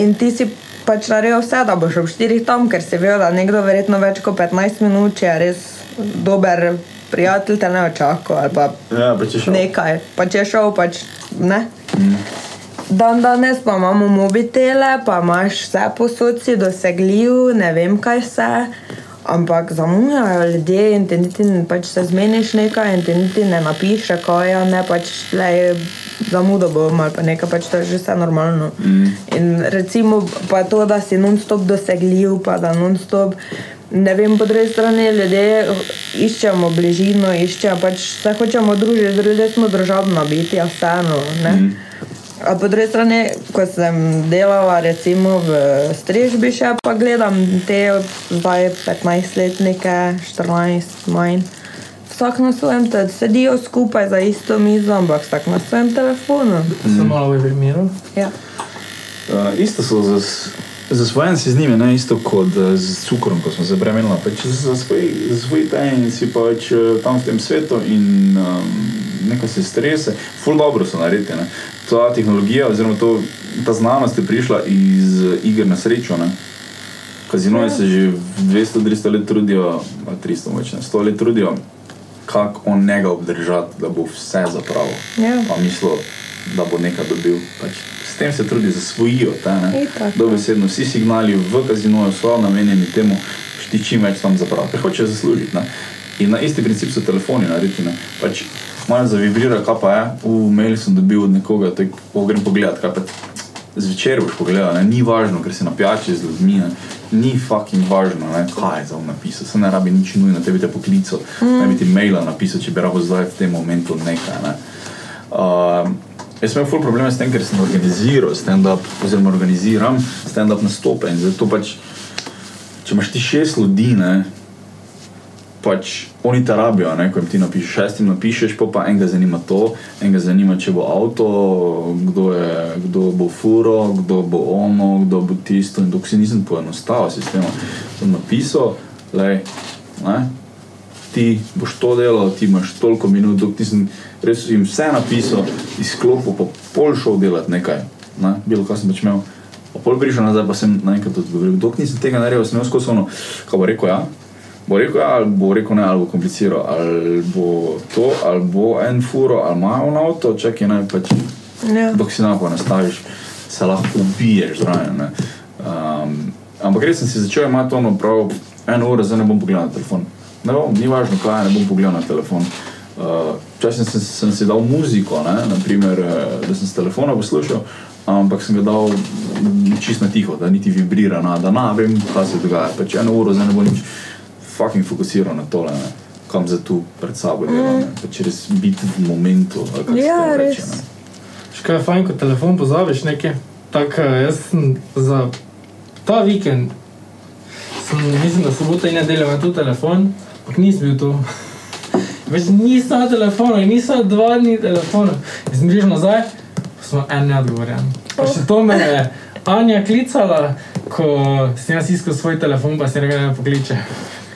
In ti si pač naredil vse, da boš ob 4 tam, ker si vedel, da nekdo verjetno več kot 15 minut, če je res dober prijatelj, te ne očaka ali pa Ja, pa če šel. nekaj. Pa če je šel, pač ne. Dan danes pa imamo mobitele, pa imaš vse posod si dosegljiv, ne vem kaj vse. Ampak zamujajo ljudje in ti niti ne- pač se zmeniš nekaj in ti niti ne napiše, kaj je, ne pač le zamudo bom ali pa nekaj, pač to je že vse normalno. Mm. In recimo pa to, da si non-stop dosegljiv, pa da non-stop. Ne vem, po drugi strani ljudje iščemo bližino, iščemo pač se hočemo družiti, ljudje smo družabna bitja, vseeno. ne. Mhm. A po drugi strani, ko sem delala recimo v strežbi, še pa gledam te od zdaj 15-letnike, 14 manj. Vsak na svojem, te, sedijo skupaj za isto mizo, ampak vsak na svojem telefonu. Sem malo v primeru. Ja. Uh, isto so za, zasvojen si z njimi, ne isto kot uh, z cukrom, ko smo se bremenili. Pač za svoj, za svoj ten si pač uh, tam v tem svetu in um, nekaj se strese. Ful dobro so naredili. Ta tehnologija oziroma to, ta znanost je prišla iz uh, iger na srečo. Ne? Kazinoje se že 200-300 let trudijo, a 300 več ne, 100 let trudijo, kako on njega obdržati, da bo vse zapravil. Ja. Pa mislijo, da bo nekaj dobil. Pač s tem se trudi zasvojijo. ta, ne. Dobesedno vsi signali v kazinoju so namenjeni temu, da ti čim več tam zapravi, ker hočejo zaslužiti. Ne. In na isti princip so telefoni naredili. Pač malo zavibrira, kaj pa je. V mail sem dobil od nekoga, tako grem pogledat, kaj pa zvečer boš pogledal, ne? ni važno, ker si na pijači z ljudmi, ne? ni fucking važno, ne? kaj je za on napisal, se ne rabi nič nujno, tebi te poklical, mm. ne bi ti maila napisal, če bi rabo zdaj v tem momentu nekaj. Ne? Uh, jaz sem imel ful probleme s tem, ker sem organiziral stand-up, oziroma organiziram stand-up nastope in zato pač, če imaš ti šest ljudi, ne, pač oni te rabijo, ne, ko jim ti napišeš, šestim napišeš, pa, pa enega zanima to, enega zanima, če bo avto, kdo, je, kdo bo furo, kdo bo ono, kdo bo tisto. In dok si nisem poenostavil sistema, sem napisal, le, ne, ti boš to delal, ti imaš toliko minut, dok nisem res jim vse napisal, izklopil, pa pol šel delati nekaj, ne, bilo kaj sem pač imel. Pa pol prišel nazaj, pa sem naenkrat odgovoril, dok nisem tega naredil, sem imel skozi ono, kaj bo rekel, ja. Bo rekel, ja, ali bo rekel ne, ali bo kompliciral, ali bo to, ali bo en furo, ali ima on avto, čakaj, ne, pač, Ja. dok si napo nastaviš, se lahko ubiješ zraven. Um, ampak res sem si začel imati ono prav, eno uro, zdaj ne bom pogledal na telefon. Ne bom, ni važno, kaj ne bom pogledal na telefon. Uh, Včasih sem, sem si dal muziko, ne, naprimer, eh, da sem s telefona poslušal, ampak sem ga dal mm, čisto na tiho, da niti vibrira, na, da na, vem, kaj se dogaja. Pač eno uro, zdaj ne bom nič fucking fokusiral na tole, ne, kam za tu pred sabo delam. ne. Pač res biti v momentu. Ja, reče, res. ne. Škoda je fajn, ko telefon pozabiš nekaj. Tako jaz sem za ta vikend, sem, mislim, da soboto in nedeljo imel tu telefon, ampak nisem bil tu. Več nisem na telefonu, nisem dva dni telefona. Prišel nazaj, smo en neodgovorjen. Pa še to me je Anja klicala, ko sem jaz iskal svoj telefon, pa sem rekel, da me pokliče.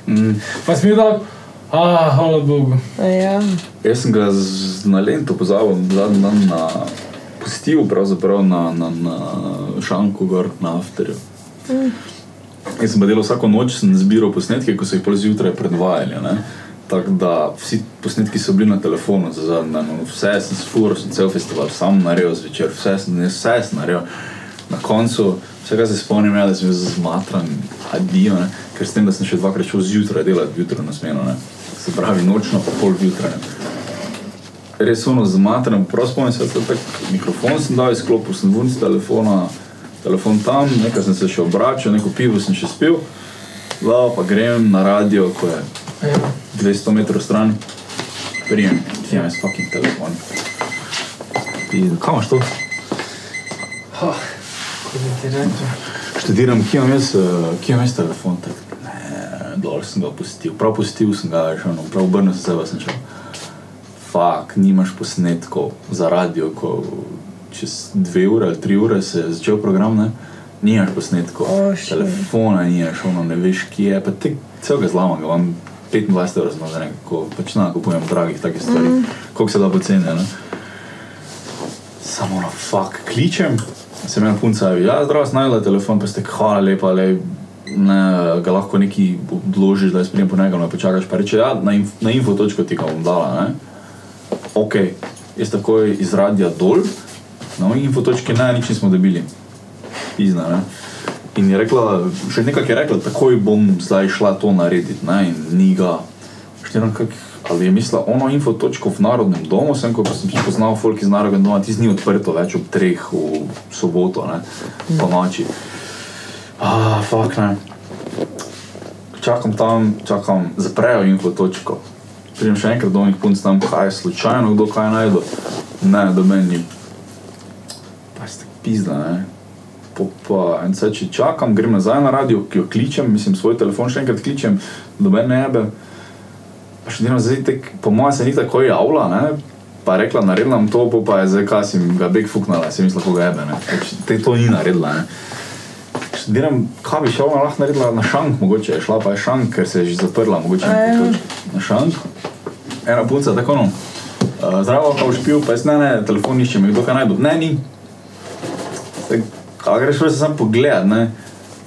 Mm. Pa sem bil tak, ah, hvala Bogu. Ja. Jaz sem ga z, na lento pozabil zadnji dan na pustil, pravzaprav na, na, na šanku gor na afterju. Jaz sem delal vsako noč, sem zbiral posnetke, ko so jih pol zjutraj predvajali. ne. Tako da vsi posnetki so bili na telefonu za zadnji dan, no, vse sem sfuro, sem cel festival sam naredil zvečer, vse sem, ne, vse sem naredil. Na koncu, vse kar se spomnim, je, da sem bil zmatran, adijo, ne, ker s tem, da sem še dvakrat šel zjutraj delati, jutro na smeno, ne. se pravi nočno, pa pol jutra. Res ono zmatran, prav spomnim se, da tak mikrofon sem dal, izklopil sem ven z telefona, telefon tam, nekaj sem se še obračal, neko pivo sem še spil, Lava pa grem na radio, ko je Ja. 200 metrov stran, prijem, ti imaš fucking telefon. In kam imaš to? Oh, ko bi ti rekel. Študiram, kje imam jaz, eh, kje imam jaz telefon. Tak, ne, dol sem ga pustil, prav pustil sem ga, že ono, prav obrnil sem se, pa sem šel. Fak, nimaš posnetkov za radio, ko čez dve ure ali tri ure se je začel program, ne? Nimaš posnetkov, O, shit. telefona nimaš, ono, ne veš, kje je, pa te celega zlama ga imam. 25 evrov smo zdaj, ko pač na kupujem dragih takih stvari, mm. koliko se da poceni. ne. Samo na fuk, kličem, se mi punca javi, ja, zdravo, snajdla telefon, pa ste hvala lepa, le, ne, ga lahko neki odložiš, da jaz prijem po njega, me počakaš, pa reče, ja, na, inf, na info točko ti ga bom dala, ne. Ok, jaz takoj iz radia dol, Na moji infotočki ne, nič nismo dobili. Pizna, ne. In je rekla, še nekaj je rekla, takoj bom zdaj šla to narediti, ne, in ni ga. Štejem, kak, ali je mislila ono infotočko v Narodnem domu, sem, ko sem poznal folk iz Narodnega doma, ti ni odprto več ob treh v soboto, ne, po noči. Ah, fuck, ne. Čakam tam, čakam, zaprejo infotočko. Pridem še enkrat do njih punc tam, kaj je slučajno, kdo kaj najde. Ne, do meni. Pizda, ne. Po, pa, in zdaj, če čakam, grem nazaj na radio, ki jo kličem, mislim, svoj telefon še enkrat kličem, do mene ne jebe. Pa še delam zdaj, tek, po mojem se ni tako javila, ne. Pa je rekla, naredila bom to, pa je zdaj, kaj si ga bek fuknala, si mislila, koga jebe, ne. Pač, te to ni naredila, ne. Študiram, kaj bi še ona lahko naredila na šank, mogoče je šla pa je šank, ker se je že zaprla, mogoče A ja. na šank. Ena punca, tako no. Uh, zdravo, pa ušpil, pa jaz ne, ne, telefon iščem, je kdo kaj najdu. Ne, ni. Kaj greš, se sam pogledat, ne.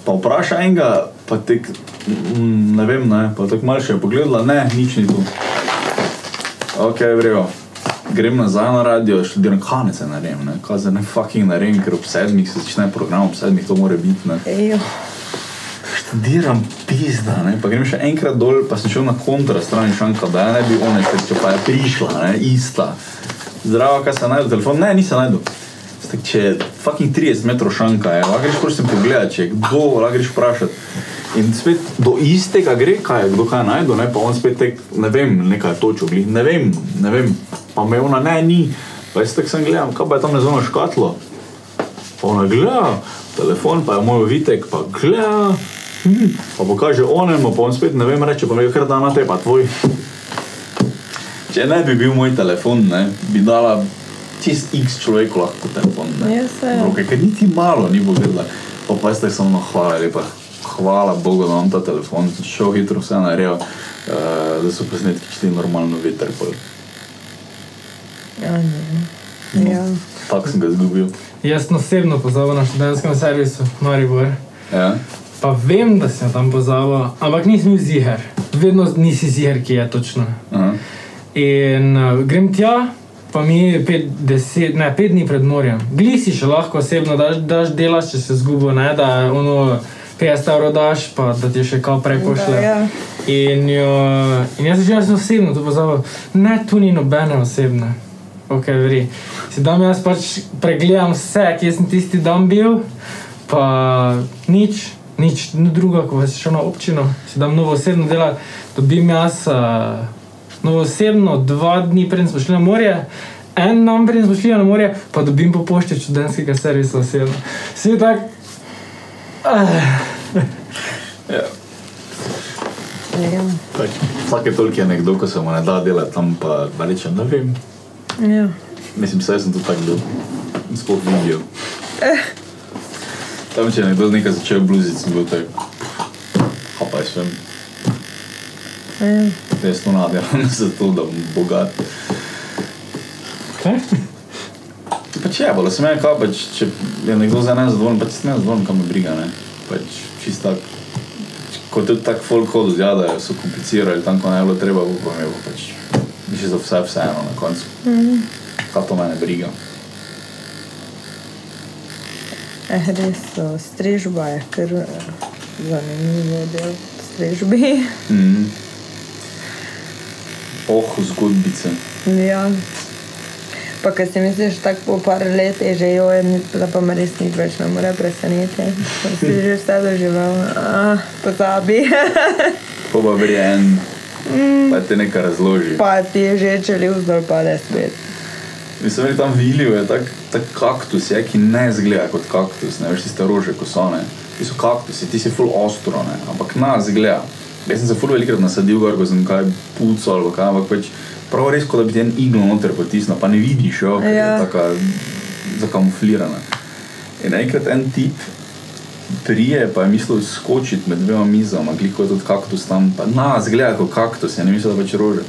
Pa vpraša enega, pa tek, mm, ne vem, ne, pa tako malo še je pogledala, ne, nič ni tu. Ok, vrejo. Grem nazaj na radio, študiram, kaj ne se naredim, ne, kaj zdaj ne fucking naredim, ker ob sedmih se začne program, ob sedmih to mora biti, ne. Ejo. Študiram pizda, ne, pa grem še enkrat dol, pa sem šel na kontra stran šanka, da ne bi one, ker pa je prišla, ne, ista. Zdravo, kaj se najdu, telefon, ne, nisem najdu. Stak, če je fucking 30 metrov šanka, je, lahko greš prosim pogledat, če je kdo, lahko greš vprašati. In spet do istega gre, kaj je, kdo kaj najdu, ne, pa on spet tek, ne vem, nekaj glih, ne vem, ne vem, pa me ona, ne, ni. Pa jaz tako sem gledal, kaj pa je tam na zvono škatlo. Pa ona gleda, telefon, pa je moj vitek, pa gleda, hm, pa pokaže onemu, pa on spet ne vem, reče, pa mi je kar da na te, pa tvoj. Če ne bi bil moj telefon, ne, bi dala čist x človeku lahko telefon. Ne. Ja, saj. v roke, ker niti malo ni pogledala. Pa pa jaz tako samo, no, hvala lepa, hvala Bogu, da imam ta telefon, šel hitro vse naredil, uh, da so posnetki šli normalno veter. Ja, ne. Ja. Tako sem ga izgubil. Jaz sem osebno pozabil na študentskem servisu, Maribor. Ja. Pa vem, da sem tam pozabil, ampak nisem bil ziger. Vedno nisi ziger, ki je točno. Aha. In uh, grem tja, pa mi je pet, deset, ne, pet dni pred morjem. Glisi še lahko osebno, daš, daš delaš, če se zgubo, ne, da ono 50 evrov daš, pa da ti še kao prej pošle. Da, ja. In, jo, in jaz že jaz osebno to pozabil, ne, tu ni nobene osebne. Ok, vri. Si dam jaz pač pregledam vse, kje sem tisti dan bil, pa nič, nič ni druga, ko si šel na občino, si dam novo osebno delati, dobim jaz uh, novo osebno, dva dni preden smo šli na morje. En dan preden smo šli na morje, pa dobim po pošti študentskega servisa osebno. Vsi tak. Uh, Ja. Ja. Pač, vsake toliko je nekdo, ko se mu ne da delati tam, pa da rečem, ne vem. Ja. Mislim, vse sem tu tako bil. Sploh videl. Tam, če je nekdo nekaj začel bluziti, sem bil tak. Pa jaz vem, Ja. jaz to nadelam [LAUGHS] zato, da bom bogat. kaj? Pač je, bolj sem je, kaj pač, če je nekdo za nezadovoljen, pač sem nezadovoljen, kam me briga, ne. Pač čist tak. Ko tudi tak folk hodi z jada, so komplicirali tam, ko ne je bilo treba, pa mi je bilo pač, mislim, za vse vseeno na koncu. Mhm. Kaj to mene briga. Eh, res so, strežba je kar eh, zanimivo del strežbi. Mhm. Oh, zgodbice. Ja. Pa kaj si misliš, tako po par letih že jo je, da pa me res nič več ne more presenetiti. Pa Si že vse doživel, ah, pozabi. Pa pa verje en, pa te nekaj razloži. pa ti je že čelil zdol pade spet. Mislim, da je tam vilil, je tak, tak kaktus, je, ki ne izgleda kot kaktus, ne veš, tiste rože, ko so ne. Ti so kaktusi, ti si full ostro, ne, ampak nas izgleda. Jaz sem se full velikrat nasadil gor, ko sem kaj pucal ali kaj, ampak pač prav res, kot da bi ti en iglo noter potisnil, pa ne vidiš jo, ker Ja. je taka zakamuflirana. In enkrat en tip prije, pa je mislil skočiti med dvema mizama, gliko je tudi kaktus tam, pa nas gleda kot kaktus, je ne mislil, da pač rože.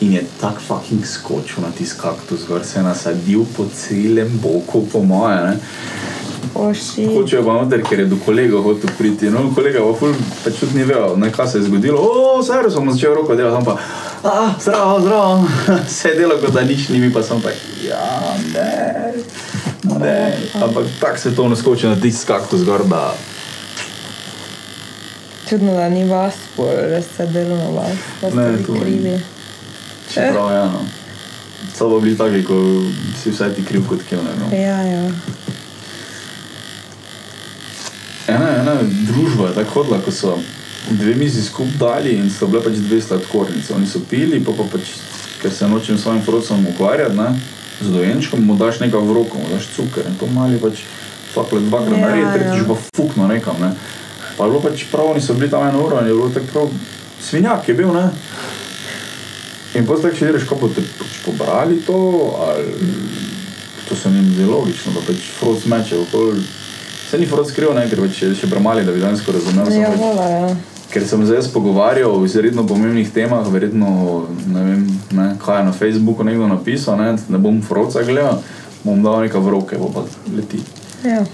In je tak fucking skočil na tisti kaktus, gor se je nasadil po celem boku, po moje. Ne? Hočejo pa noter, ker je do kolega hotel priti. No, kolega pa ful, pač tudi ni vedel, ne, kaj se je zgodilo. O, servis, sem začel roko delati, pa, a, zdravo, zdravo. [LAUGHS] Se je delo, kot da nič ni, mi pa sem pa, ja, ne. Ne, ampak tako se to naskoči na tisti kaktus gor, da Čudno, da ni vas, da ste delo na vas, da ste Ne, to- krivi. čeprav je eno. So pa bili taki, ko si vsaj ti kriv kot kevne. No. Ja, ja. Ena, družba je tako hodila, ko so dve mizi skupaj dali in so bile pač dve sladkornice. Oni so pili, pa, pa pač, ker se nočem s svojim frocom ukvarjati, ne, z dojenčkom mu daš nekaj v roko, mu daš cuker in to mali pač fakle dvakrat Ja, naredi, tretjič pa fukno nekam. Ne. Pa je bilo pač prav, oni so bili tam eno uro in je bilo tako prav, svinjak je bil, ne. In potem tako še rečeš, kako boste pač pobrali to, ali to se mi zdi logično, da pač froc meče okoli. Se ni froc skril, ne, ker pač je še premali, da bi danes razumel. sem Ja, pač- vola, ja. Ker sem se jaz pogovarjal o izredno pomembnih temah, verjetno ne vem, ne, kaj je na Facebooku nekdo napisal, ne, ne bom froca gledal, bom dal nekaj v roke, bo pa leti. ja.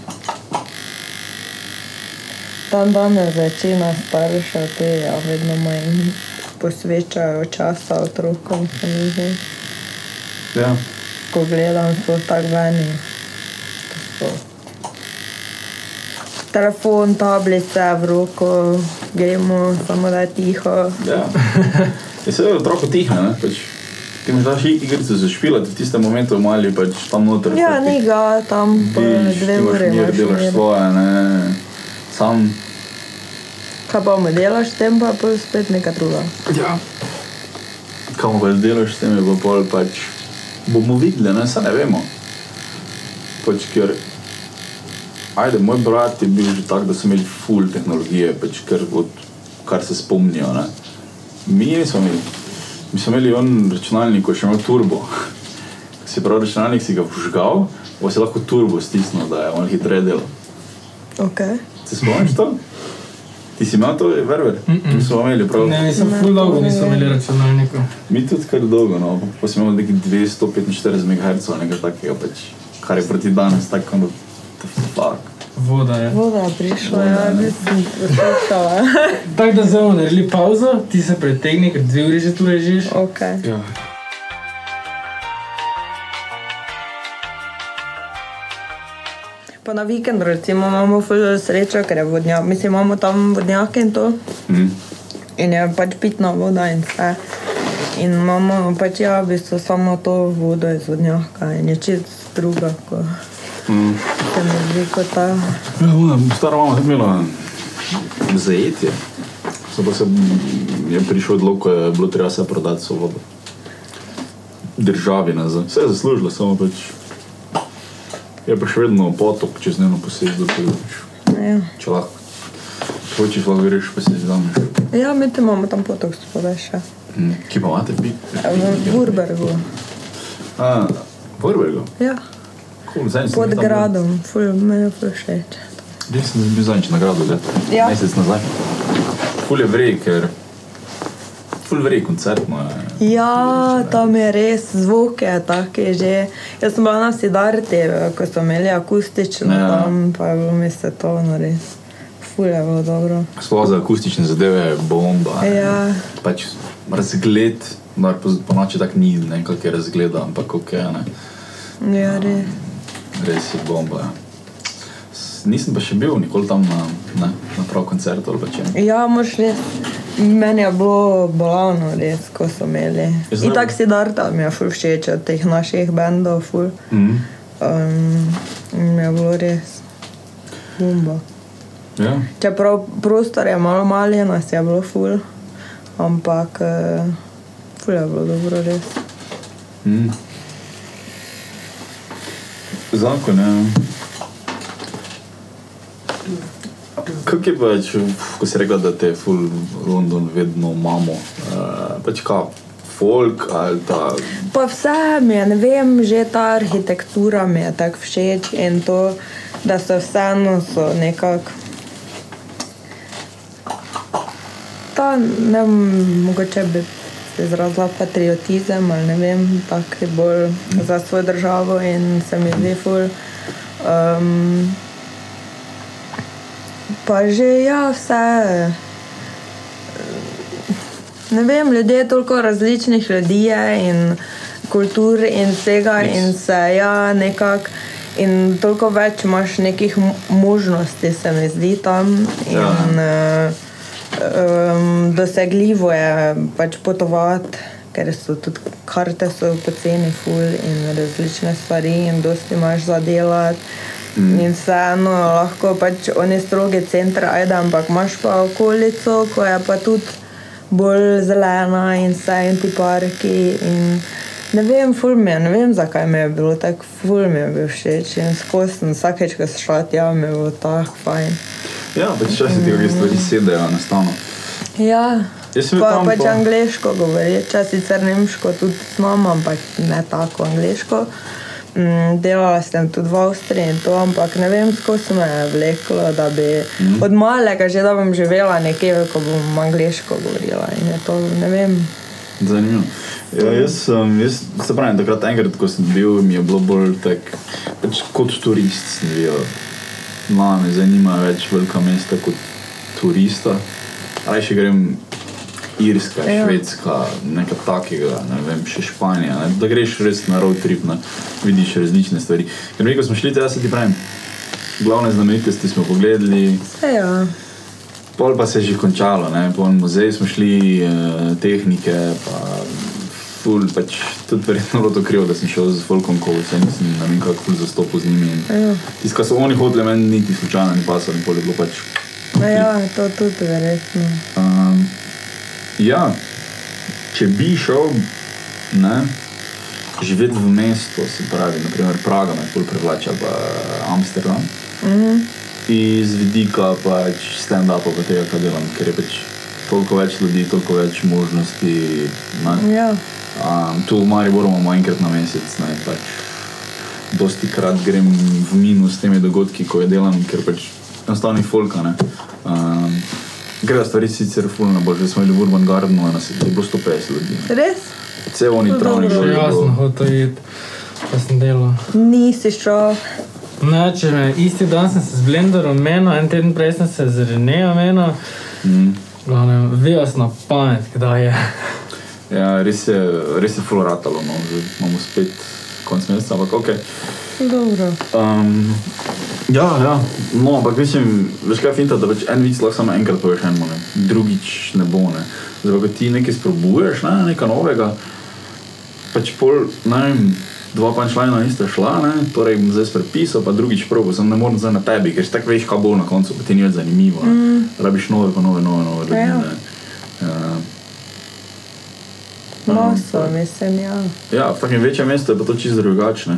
Dan danes večina staršev te ja, vedno manj posvečajo časa otrokom, se mi zdi. Ja. Ko gledam, so tako veni. To so Telefon, tablice v roko, gremo, samo da je tiho. ja. Je seveda otroko tiho, ne, pač. Ti imaš daš igrice za špilati, v tistem momentu mali pač tam noter. Ja, ni ga tam Diš, dve uri. mir, imaš delaš svoje, ne, sam. Kaj pa mu delaš, tem pa je pol spet neka druga. Ja. Kam pa delaš s tem, je pa pol pač. Bomo videli, ne, se ne vemo. Pač, ker, ajde, moj brat je bil že tak, da so imeli full tehnologije, pač, ker od, kar se spomnijo. Ne. Mi nismo imeli. Mi smo imeli on računalnik, ko je še imel turbo. [LAUGHS] Si prav računalnik si ga vžgal, pa si lahko turbo stisnil, da je on hitreje delal. Okay. Se spomniš to? Ti si imel to, verver? Mm -mm. Mi smo imeli prav. Ne, nisem ful dolgo vem. imeli računalnikov. Mi tudi kar dolgo, no, pa- smo imeli neki 245 MHz nekaj takega, pač, kar je proti danes tako. Voda je. Voda je prišla, Voda, ja, nisem poslušala. Tako da zdaj bomo naredili pauzo, ti se pretegni, ker dve uri že tu ležiš. okay. Ja. Pa na vikend recimo imamo ful srečo, ker je vodnjak, mislim, imamo tam vodnjake in to. Mm. In je pač pitna voda in vse. In imamo pač ja, v bistvu samo to vodo iz vodnjaka in je čist druga, ko Mm. se mi zdi kot ta. Ja, ona, stara mama je imela zajetje. So pa se je prišel odlog, ko je bilo treba se prodati so vodo. Državi nazaj. Vse je zaslužila, samo pač. Je pa še vedno potok čez njeno se Ja. če lahko. Hočeš, lahko greš, pa se zdameš. ja, mi te imamo tam potok spodaj še. Mm. Kje pa imate? V Burbergu. A, Vorbergo. Ja, pod gradom, ful, meni je ful všeč. Res sem bil zadnjič na gradu, leto. Ja. Mesec nazaj. Ful je vrej, ker... Ful vrej koncert je. Ja, tam je res zvok, je tak je že. Jaz sem bila na Sidarti, ko so imeli akustično Ja. tam, pa je bilo se to no res. Ful je bilo dobro. Sploh za akustične zadeve je bomba. ne. Ja. Pač razgled, da po, po noči tako ni, ne kak je razgled, ampak ok, ne. Ja, res. Res bomba. Nisem pa še bil nikoli tam na, ne, na prav koncertu ali pa če. Ja, moš res. Meni je bilo bolano, res, ko so imeli. In tako si Darta mi je ful všeč od teh naših bendov, ful. Mm. Um, mi je bilo res bomba. Ja. Čeprav prostor je malo mali, nas je bilo ful, ampak uh, ful je bilo dobro, res. Mm. Zakon, ja. Kako je pač, ko si rekla, da te je full London vedno imamo? Uh, pač kaj, folk ali ta. Pa vse mi je, ne vem, že ta arhitektura mi je tako všeč in to, da so vseeno so nekako. Ta, ne vem, mogoče bi izrazila patriotizem ali ne vem, tak je bolj za svojo državo in se mi zdi ful. Um, pa že ja, vse. Ne vem, ljudje toliko različnih ljudi je in kultur in vsega Res. in se ja, nekako. In toliko več imaš nekih mo- možnosti, se mi zdi tam. In, Ja. uh, um, dosegljivo je pač potovati, ker so tudi karte so poceni, ful in različne stvari, in dosti imaš za delati. Mm. In vseeno lahko pač oni strogi center ajde, ampak imaš pa okolico, ko je pa tudi bolj zelena in vse in ti parki. In ne vem, ful mi je, ne vem zakaj mi je bilo tako, ful mi je bil všeč in skozi sem vsakeč, ko sem šla tja, mi je bilo tako fajn. Ja, pač včasih ti kakšne stvari sedajo enostavno. Ja, pa, pač pa- angliško govori, če sicer nemško tudi znam, ampak ne tako angliško. Mm, delala sem tudi v Avstriji in to, ampak ne vem, skozi me je vleklo, da bi mm. od malega že da bom živela nekje, ko bom angliško govorila. In je to, ne vem. Zanimivo. Ja, jaz, sem, jaz se pravim, takrat enkrat, ko sem bil, mi je bilo bolj tako, pač kot turist sem bil. No, me zanima več velika mesta kot turista. Rajši grem Irska, Ja. ja. Švedska, nekaj takega, ne vem, še Španija. Ne, da greš res na road trip, ne, vidiš različne stvari. Ker mi, ko smo šli, tja se ti pravim, glavne znamenitosti smo pogledali, ja. Pol pa se je že končalo, ne? po muzej smo šli, eh, tehnike, pa ful, pač tudi verjetno bilo to krivo, da sem šel z Volkom, ko se nisem na vem kako ful zastopil z njimi. Ja. Tisto, kar so oni hodili, meni niti slučajno ni pasalo, in pol je bilo pač. No, ja, to tudi verjetno. Um, ja, če bi šel, ne, živeti v mestu, se pravi, naprimer Praga me bolj privlača, pa Amsterdam. Mhm. iz vidika pač stand-upa, pa tega, kar delam, ker je pač toliko več ljudi, toliko več možnosti. Ne? Ja. Um, tu v Mariboru imamo enkrat na mesec, ne pač. Dosti krat grem v minus s temi dogodki, ko je delam, ker pač enostavno je folka. ne. Um, Gre za stvari sicer fulno bolj, že smo bili v Urban Gardenu, nas je bilo 150 ljudi. Res? Vse oni No, travni jaz sem hotel iti, pa sem delal. Nisi šel. Ne, če me isti dan sem se z Blenderom menil, en teden prej sem se z Renejo menil. Mm. Glavnem, Vejo sem na pamet, kdaj je. Ja, res je, res je fuloratalo, no, zdaj imamo spet konc meseca, ampak ok. Dobro. Um, ja, ja, no, ampak mislim, veš kaj finta, da pač en vic lahko samo enkrat poveš enemu, ne. drugič ne bo. Ne. Zdaj, ko ti nekaj sprobuješ, ne, nekaj novega, pač pol, ne vem, dva punčlina niste šla, ne, torej bom zdaj prepisal, pa drugič probo, sem ne morem zdaj na tebi, ker si tako veš, kaj bo na koncu, pa ti ni več zanimivo. Mm. Rabiš nove, pa nove, nove, nove ljudi. Ja. ne. Ja. Maso, mislim, ja. Ja, v takem večjem mestu je pa to čisto drugačne.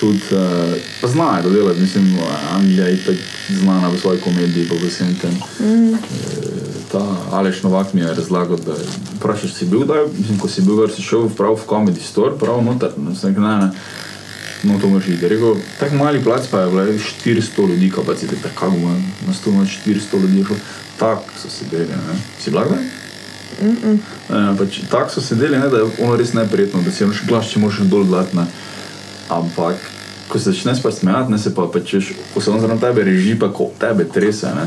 Tudi, uh, pa znajo to delati, mislim, Anglija je tako znana v svoji komediji, pa vsem tem. Mm. Ta Aleš Novak mi je razlagal, da vprašaš, si bil, da mislim, ko si bil, gor, si šel prav v Comedy Store, prav noter, ne, ne, ne. No, to moraš iti. Rekel, tako mali plac pa je bilo 400 ljudi kapacitet, tako kako bo na 100 noč 400 ljudi šlo. Tako so sedeli, ne. Si bila kdaj? E, pač, tako so sedeli, ne, da je ono res neprijetno, da si ono še glas, če moraš dol dati. ne. Ampak, ko se začneš pa smejati, ne se pa pač, veš, ko se on zraven tebe reži, pa ko tebe trese. Ne.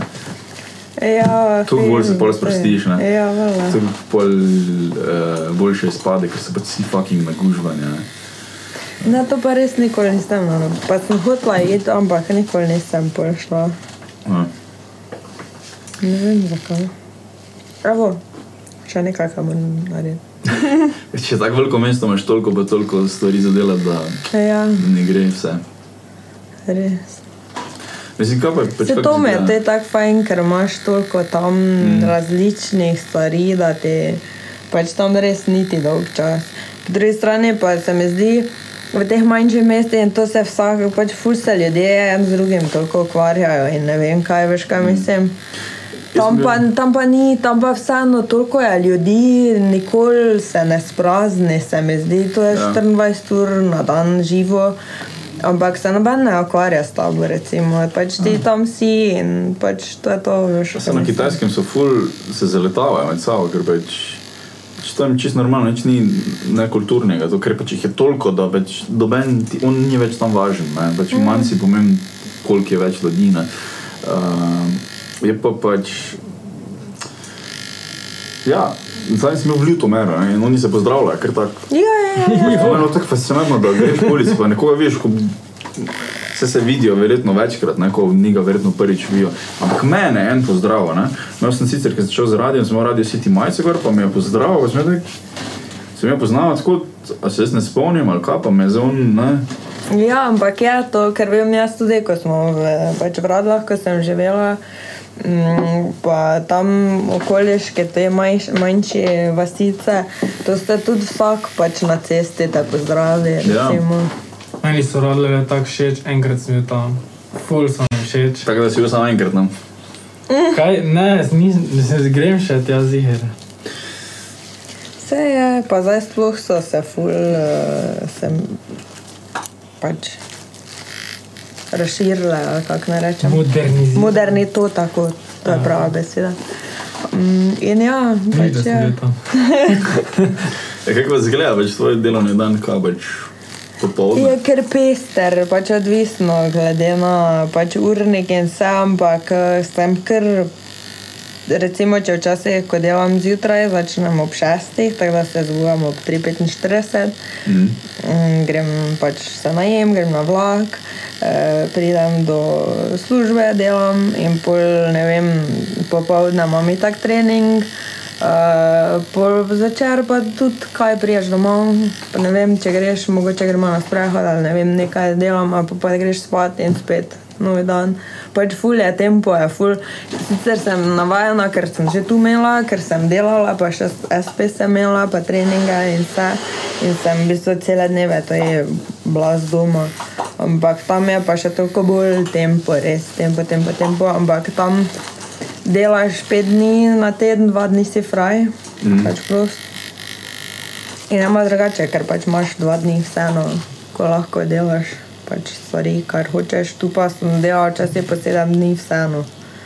Ja, Tu bolj se vem. sprostiš, ne. Ja, vala. Tu pol uh, boljše izpade, ker so pač vsi fucking nagužvanja. Ne. Na to pa res nikoli nisem, no. pa sem hotela iti, ampak nikoli nisem prišla. Ja. Ne vem zakaj. Evo, še nekaj, kar moram narediti. [LAUGHS] Če tako veliko mesto imaš, toliko pa toliko stvari za delati, da Ja, ne gre vse. res. Mislim, kaj pa je pač Se kako to mi je tako fajn, ker imaš toliko tam mm. različnih stvari, da ti pač tam res niti dolg čas. Po drugi strani pa se mi zdi, v teh manjših mestih in to se vsak, pač ful se ljudje en z drugim toliko ukvarjajo in ne vem kaj, veš kaj mislim. Tam pa, tam pa ni, tam pa vseeno toliko je ljudi, nikoli se ne sprazni, se mi zdi, to je Ja. 24 ur na dan živo. Ampak se noben ne ukvarja s tabo, recimo, pač ti tam si in pač to je to, veš. Se na kitajskem so ful se zaletavajo med sabo, ker pač, pač to je čisto normalno, nič ni nekulturnega, to, ker pač jih je toliko, da pač doben, ti, on ni več tam važen, ne, pač mm. manj si pomemben, koliko je več ljudi. Ne. Uh, je pa pač. Ja, zdaj sem bil v Ljutomeru ne, in oni se pozdravljajo, ker tako. Ja, ja, ja. [LAUGHS] Je bilo tako fascinantno, da greš po ulici, pa nekoga veš, ko Vse se vidijo verjetno večkrat, ne, ko njega verjetno prvič vidijo. Ampak mene en pozdrav, ne. Imel sem sicer, ker sem začel z radijem, sem imel radio City Majce gor, pa me je pozdravil, pa sem jo tak, sem jo poznal tako, a se jaz ne spomnim, ali kaj, pa me je zelo, ne. Ja, ampak je to, ker vem jaz tudi, ko smo v, pač v Radlah, ko sem živela, pa tam okoliške te manjš, manjše vasice, to ste tudi vsak pač na cesti te pozdravi, Ja. recimo. Meni so radile tako všeč, enkrat sem bil tam. Ful sem jim všeč. Tako da si bil samo enkrat no. nam. Kaj, ne, nisem, ne grem še tja ziger. Vse je, pa zdaj sploh so se ful, uh, sem pač razširile, kako naj rečem. Modernizirati. Moderni to tako, to je prava beseda. Mm, In ja, pač sem je. [LAUGHS] E, kako izgleda pač tvoj delovni dan, kaj pač popoldne? Je kar pester, pač odvisno glede na pač urnik in vse, ampak eh, sem kar. Recimo, če včasih, ko delam zjutraj, začnem ob 6, tako da se zbudam ob 3:45, Mm. mm, grem pač se najem, grem na vlak, eh, pridem do službe, delam in pol, ne vem, popoldne imam itak trening. Uh, pol zvečer pa tudi kaj priješ domov, ne vem, če greš, mogoče gremo na sprehod ali ne vem, nekaj delam, ali pa, pa greš spat in spet novi dan. Pač ful je tempo, je ful. Sicer sem navajena, ker sem že tu imela, ker sem delala, pa še SP sem imela, pa treninge in vse. In sem v bistvu cele dneve, to je bila z doma. Ampak tam je pa še toliko bolj tempo, res tempo, tempo, tempo. Ampak tam delaš pet dni na teden, dva dni si fraj, mm. pač prost. In nema drugače, ker pač imaš dva dni vseeno, ko lahko delaš pač stvari, kar hočeš. Tu pa sem delal včasih po sedem dni vseeno.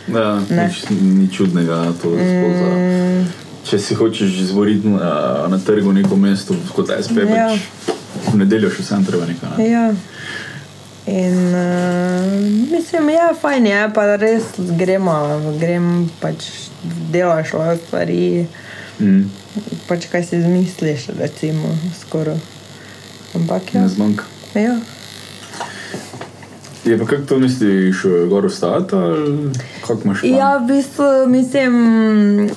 Ja, Ne. nič, ni čudnega to sploh za. Mm, Če si hočeš izboriti na, na trgu neko mesto kot SP, Ja. pač v nedeljo še sem treba nekaj. Ne? ja. In uh, mislim, ja, fajn je, pa res gremo, grem pač delaš lahko stvari, Mm. pač kaj si izmisliš, recimo, skoraj. Ampak ja. Ne zmanjka. ja. Je pa kako to misliš, gor ostati ali kako imaš? plan? Ja, v bistvu mislim,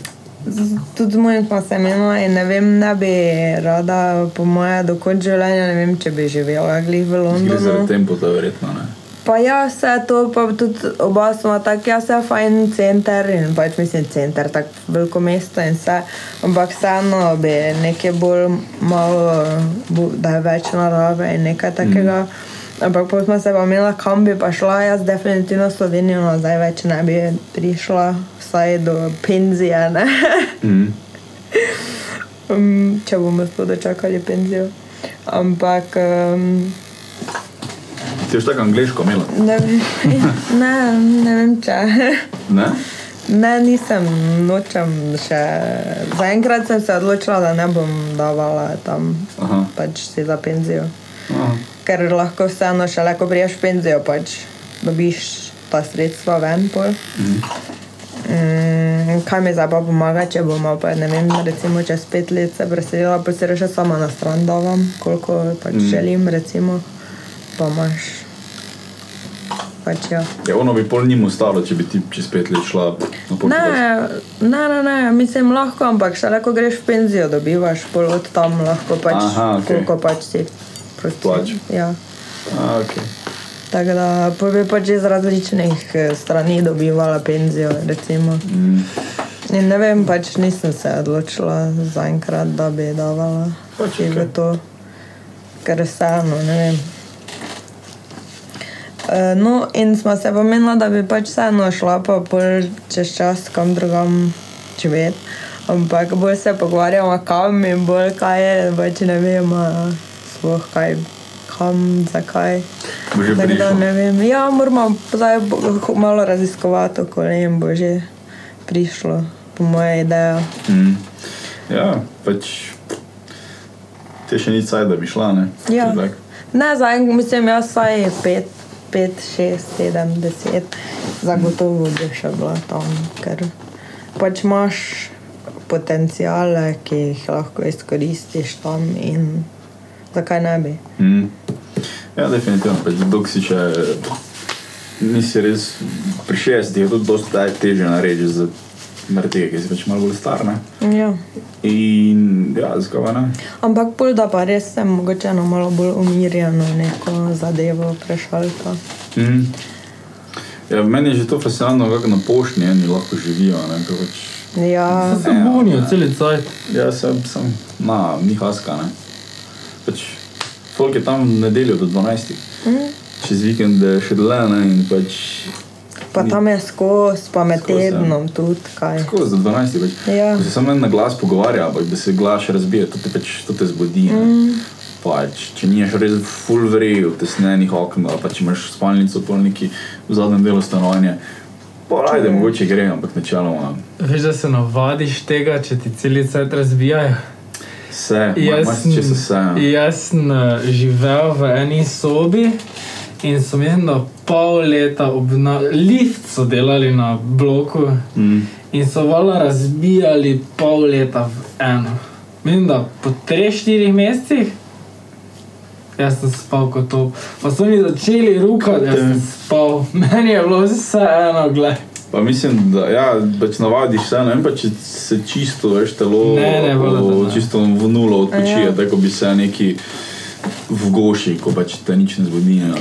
tudi z mojim menili in ne vem, ne bi rada, po moje, do konca življenja, ne vem, če bi živela glih v Gre Londonu. zaradi tempo, to je verjetno. Ne? Pa ja, vse to, pa tudi oba smo tako, jaz sem fajn center in pač mislim center, tako veliko mesto in vse, ampak vseeno bi nekaj bolj malo, da je več narave in nekaj takega. Mm. Ampak potem smo se pa imela, kam bi pa šla, jaz definitivno Slovenijo nazaj več ne bi prišla, vsaj do penzije, ne? Mm. [LAUGHS] um, če bomo sploh dočakali penzijo. Ampak um, Ti boš tako angliško imela? ne, [LAUGHS] ne, ne vem če. [LAUGHS] Ne? Ne, nisem, nočem še. Zaenkrat sem se odločila, da ne bom davala tam Aha. pač si za penzijo. Aha. Ker lahko vseeno šele, ko priješ penzijo, pač dobiš ta sredstva ven. Pol. Mm, kaj mi zdaj pa pomaga, če bomo pa ne vem, recimo čez pet let se preselila, pa se še sama na stran davam, koliko pač mm. želim, recimo, pa imaš. Pač ja. Ja, ono bi pol njim ostalo, če bi ti čez pet let šla na pot. Ne, ne, ne, ne, mislim lahko, ampak šele ko greš v penzijo, dobivaš pol od tam lahko pač, Aha, okej. koliko pač si prosti. Plač. Ja. A, okay. Tako da bi pač iz različnih eh, strani dobivala penzijo, recimo. mm. In ne vem, pač nisem se odločila zaenkrat, da bi davala Pač okej. to, ker vseeno, ne vem. Eh, No, in smo se pomenili, da bi pač vseeno šla pa čez čas kam drugam živeti. Ampak bolj se pogovarjamo, kam in bolj kaj je, pač ne vem, a sploh kaj, kam, zakaj. Tako da ne vem. Ja, moramo zdaj malo raziskovati okoli in bo že prišlo, po moje ideje. Mm. Ja, pač. Te še ni caj, da bi šla, ne? Ja. Tako. Ne, zdaj mislim, jaz vsaj pet, pet, šest, sedem, deset, zagotovo bi še bila tam, ker pač imaš potencijale, ki jih lahko izkoristiš tam in zakaj ne bi. Mm. Ja, definitivno. Dok si še, nisi res pri 60, je tudi dosta težje narediti za mrtve, ki si pač malo bolj star. Ne? Ja. In ja, zakaj ne? Ampak pol da pa res sem mogoče na malo bolj umirjeno neko zadevo prešalka. Mhm. Ja, meni je že to fascinantno, kako na pošti eni lahko živijo. Ne, kako pač, Ja, Se bunijo celi cajt. ja, sem, sem na Mihaska. Ne. Pač, folk je tam v nedeljo do 12. Mhm. Čez vikend je še dlje ne, in pač pa tam je skozi, pa med Skozi, ja. tednom tudi kaj. Tako za 12. Pač, Ja. Ko se samo en na glas pogovarja, ampak da se glas razbije, to te, pač, to te zbudi. Mm. Pač, če nimaš res full vreju, tesnenih okn, ali pa če imaš spalnico pol neki v zadnjem delu stanovanja, pa ajde, mogoče gre, ampak načeloma Veš, da se navadiš tega, če ti celi cajt razbijajo. Vse, Jaz marsikaj se vse. ja. jaz sem eh, živel v eni sobi in so mislim, da pol leta obna... lift so delali na bloku Mm. in so vala razbijali pol leta v eno. Mislim, da po 3-4 mesecih. Jaz sem spal kot to. Pa so mi začeli rukati, jaz sem spal. [LAUGHS] Meni je bilo vse eno, gled. Pa mislim, da ja, pač navadiš se, ne vem pa če se čisto, veš, telo Ne, ne, voda, da o, ne. čisto v nulo odpočije, Ja. tako bi se neki v goši, ko pač te nič ne zbudi. ne.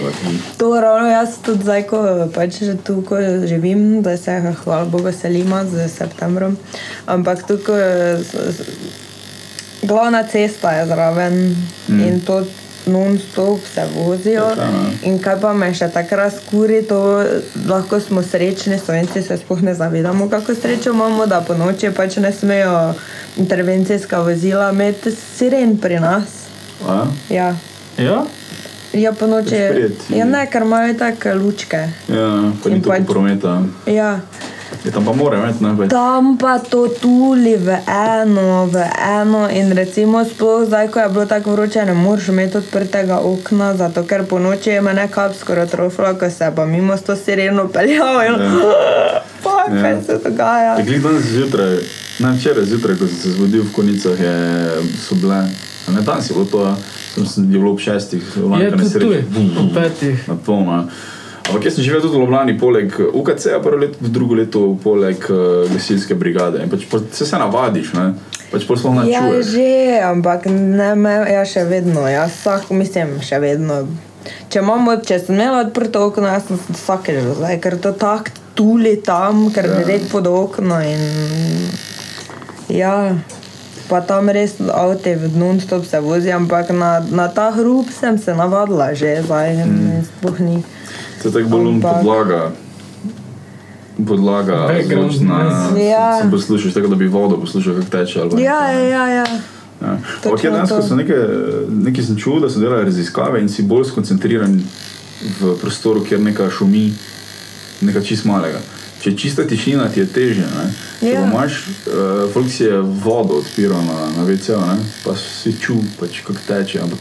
To ravno jaz tudi zdaj, ko pač že tu ko živim, da se hvala Bogu selima z septembrom. Ampak tu, ko je s- s- glavna cesta je zraven mm. in to non-stop se vozijo. Tako, ne. In kaj pa me še takrat skuri, to lahko smo srečni, slovenci se sploh ne zavedamo, kako srečo imamo, da po noči pač ne smejo intervencijska vozila imeti siren pri nas. A? Ja. Ja? Ja, po noči. Prijeti. Ja, ne, ker imajo take lučke. Ja, pa ni In toliko pač- prometa. Ja. Je tam pa mora imeti, ne pač. Tam pa to tuli v eno, v eno. In recimo, sploh zdaj, ko je bilo tako vroče, ne moreš imeti odprtega okna, zato ker po noči je mene kap skoraj trofla, ko se pa mimo s to sireno peljal. [LAUGHS] In... Pa, kaj Ja. se dogaja? Ja, glih danes zjutraj, ne včeraj zjutraj, ko sem se zbudil v konicah, je, so bile, a ne danes je bilo to, tam sem je bilo ob šestih, Je lanka tudi tu, nesreče. ob petih. Na polno. Ampak jaz sem živel tudi v Ljubljani, poleg UKC, prvo leto, drugo leto poleg uh, gasilske brigade. In pač po- se se navadiš, ne? Pač pol sploh ne Ja, čuješ. že, ampak ne, me, ja še vedno, jaz vsak, mislim, še vedno. Če, imamo, če sem imela odprto okno, jaz sem vsakeč zdaj, ker to tako tuli tam, ker Ja. ja. direkt pod okno in ja. Pa tam res avto non-stop se vozi, ampak na, na ta hrup sem se navadila že, zdaj mm. sploh ni. To je tako bolj um Ampak- podlaga. Podlaga, zvočna. Ja. Sem poslušal, tako da bi vodo poslušal, kako teče. ali pa Ja, nekaj. ja, ja. ja. Ja. Točno Okay, dejansko so nekaj, nekaj sem čutil, da so delali raziskave in si bolj skoncentriran v prostoru, kjer nekaj šumi, nekaj čist malega. Če je čista tišina, ti je težje. Če Ja. pa imaš, uh, folk si je vodo odpiral na, na WC, ne? pa si čutil, pač, kako teče. Ampak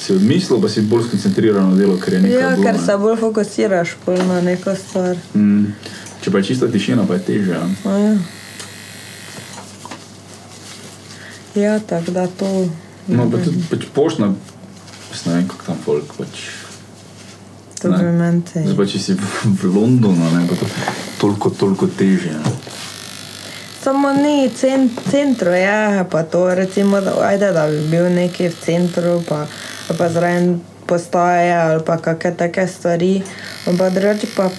si odmislil, pa si bolj skoncentriran na delo, ker je nekaj. Ja, bilo, ker ne. se bolj fokusiraš pol na neko stvar. Mm. Če pa je čista tišina, pa je težje. Ja. Ja, ja tako da to. No, pa tudi pač poštna, jaz ne vem, kako tam folk. Pač. Zdaj pa če si v, Londonu, ne, pa to toliko, toliko težje. Ne. Samo ni cen, centru, je pa to, recimo, da, ajde, da bi bil nekaj v centru, pa, pa zraven postaje ali pa kakšne take stvari, ampak drugače pa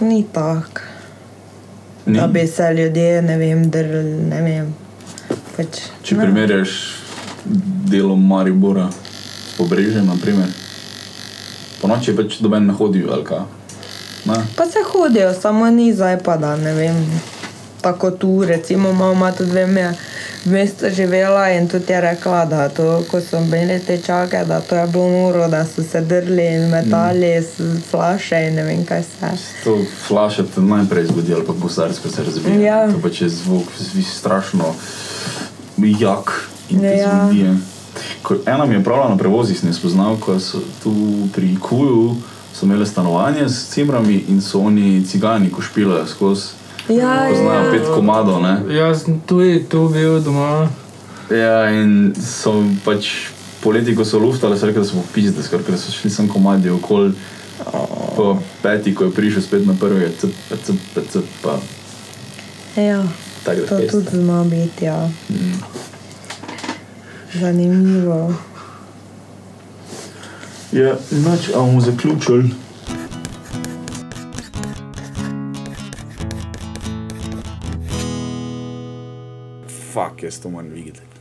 ni tako. Ni? Da bi se ljudje, ne vem, drli, ne vem. Pač, Če ne. primerjaš delo Maribora s pobrežjem, naprimer, po noči pač doben ne hodi velika. Ne? Pa se hodijo, samo ni zdaj pa da, ne vem. Tako tu, recimo, mama tudi vem, je v mestu živela in tudi je rekla, da to, ko so bili te čake, da to je bilo noro, da so se drli in metali mm. flaše in ne vem kaj vse. To flaše te najprej zgodi, ali pa gusarsko se razvija. Ja. To pač je zvok strašno jak in te Ja. Ko ena mi je pravila na prevozih, sem jo spoznal, ko so tu pri Kuju, so imeli stanovanje s cimrami in so oni cigani, ko špilajo skozi. Ja, Poznajo ja. pet komadov, ne? Jaz sem tudi tu bil doma. Ja, in so pač poleti, ko so luftali, so rekli, da so popizde, ker so šli sem komadi okoli. Po peti, ko je prišel spet na prvi, je cp, cp, cp, pa Ja, tako da to peste. tudi zna biti, ja. Mm. Zanimivo. Ja, noč, a bomo zaključili. fuck jest to man vigit.